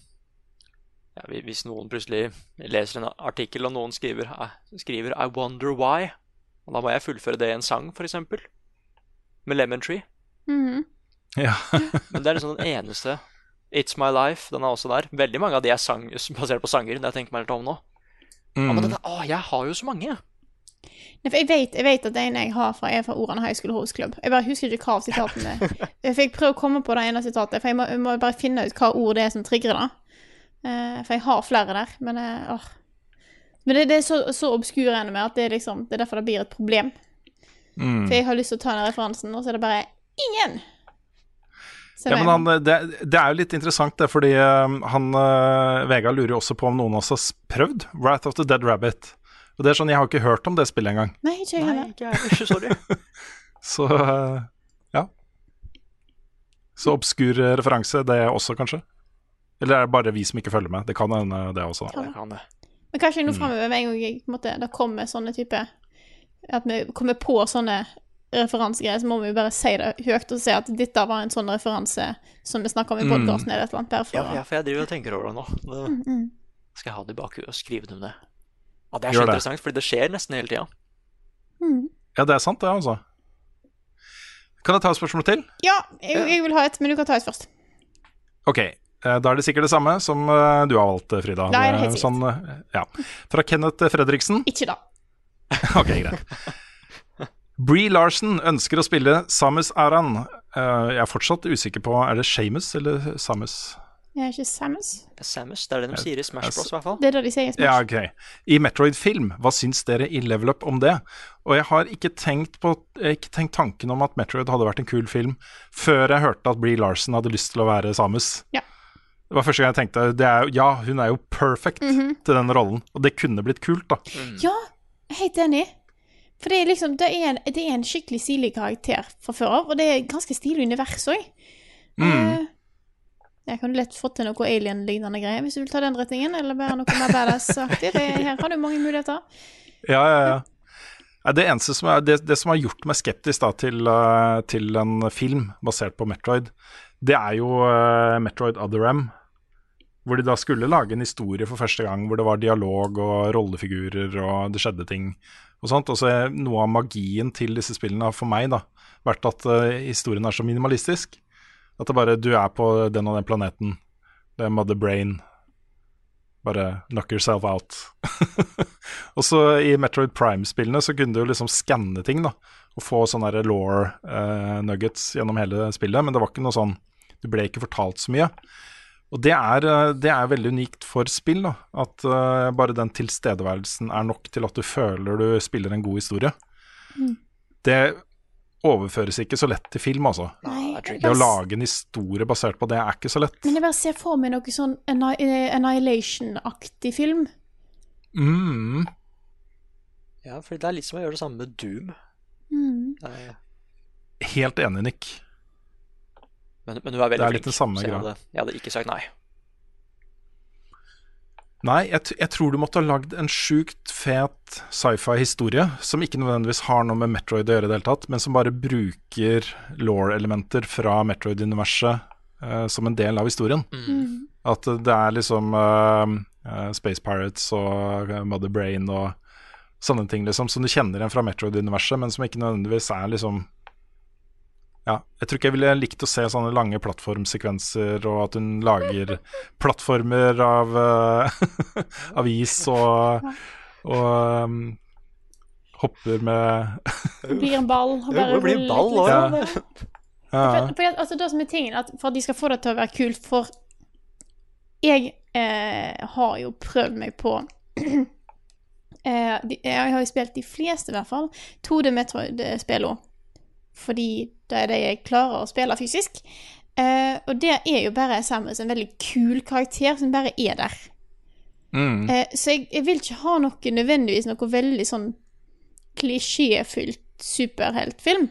Hvis noen plutselig leser en artikkel, og noen skriver, skriver 'I wonder why', og da må jeg fullføre det i en sang, f.eks. Med Lemon Tree. Mhm. Ja. [LAUGHS] Men det er liksom den eneste. It's My Life, den er også der. Veldig mange av de er sang, basert på sanger, det jeg tenker meg litt om nå. Ja, men Mm. dette, å, jeg har jo så mange. Nei, for jeg vet, jeg vet at det ene jeg har fra, er fra Orane High School Horse Club. Jeg bare husker ikke hva av sitatene For [LAUGHS] jeg prøver å komme på det ene sitatet, for jeg må, jeg må bare finne ut hva ord det er som trigger det. Eh, for jeg har flere der, men eh, åh. Men det, det er så, så obskur ennå med at det er liksom Det er derfor det blir et problem. Mm. For jeg har lyst til å ta den referansen, og så er det bare ingen! Ja, men han, det, det er jo litt interessant, det, fordi eh, han eh, Vegard lurer jo også på om noen av oss har prøvd Wrath of the Dead Rabbit. Og det er sånn, Jeg har ikke hørt om det spillet engang. Nei, ikke jeg heller. [LAUGHS] Så eh, ja. Så obskur eh, referanse, det også, kanskje? Eller er det bare vi som ikke følger med? Det kan hende, det også. Ja, det kan det. Men kanskje Mm. nå framover, med en gang jeg, på en måte, det kommer sånne type At vi kommer på sånne referansegreier, så må vi jo bare si det høyt og si at dette var en sånn referanse som vi snakka om i Mm. podkasten, eller et eller annet. Derfor. Ja, ja, for jeg driver og tenker over det nå. Det Mm, mm. skal jeg ha det i bakhuet og skrive om det. Ja, det er Gjør så det. interessant, fordi det skjer nesten hele tida. Mm. Ja, det er sant, det, altså. Kan jeg ta et spørsmål til? Ja, jeg, jeg vil ha et, men du kan ta et først. Ok, da er det sikkert det samme som eh, du har valgt, eh, Frida. Det er helt Eh, sånn, eh, ja. Fra Kenneth Fredriksen. Ikke da. [LAUGHS] Ok, greit. Bree Larsen ønsker å spille Samus Aran. Eh, jeg er fortsatt usikker på Er det Shamus eller Samus? Jeg er ikke Samus. Samus, det er det de sier i Smash Bros, i hvert fall. Det er det de sier i Smash. Ja, ok. I Metroid-film, hva syns dere i Level Up om det? Og jeg har ikke tenkt, på, ikke tenkt tanken om at Metroid hadde vært en kul film før jeg hørte at Bree Larsen hadde lyst til å være Samus. Ja. Det var første gang jeg tenkte det er, ja, hun er jo perfect Mhm. til den rollen. Og det kunne blitt kult, da. Ja, jeg er helt enig. For det er liksom, det er en, det er en skikkelig stilig karakter fra før av, og det er ganske stilig univers òg. Mm. Jeg kan lett få til noe alien-lignende greier, hvis du vil ta den retningen, eller bare noe mer badass-aktig. Her har du mange muligheter. Ja, ja, ja. Det eneste som er, det, det som har gjort meg skeptisk da, til, eh, til en film basert på Metroid, det er jo uh, Metroid M. Hvor de da skulle lage en historie for første gang, hvor det var dialog og rollefigurer og det skjedde ting og sånt. Og så noe av magien til disse spillene har for meg da vært at uh, historien er så minimalistisk. At det bare du er på den og den planeten. Det er Mother Brain. Bare knock yourself out. [LAUGHS] og så i Metroid Prime-spillene så kunne du liksom skanne ting, da. Og få sånne law eh, nuggets gjennom hele spillet, men det var ikke noe sånn Du ble ikke fortalt så mye. Og det er, eh, det er veldig unikt for spill, da. At uh, bare den tilstedeværelsen er nok til at du føler du spiller en god historie. Mm. Det overføres ikke så lett til film, altså. Nei, Det å lage en historie basert på det er ikke så lett. men jeg bare ser for meg noe sånn Annihilation-aktig film. Mm. Ja, for det er litt som å gjøre det samme med Doom. Mm. Er- Helt enig, Nick. Men, men du er veldig Det er litt flink, det samme så jeg hadde, jeg hadde ikke sagt nei. Nei, jeg, t jeg tror du måtte ha lagd en sjukt fet sci-fi-historie som ikke nødvendigvis har noe med Metroid å gjøre i det hele tatt, men som bare bruker law-elementer fra Metroid-universet uh, som en del av historien. Mm. At det er liksom uh, uh, Space Pirates og eh, Mother Brain og sånne ting liksom som du kjenner igjen fra Metroid-universet, men som ikke nødvendigvis er liksom ja, jeg tror ikke jeg ville likt å se sånne lange plattformsekvenser, og at hun lager [LAUGHS] plattformer av [LAUGHS] uh, avis og, og um, hopper med blir en ball. [LAUGHS] bare blir en ball, litt, liksom. ja, For, for, altså, det som er tingen, at for at de skal få det til å være kult For jeg eh, har jo prøvd meg på [CLEARS THROAT] eh, de, Jeg har jo spilt de fleste, i hvert fall, 2D Metroid-spillene. Fordi det er det jeg klarer å spille fysisk. Eh, og der er jo bare Samus en veldig kul karakter som bare er der. mm, Eh, så jeg, jeg vil ikke ha noe nødvendigvis noe veldig sånn klisjéfylt superheltfilm.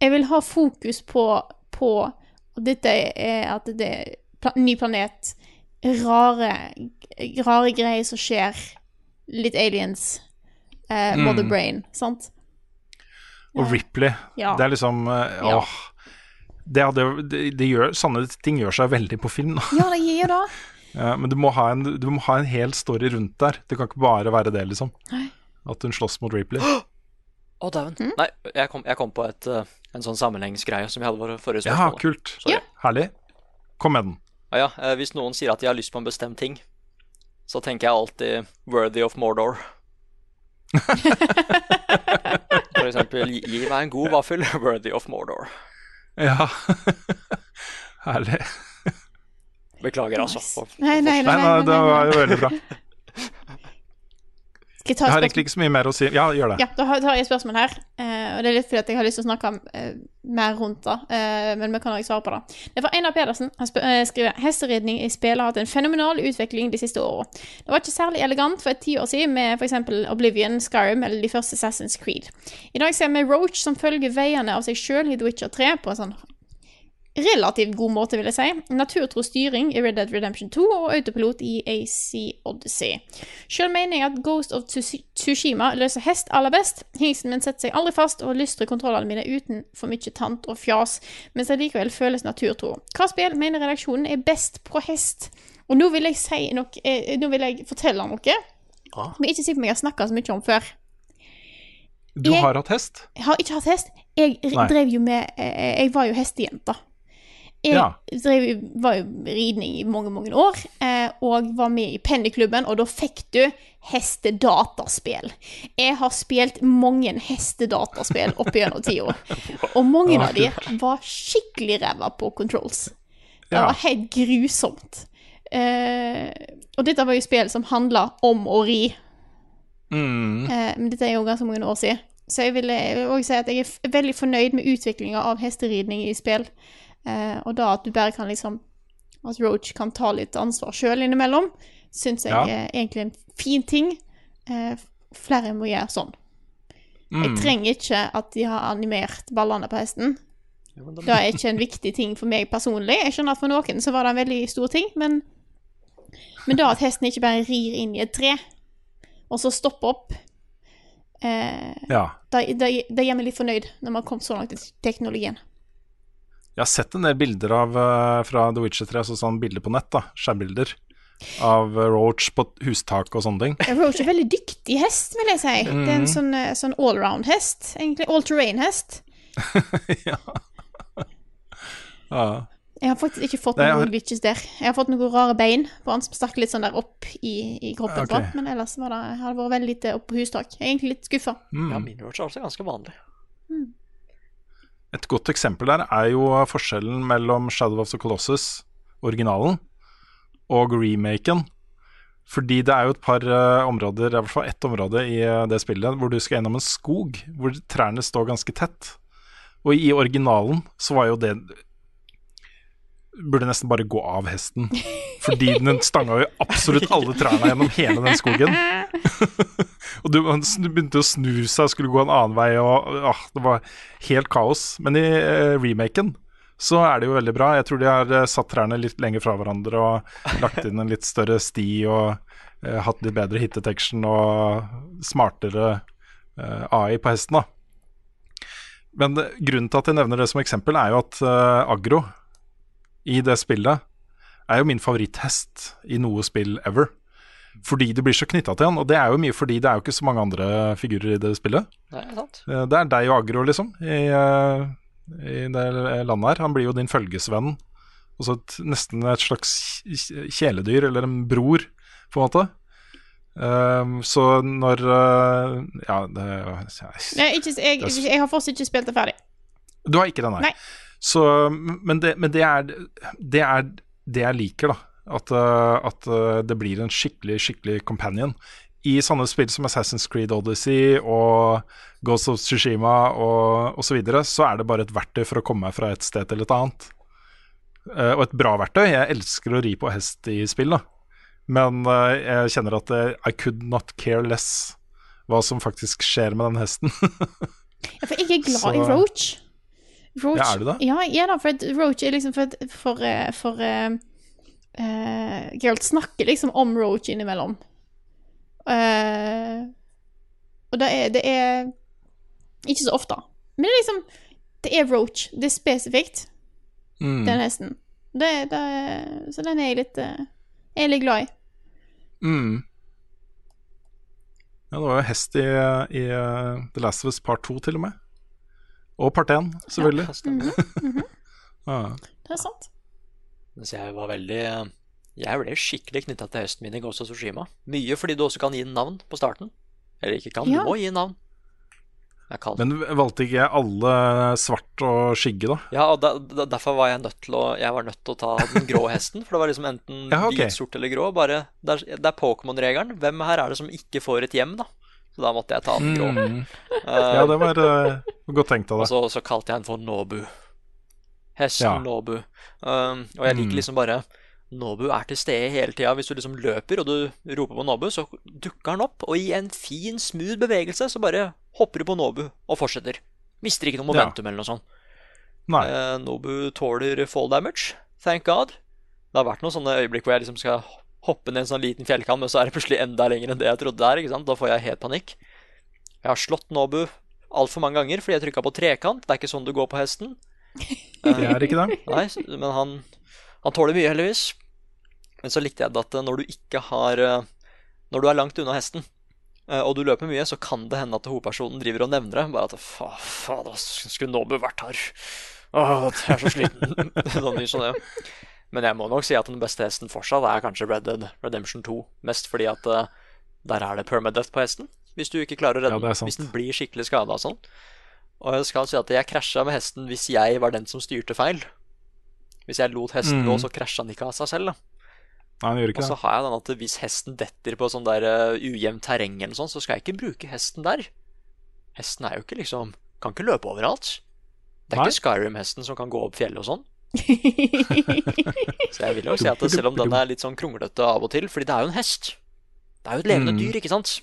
Jeg vil ha fokus på, på at dette er at det er pla ny planet, rare, rare greier som skjer, litt aliens, eh, Mother Mm. Brain, sant? og Ripley. Ja. Det er liksom eh, Ja. åh, det hadde, det, det gjør, Sanne ting gjør seg veldig på film. Da. Ja, det gjør det. [LAUGHS] Ja, men du må, ha en, du må ha en hel story rundt der. Det kan ikke bare være det, liksom. Nei. At hun slåss mot Ripley. Å, dæven. Mm. Nei, jeg kom, jeg kom på et, eh, en sånn sammenhengsgreie som vi hadde vår forrige spørsmål. Ja, kult. Sorry. Ja. Herlig. Kom med den. Ah, ja, eh, hvis noen sier at de har lyst på en bestemt ting, så tenker jeg alltid 'Worthy of Mordor'. [LAUGHS] For eksempel, gi meg en god vaffel, [LAUGHS] 'Worthy of Mordor'. Ja. [LAUGHS] Herlig. Beklager, altså. Nei, nei, nei. Nei, nei, nei, nei, det var jo veldig bra. Jeg har egentlig ikke så mye mer å si. Ja, gjør det. Ja, da har- jeg et spørsmål her. eh, og det er litt fordi at jeg har lyst til å snakke eh, mer rundt det. eh, men vi kan også svare på det. Det er fra Einar Pedersen. Han skriver hesteridning i spill har hatt en fenomenal utvikling de siste åra. Det var ikke særlig elegant for et tiår siden med f.eks. Oblivion, Skyrim eller de første Assassin's Creed. I dag ser vi Roach som følger veiene av seg sjøl i The Witcher 3 på en sånn relativt god måte, vil jeg si. Naturtro styring i Red Dead Redemption 2 og autopilot i AC Odyssey. Sjøl mener jeg at Ghost of Tsushima løser hest aller best. Hingsten min setter seg aldri fast og lystrer kontrollene mine uten for mye tant og fjas, mens det likevel føles naturtro. Hva spill mener redaksjonen er best på hest? Og nå vil jeg si noe eh, Nå vil jeg fortelle noe Ah. som jeg ikke sikkert jeg har snakka så mye om før. Du Jeg- har hatt hest? Jeg har ikke hatt hest. Jeg Nei. drev jo med eh, Jeg var jo hestejente. Jeg Ja. drev, var jo ridning i mange, mange år, eh, og var med i Pendyklubben, og da fikk du hestedataspill. Jeg har spilt mange hestedataspill opp gjennom tida, [LAUGHS] og mange av de var skikkelig ræva på controls. Det var helt grusomt. Eh, og dette var jo spill som handla om å ri. Mm. Eh, men dette er jo ganske mange år siden. Så jeg vil, òg også si at jeg er veldig fornøyd med utviklinga av hesteridning i spill. Eh, og da at du bare kan liksom At Roach kan ta litt ansvar sjøl innimellom, syns jeg Ja. er egentlig en fin ting. Eh, flere må gjøre sånn. Jeg Mm. trenger ikke at de har animert ballene på hesten. Det er ikke en viktig ting for meg personlig. Jeg skjønner at for noen så var det en veldig stor ting, men Men da at hesten ikke bare rir inn i et tre, og så stopper opp eh, Ja. det, det, det gjør meg litt fornøyd når man kommet så langt i teknologien. Jeg har sett en del bilder av eh, fra The Witcher 3, altså sånn bilder på nett, da, skjærbilder. av eh, Roach på hustak og sånne ting. Roach er veldig dyktig hest, vil jeg si. Det er en sånn, eh, sånn allround-hest. Egentlig all terrain-hest. [LAUGHS] ja. ja. Jeg har faktisk ikke fått noen har- glitches der. Jeg har fått noen rare bein på han som stakk litt sånn der opp i, i kroppen okay. på, men ellers var det, har det vært veldig lite opp på hustak. Jeg er egentlig litt skuffa. Mm. Ja, min Roach er altså ganske vanlig. Et godt eksempel der er jo forskjellen mellom Shadow of the Colossus, originalen, og remaken. Fordi det er jo et par eh, områder, i hvert fall ett område i eh, det spillet, hvor du skal gjennom en skog, hvor trærne står ganske tett. Og i originalen så var jo det Burde nesten bare gå av hesten. [LAUGHS] Fordi den stanga jo absolutt alle trærne gjennom hele den skogen. [LAUGHS] og du, han begynte å snu seg skulle gå en annen vei, og ah, det var helt kaos. Men i eh, remaken så er det jo veldig bra. Jeg tror de har eh, satt trærne litt lenger fra hverandre og lagt inn en litt større sti og eh, hatt litt bedre hit detection og smartere eh, AI på hesten, da. Men grunnen til at jeg nevner det som eksempel, er jo at eh, Agro i det spillet er jo min favoritthest i noe spill ever. Fordi du blir så knytta til han, og det er jo mye fordi det er jo ikke så mange andre figurer i det spillet. Nei, det er sant. Eh, Det er deg og Agro, liksom, i, eh, i det landet her. Han blir jo din følgesvenn. Også et, nesten et slags kj- kjæledyr, eller en bror, på en måte. Um, så når uh, Ja, det Nei, ikke, jeg, jeg, jeg har fortsatt ikke spilt det ferdig. Du har ikke det, nei. Nei. Så, men det, men det, er, det er det jeg liker, da. At, uh, at uh, det blir en skikkelig, skikkelig companion. I sånne spill som Assassin's Creed Odyssey og Ghost of Tsushima og osv., så, videre, så er det bare et verktøy for å komme meg fra et sted til et annet. Uh, og et bra verktøy. Jeg elsker å ri på hest i spill, da. Men jeg kjenner at I could not care less hva som faktisk skjer med den hesten. [LAUGHS] Ja, for jeg er glad Så- i Roach. Roach. Ja, er du det? Ja, ja da. For Roach er liksom for For, eh, for uh, uh, Geralt snakker liksom om Roach innimellom. Uh, og det er, det er Ikke så ofte. Men det er liksom Det er Roach. Det er spesifikt, Mm. den hesten. Det, det, så den er jeg litt Jeg er litt glad i. Mm. Ja, det var jo hest i, i The Last of Us Part 2 til og med. Og Part 1, selvfølgelig. Ja, stemmer det. [LAUGHS] Ja. Det er sant. Mens jeg var veldig Jeg ble skikkelig knytta til høsten min i Ghost of Tsushima. Mye fordi du også kan gi den navn på starten. Eller ikke kan, Ja. du må gi navn. Men valgte ikke jeg alle svart og skygge, da? Ja, og da, da, derfor var jeg nødt til å Jeg var nødt til å ta den grå [LAUGHS] hesten. For det var liksom enten Ja, okay. hvit, sort eller grå. Bare, det er, er Pokémon-regelen. Hvem her er det som ikke får et hjem, da? Så da måtte jeg ta den grå. Mm. Uh, [LAUGHS] Ja, det var uh, godt tenkt av og så, så kalte jeg den for Nobu. Hesten Ja. Nobu. Um, og jeg liker Mm. liksom bare Nobu er til stede hele tida. Hvis du liksom løper og du roper på Nobu, så dukker han opp, og i en fin, smooth bevegelse så bare hopper du på Nobu og fortsetter. Mister ikke noe Ja. momentum eller noe sånt. Nei. Eh, Nobu tåler fall damage, thank god. Det har vært noen sånne øyeblikk hvor jeg liksom skal hoppe ned en sånn liten fjellkant, men så er det plutselig enda lenger enn det jeg trodde det er. Da får jeg helt panikk. Jeg har slått Nobu altfor mange ganger fordi jeg trykka på trekant. Det er ikke sånn du går på hesten. [LAUGHS] Det er ikke det. Nei, men han, han tåler mye, heldigvis. Men så likte jeg det at eh, når du ikke har eh, Når du er langt unna hesten, eh, og du løper mye, så kan det hende at hovedpersonen driver og nevner det. Bare at fa, da skulle Nobu vært her? Åh, jeg er så sliten. [LAUGHS] sånn sånn, ja. Men jeg må nok si at den beste hesten fortsatt er kanskje Red Dead Redemption 2. Mest fordi at uh, der er det permadeath på hesten. Hvis du ikke klarer å redde den. Ja, Hvis den blir skikkelig skada og sånn. Og jeg skal si at jeg krasja med hesten hvis jeg var den som styrte feil. Hvis jeg lot hesten Mm. gå, så krasja den ikke av seg selv. da Nei, han gjør ikke Og så har jeg den at hvis hesten detter på sånn der uh, ujevnt terreng, eller sånn, så skal jeg ikke bruke hesten der. Hesten er jo ikke liksom Kan ikke løpe overalt. Det er Nei. ikke Skyrim-hesten som kan gå opp fjellet og sånn. [LAUGHS] Så jeg vil jo si at selv om den er litt sånn kronglete av og til, fordi det er jo en hest. Det er jo et levende Mm. dyr, ikke sant?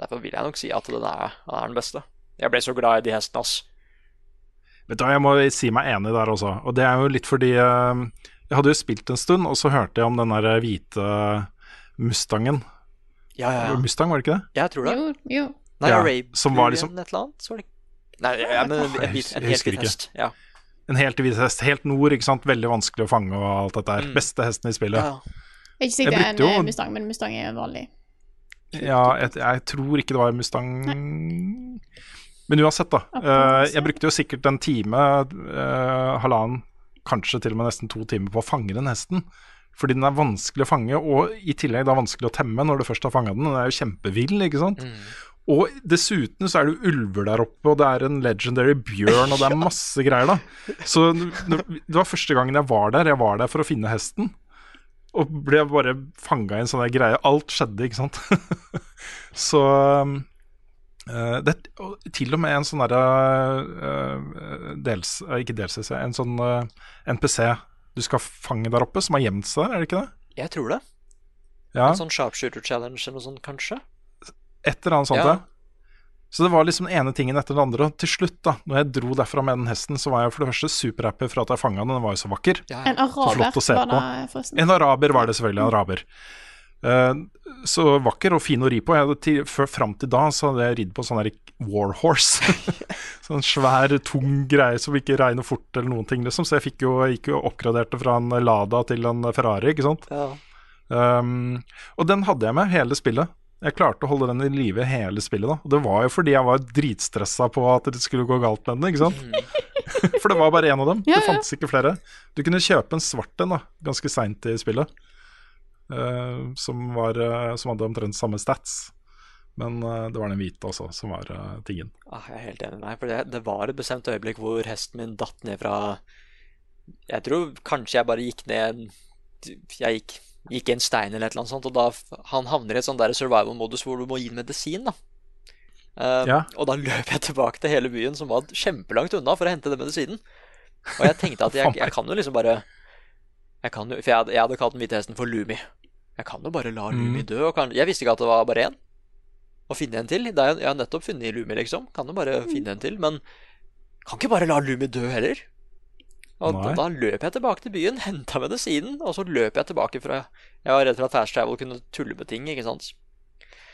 Derfor vil jeg nok si at den er, den er den beste. Jeg ble så glad i de hestene, ass. Vet du hva, Jeg må si meg enig der også. Og det er jo litt fordi eh, Jeg hadde jo spilt en stund, og så hørte jeg om den der hvite Mustangen. Ja, ja, ja. Mustang, var det ikke det? Jeg tror det. Jo, jo. Nei, Ja, Arabian som var liksom- et eller annet? Nei, ja, men en, en, hvit- en Jeg helt husker hvit ikke. hest. Ja. En helt hvit hest. Helt nord, ikke sant. Veldig vanskelig å fange og alt dette her. Mm. Beste hesten i spillet. Ja. Ikke sikkert det er en jo- eh, Mustang, men Mustang er vanlig. Ja, jeg, jeg tror ikke det var Mustang Men uansett, da. Uh, jeg brukte jo sikkert en time, uh, halvannen, kanskje til og med nesten to timer på å fange den hesten. Fordi den er vanskelig å fange, og i tillegg da vanskelig å temme når du først har fanga den. Den er jo kjempevill, ikke sant. Og dessuten så er det ulver der oppe, og det er en legendary bjørn, og det er [LAUGHS] masse greier, da. Så det var første gangen jeg var der. Jeg var der for å finne hesten. Og ble bare fanga i en sånn greie. Alt skjedde, ikke sant. [LAUGHS] så um, eh, det, Til og med en sånn derre dels, eh, Ikke delses, en sånn eh, NPC du skal fange der oppe, som har gjemt seg der, er det ikke det? Jeg tror det. Ja, En sånn sharpshooter challenge eller noe sånt, kanskje? Et eller annet sånt, Ja. Så det var liksom den ene tingen etter den andre. Og til slutt, da, når jeg dro derfra med den hesten, så var jeg for det første superhappy for at jeg fanga den. Den var jo så vakker. Ja, En araber flott var det, forresten. En araber var det selvfølgelig, en araber. Uh, så vakker og fin å ri på. Jeg hadde til, før, fram til da så hadde jeg ridd på sånn war warhorse. [LAUGHS] sånn svær, tung greie som ikke regner fort eller noen ting, liksom. Så jeg fikk jo, gikk jo oppgradert oppgraderte fra en Lada til en Ferrari, ikke sant. Ja. Um, og den hadde jeg med hele spillet. Jeg klarte å holde den i live hele spillet. da Og Det var jo fordi jeg var dritstressa på at det skulle gå galt med den. ikke sant? [LAUGHS] For det var bare én av dem. Ja, det ja. fantes ikke flere. Du kunne kjøpe en svart en da ganske seint i spillet, uh, som, var, uh, som hadde omtrent samme stats. Men uh, det var den hvite også som var tingen. Ah, jeg er helt enig med deg. For det, det var et bestemt øyeblikk hvor hesten min datt ned fra Jeg tror kanskje jeg bare gikk ned Jeg gikk, gikk i en stein eller et eller annet sånt, og da han havner i et sånt survival-modus hvor du må gi ham medisin, da. Uh, Ja. Og da løp jeg tilbake til hele byen, som var kjempelangt unna, for å hente den medisinen. Og jeg tenkte at jeg, [LAUGHS] jeg kan jo liksom bare jeg kan jo, For jeg hadde, jeg hadde kalt den hvite hesten for Lumi. Jeg kan jo bare la Lumi dø. Og kan, jeg visste ikke at det var bare én. Å finne en til Jeg har nettopp funnet Lumi, liksom. Kan jo bare finne en til. Men kan ikke bare la Lumi dø heller. Og Nei. da løp jeg tilbake til byen, [LAUGHS] henta medisinen, og så løp jeg tilbake fra Jeg var redd for at Fast Travel kunne tulle med ting, ikke sant.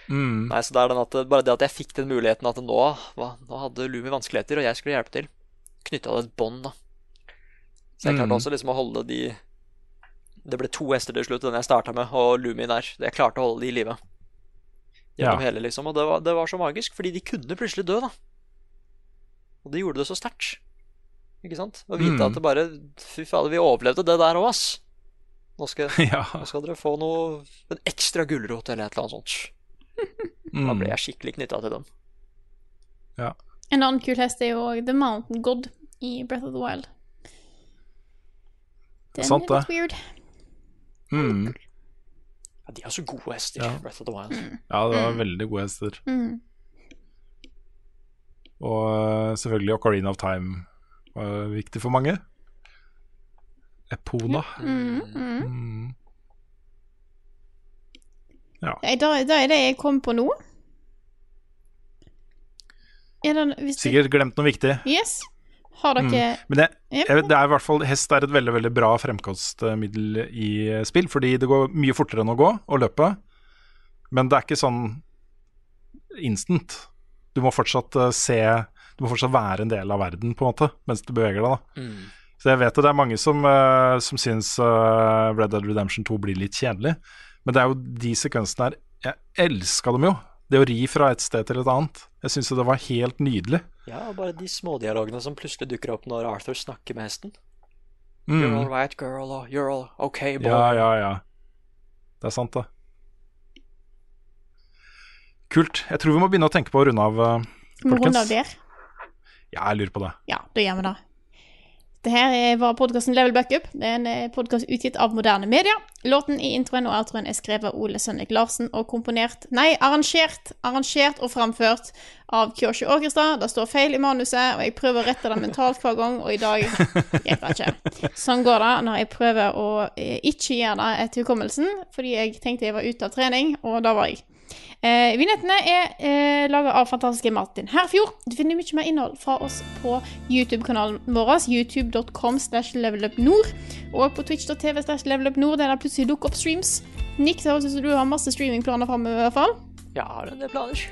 Mm. Nei, så det er den at, Bare det at jeg fikk den muligheten at nå, hva, nå hadde Lumi vanskeligheter, og jeg skulle hjelpe til, knytta det et bånd, da. Så jeg klarte Mm. også liksom å holde de Det ble to hester til slutt, den jeg starta med, og Lumi der. Jeg klarte å holde de i live. Gjennom Ja. hele, liksom. Og det var, det var så magisk, fordi de kunne plutselig dø, da. Og det gjorde det så sterkt. Ikke sant? Å vite Mm. at det bare Fy fader, vi overlevde det der òg, ass. Nå skal, [LAUGHS] Ja. nå skal dere få noe en ekstra gulrot eller et eller annet sånt. Da Mm. ble jeg skikkelig knytta til dem. Ja. En annen kul hest er jo The Mountain God i Breath of the Wild. Den Sant er litt det. weird. Mm. Ja, de har så gode hester, Ja. Breath of the Wild. Ja, det var veldig gode hester. Mm. Og eh, selvfølgelig Ocarina of Time var viktig for mange. Epona. Mm, mm. Mm. Ja. Nei, Da, da er det jeg kom på nå. Det, hvis Sikkert glemt noe viktig. Yes. Har dere Mm. Men det, jeg det er i hvert fall hest er et veldig veldig bra fremkostmiddel i spill, fordi det går mye fortere enn å gå og løpe. Men det er ikke sånn instant. Du må fortsatt eh, se Du må fortsatt være en del av verden på en måte mens du beveger deg. da Mm. Så jeg vet at det er mange som, uh, som syns uh, Red Dead Redemption 2 blir litt kjedelig. Men det er jo de sekvensene her Jeg elska dem jo. Det å ri fra et sted til et annet. Jeg syns jo det var helt nydelig. Ja, og bare de smådialogene som plutselig dukker opp når Arthur snakker med hesten. Mm. You're all right, girl, og you're all okay, boy. Ja, ja, ja. Det er sant, det. Kult. Jeg tror vi må begynne å tenke på å runde av, uh, folkens. vi runde av der? Ja, jeg lurer på det. Ja, da gjør vi det. Det her er- var podkasten Level Backup. Det er en podkast utgitt av moderne media. Låten i introen og outroen er skrevet av Ole Sønnik Larsen og komponert Nei, arrangert, arrangert og framført av Kyoshi Åkerstad. Det står feil i manuset, og jeg prøver å rette det mentalt hver gang, og i dag gikk det ikke. Sånn går det når jeg prøver å eh, ikke gjøre det etter hukommelsen, fordi jeg tenkte jeg var ute av trening, og da var jeg. Eh, vignettene er eh, laga av fantastiske Martin Herfjord. Du finner mye mer innhold fra oss på YouTube-kanalen vår, youtube.com slash levelupnord, og på twitch.tv slash levelupnord, der det plutselig dukker opp streams. Nick, det høres ut som du har masse streamingplaner framover, i hvert fall. Ja, det er planer.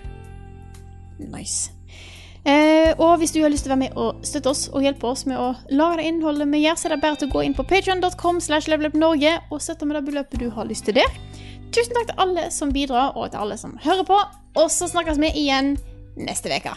Nice. Eh, og hvis du har lyst til å være med og støtte oss og hjelpe oss med å lage det innholdet vi gjør, så er det bare til å gå inn på patreon.com slash levelupnorge og støtte med det beløpet du har lyst til der. Tusen takk til alle som bidrar, og til alle som hører på. Og så snakkes vi igjen neste uke.